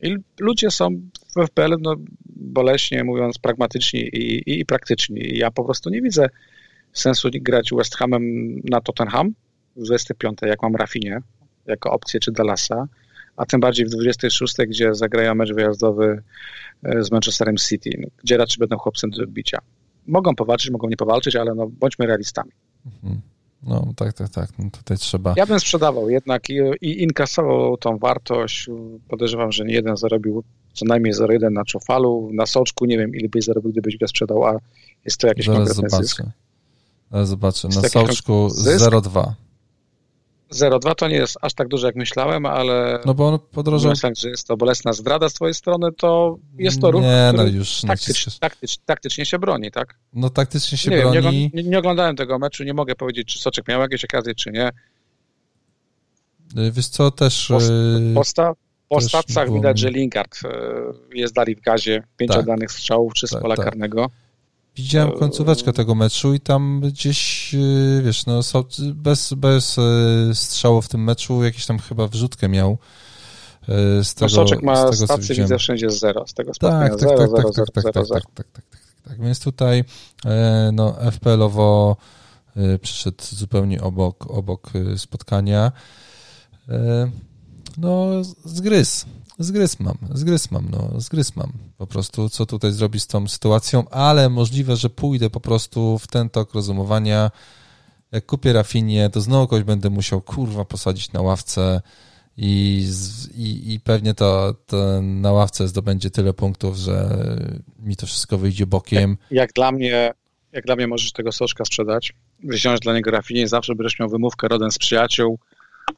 I ludzie są w FPL, no, boleśnie mówiąc, pragmatyczni i, i, i praktyczni. I ja po prostu nie widzę sensu grać West Hamem na Tottenham w 25, jak mam Rafinie, jako opcję, czy Dallasa, a tym bardziej w 26, gdzie zagrają mecz wyjazdowy e, z Manchesterem City, no, gdzie raczej będą chłopcem do odbicia. Mogą powalczyć, mogą nie powalczyć, ale no, bądźmy realistami. Mhm. No tak, tak, tak. No, tutaj trzeba. Ja bym sprzedawał jednak i, i inkasował tą wartość. Podejrzewam, że nie jeden zarobił co najmniej 0,1 na czofalu, na soczku. Nie wiem, ile byś zarobił, gdybyś go sprzedał, a jest to jakiś Zaraz konkretny zobaczę. zysk. Zaraz zobaczę. Na soczku zysk? 0,2. 0,2 to nie jest aż tak dużo, jak myślałem, ale No bo on podrożał. tak, że jest to bolesna zdrada z twojej strony, to jest to ruch, Nie, no już taktycz, naciskasz. taktycz, taktycznie się broni, tak? No taktycznie się nie, wiem, nie, broni. nie, oglądałem tego meczu, nie mogę powiedzieć, czy Soczek miał jakieś okazje, czy nie. Y, Wiesz co, też... Po, y, po, sta, po stacjach widać, że Lingard e, jest dalej w gazie, pięć Tak. oddanych strzałów, czy z Tak, pola tak. karnego. Widziałem końcóweczkę tego meczu i tam gdzieś, y, wiesz, no bez, bez y, strzału w tym meczu jakiś tam chyba wrzutkę miał. y, Z No, tego, Soczek ma z tego, stację, widzę wszędzie z zero, z tego spotkania Tak, tak, 0, tak, 0, tak, 0, tak, tak, 0, tak, tak, tak, tak, tak, tak. Więc tutaj no, FPL-owo przyszedł zupełnie obok, obok spotkania. No, z- zgryz. Zgryz mam, zgryz mam, no, zgryz mam. Po prostu, co tutaj zrobić z tą sytuacją, ale możliwe, że pójdę po prostu w ten tok rozumowania. Jak kupię Rafinię, to znowu kogoś będę musiał, kurwa, posadzić na ławce i, i, i pewnie to, to na ławce zdobędzie tyle punktów, że mi to wszystko wyjdzie bokiem. Jak dla mnie, jak dla mnie możesz tego soczka sprzedać, wziąć dla niego rafinie, zawsze będziesz miał wymówkę rodem z przyjaciół,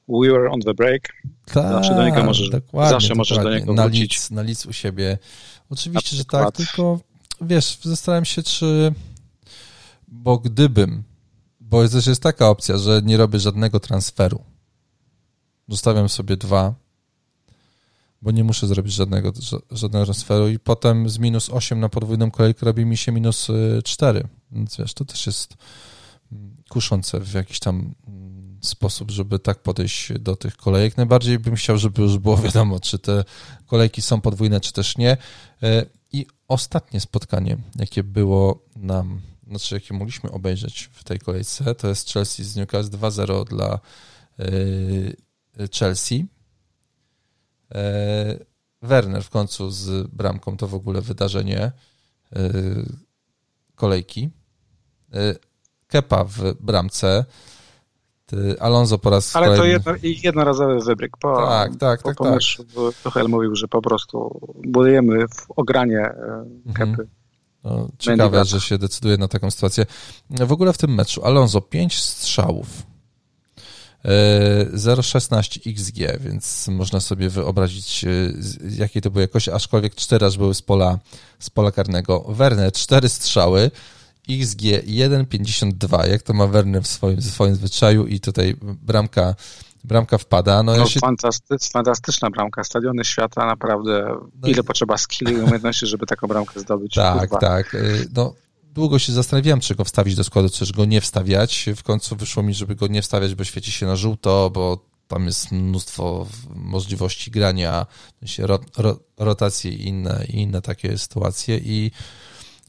we were on the break, Tak, Zawsze do niego możesz- dokładnie, zawsze możesz do dokładnie. niego na wrócić. lic, na lic u siebie. Oczywiście, że tak, tylko wiesz, zastanawiam się, czy bo gdybym, bo jest też jest taka opcja, że nie robię żadnego transferu. Zostawiam sobie dwa, bo nie muszę zrobić żadnego, ża- żadnego transferu i potem z minus 8 na podwójną kolejkę robi mi się minus y, 4. Więc wiesz, to też jest mm, kuszące w jakiś tam mm, sposób, żeby tak podejść do tych kolejek. Najbardziej bym chciał, żeby już było wiadomo, czy te kolejki są podwójne, czy też nie. E, I ostatnie spotkanie, jakie było nam, znaczy jakie mogliśmy obejrzeć w tej kolejce, to jest Chelsea z Newcastle 2-0 dla e, Chelsea. E, Werner w końcu z bramką to w ogóle wydarzenie kolejki. Kepa w bramce. Ty- Alonso po raz ale to kolejny. jedno, i jednorazowy wybryk. Po, Tak, tak, po, tak, po tak. Tuchel mówił, że po prostu budujemy w ogranie e, Mhm. kepy. No, ciekawe, że się decyduje na taką sytuację. W ogóle w tym meczu Alonso 5 strzałów. e, 0,16 XG, więc można sobie wyobrazić, jakiej to były jakości, aczkolwiek 4 aż były z pola, z pola karnego. Werner 4 strzały, XG 1,52, jak to ma Werner w swoim, w swoim zwyczaju i tutaj bramka, bramka wpada. No, No, ja się fantasty, fantastyczna bramka. Stadiony świata, naprawdę. No ile i- potrzeba skilli i umiejętności, żeby taką bramkę zdobyć? Tak, Kurwa. tak. Y, No, długo się zastanawiałem, czy go wstawić do składu, czy go nie wstawiać. W końcu wyszło mi, żeby go nie wstawiać, bo świeci się na żółto, bo tam jest mnóstwo możliwości grania, ro, ro, rotacje i inne, i inne takie sytuacje i,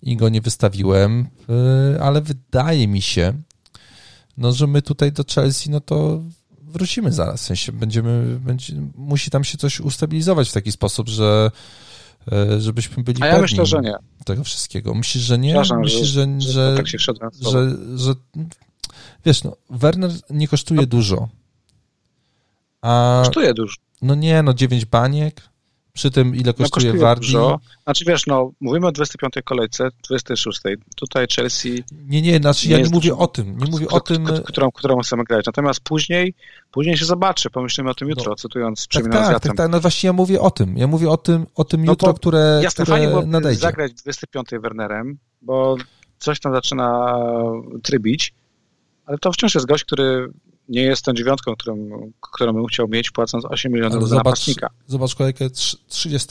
i go nie wystawiłem, y, ale wydaje mi się, no, że my tutaj do Chelsea, no to wrócimy zaraz, w sensie będziemy, będzie, musi tam się coś ustabilizować w taki sposób, że y, żebyśmy byli A ja pewni myślę, że nie. tego wszystkiego. Myślisz, że nie? Przepraszam, Myślisz, że, że, że, tak się że, że wiesz, no, Werner nie kosztuje dużo. A Kosztuje dużo. no nie, no 9 baniek, przy tym ile No, kosztuje kosztuje Wardi. dużo. Znaczy wiesz, no, mówimy o 25 kolejce, 26. Tutaj Chelsea Nie, nie, znaczy Nie ja nie mówię dużo. o tym, nie mówię o tym, którą, którą chcemy grać. Natomiast później, później się zobaczy, pomyślimy o tym jutro, No. cytując tak, tak, tak, tak, no właśnie ja mówię o tym, ja mówię o tym, o tym No jutro, które, Jasne, fajnie które było nadejdzie. zagrać 25 Wernerem, bo coś tam zaczyna trybić, ale to wciąż jest gość, który nie jest tą dziewiątką, którą, którą bym chciał mieć, płacąc 8 milionów za napastnika. Zobacz kolejkę 30.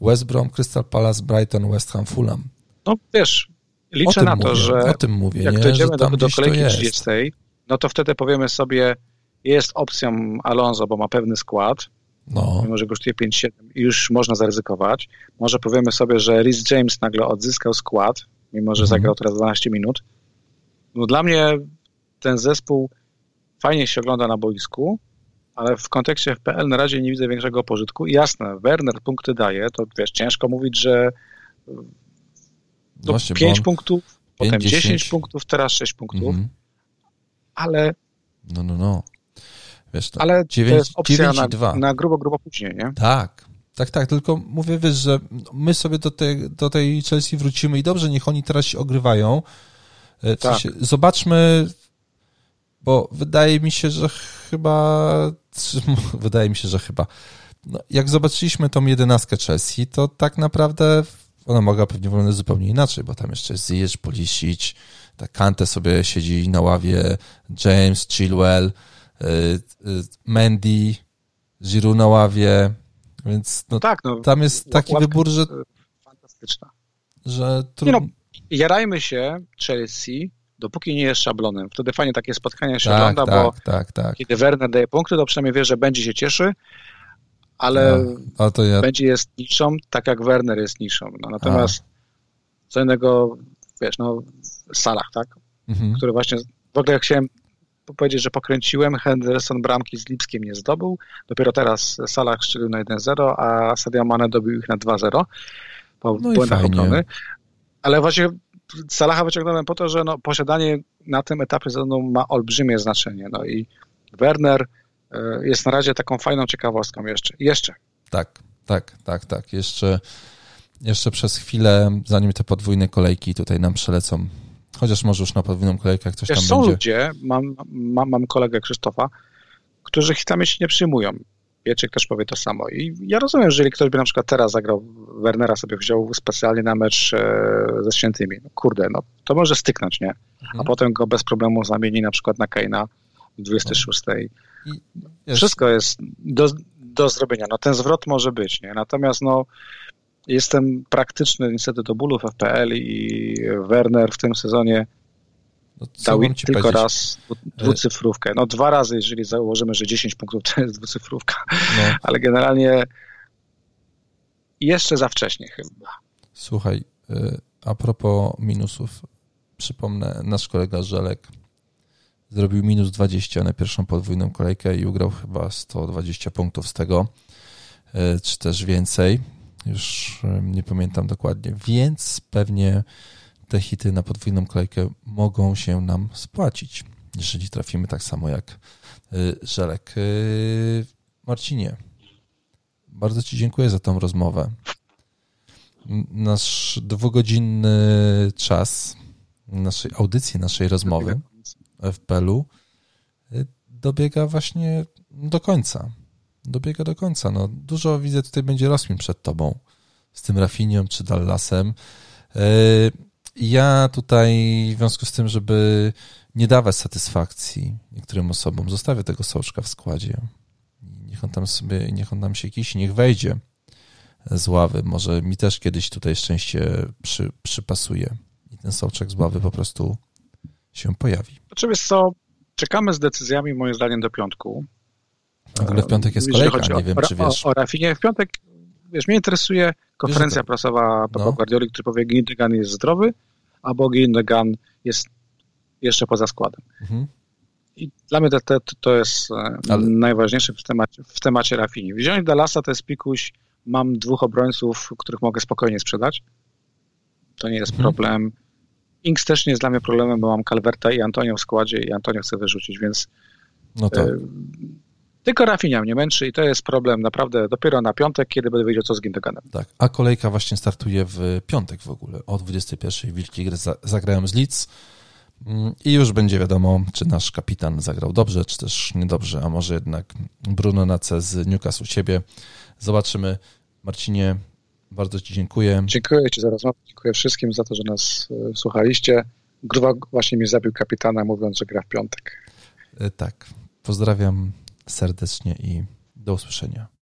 West Brom, Crystal Palace, Brighton, West Ham, Fulham. No wiesz, liczę na to, mówię, że o tym mówię, jak nie? dojdziemy do, do kolejki to jest. 30, no to wtedy powiemy sobie, jest opcją Alonso, bo ma pewny skład, No, mimo że kosztuje 5-7 i już można zaryzykować. Może powiemy sobie, że Rhys James nagle odzyskał skład, mimo że Mhm. zagrał teraz 12 minut. No dla mnie ten zespół fajnie się ogląda na boisku, ale w kontekście FPL na razie nie widzę większego pożytku. I Jasne, Werner punkty daje, to wiesz, ciężko mówić, że no, właśnie, bo 5 on- punktów, potem 10. 10 punktów, teraz 6 punktów, Mhm. ale, No, no, no. Wiesz, to ale dziewięć- to jest opcja dziewięć i na, dwa. na grubo, grubo później, nie? Tak, tak, tak, tylko mówię, wiesz, że my sobie do tej, do tej Chelsea wrócimy i dobrze, niech oni teraz się ogrywają. E, W Tak. sensie, zobaczmy, bo wydaje mi się, że chyba, wydaje mi się, że chyba, no, jak zobaczyliśmy tą jedenastkę Chelsea, to tak naprawdę ona mogła pewnie wyglądać zupełnie inaczej, bo tam jeszcze Ziyech, Pulisic, ta Kante sobie siedzi na ławie, James, Chilwell, y, y, Mendy, Giroud na ławie, więc no, Tak, no. tam jest taki wybór, że, jest, e, Fantastyczna. że Nie trudno... no, jarajmy się Chelsea, dopóki nie jest szablonem. Wtedy fajnie takie spotkania się tak, ogląda, bo tak, tak, tak. kiedy Werner daje punkty, to przynajmniej wie, że będzie się cieszy, ale No, ja, będzie jest niszą, tak jak Werner jest niszą. No, natomiast co innego, wiesz, no, Salah, tak? mhm. Który właśnie, w ogóle chciałem powiedzieć, że pokręciłem, Henderson bramki z Lipskiem nie zdobył, dopiero teraz Salah strzelił na 1-0, a Sadio Mane dobił ich na 2-0 po No błędach obrony. Ale właśnie Salaha wyciągnąłem po to, że no, posiadanie na tym etapie sezonu ma olbrzymie znaczenie. No i Werner e, jest na razie taką fajną ciekawostką jeszcze. Jeszcze. Tak, tak, tak, tak. Jeszcze, jeszcze przez chwilę, zanim te podwójne kolejki tutaj nam przelecą, chociaż może już na podwójną kolejkę, jak coś Wiesz, tam są będzie. ludzie, mam, mam, mam kolegę Krzysztofa, którzy hitami się nie przyjmują. Wieczyk też powie to samo. I ja rozumiem, że jeżeli ktoś by na przykład teraz zagrał, Wernera sobie wziął specjalnie na mecz e, ze Świętymi, no kurde, no to może styknąć, nie? A Mhm. potem go bez problemu zamieni na przykład na Keina w 26. I, Wszystko jest do, do zrobienia. No ten zwrot może być, nie? Natomiast no jestem praktyczny niestety do bólu w FPL i Werner w tym sezonie no, dał ci tylko powiedzieć? raz dwu- dwucyfrówkę. No dwa razy, jeżeli założymy, że 10 punktów to jest dwucyfrówka, No, ale generalnie jeszcze za wcześnie chyba. słuchaj, y, a propos minusów, przypomnę, nasz kolega Żelek zrobił minus 20 na pierwszą podwójną kolejkę i ugrał chyba 120 punktów z tego, y, czy też więcej. Już nie pamiętam dokładnie, więc pewnie te hity na podwójną kolejkę mogą się nam spłacić, jeżeli trafimy tak samo jak y, Żelek. Y, Marcinie, bardzo Ci dziękuję za tą rozmowę. Nasz dwugodzinny czas naszej audycji, naszej rozmowy w FPL-u y, dobiega właśnie do końca. Dobiega do końca. No, dużo widzę tutaj będzie rozmin przed tobą z tym Rafinią czy Dallasem. Ja tutaj w związku z tym, żeby nie dawać satysfakcji niektórym osobom, zostawię tego soczka w składzie. Niech on tam sobie, niech on tam się kisi, niech wejdzie z ławy. Może mi też kiedyś tutaj szczęście przy, przypasuje i ten soczek z ławy po prostu się pojawi. Znaczy wiesz co, czekamy z decyzjami moim zdaniem do piątku. W ogóle w piątek jest kolejka, nie o, wiem, czy wiesz. O, o Rafinie w piątek, wiesz, mnie interesuje konferencja to- prasowa Pepa no. Guardioli, który powie, Gindogan jest zdrowy, albo Gindogan jest jeszcze poza składem. Mhm. I dla mnie to, to, to jest e, Ale- najważniejsze w temacie, w temacie Rafini. Wziąć Dallasa to jest pikuś, mam dwóch obrońców, których mogę spokojnie sprzedać. To nie jest Mhm. problem. Inks też nie jest dla mnie problemem, bo mam Calverta i Antonio w składzie i Antonio chcę wyrzucić, więc No tak. Tylko Rafinia mnie męczy i to jest problem naprawdę dopiero na piątek, kiedy będę wiedział, co z Gindoganem. Tak, a kolejka właśnie startuje w piątek w ogóle. O 21.00 Wilki Gry za- zagrają z Leeds Mm, i już będzie wiadomo, czy nasz kapitan zagrał dobrze, czy też niedobrze, a może jednak Bruno Nace z Newcastle u siebie. Zobaczymy. Marcinie, bardzo Ci dziękuję. Dziękuję Ci za rozmowę, dziękuję wszystkim za to, że nas e, słuchaliście. Gruwa właśnie mi zabił kapitana, mówiąc, że gra w piątek. E, Tak. Pozdrawiam serdecznie i do usłyszenia.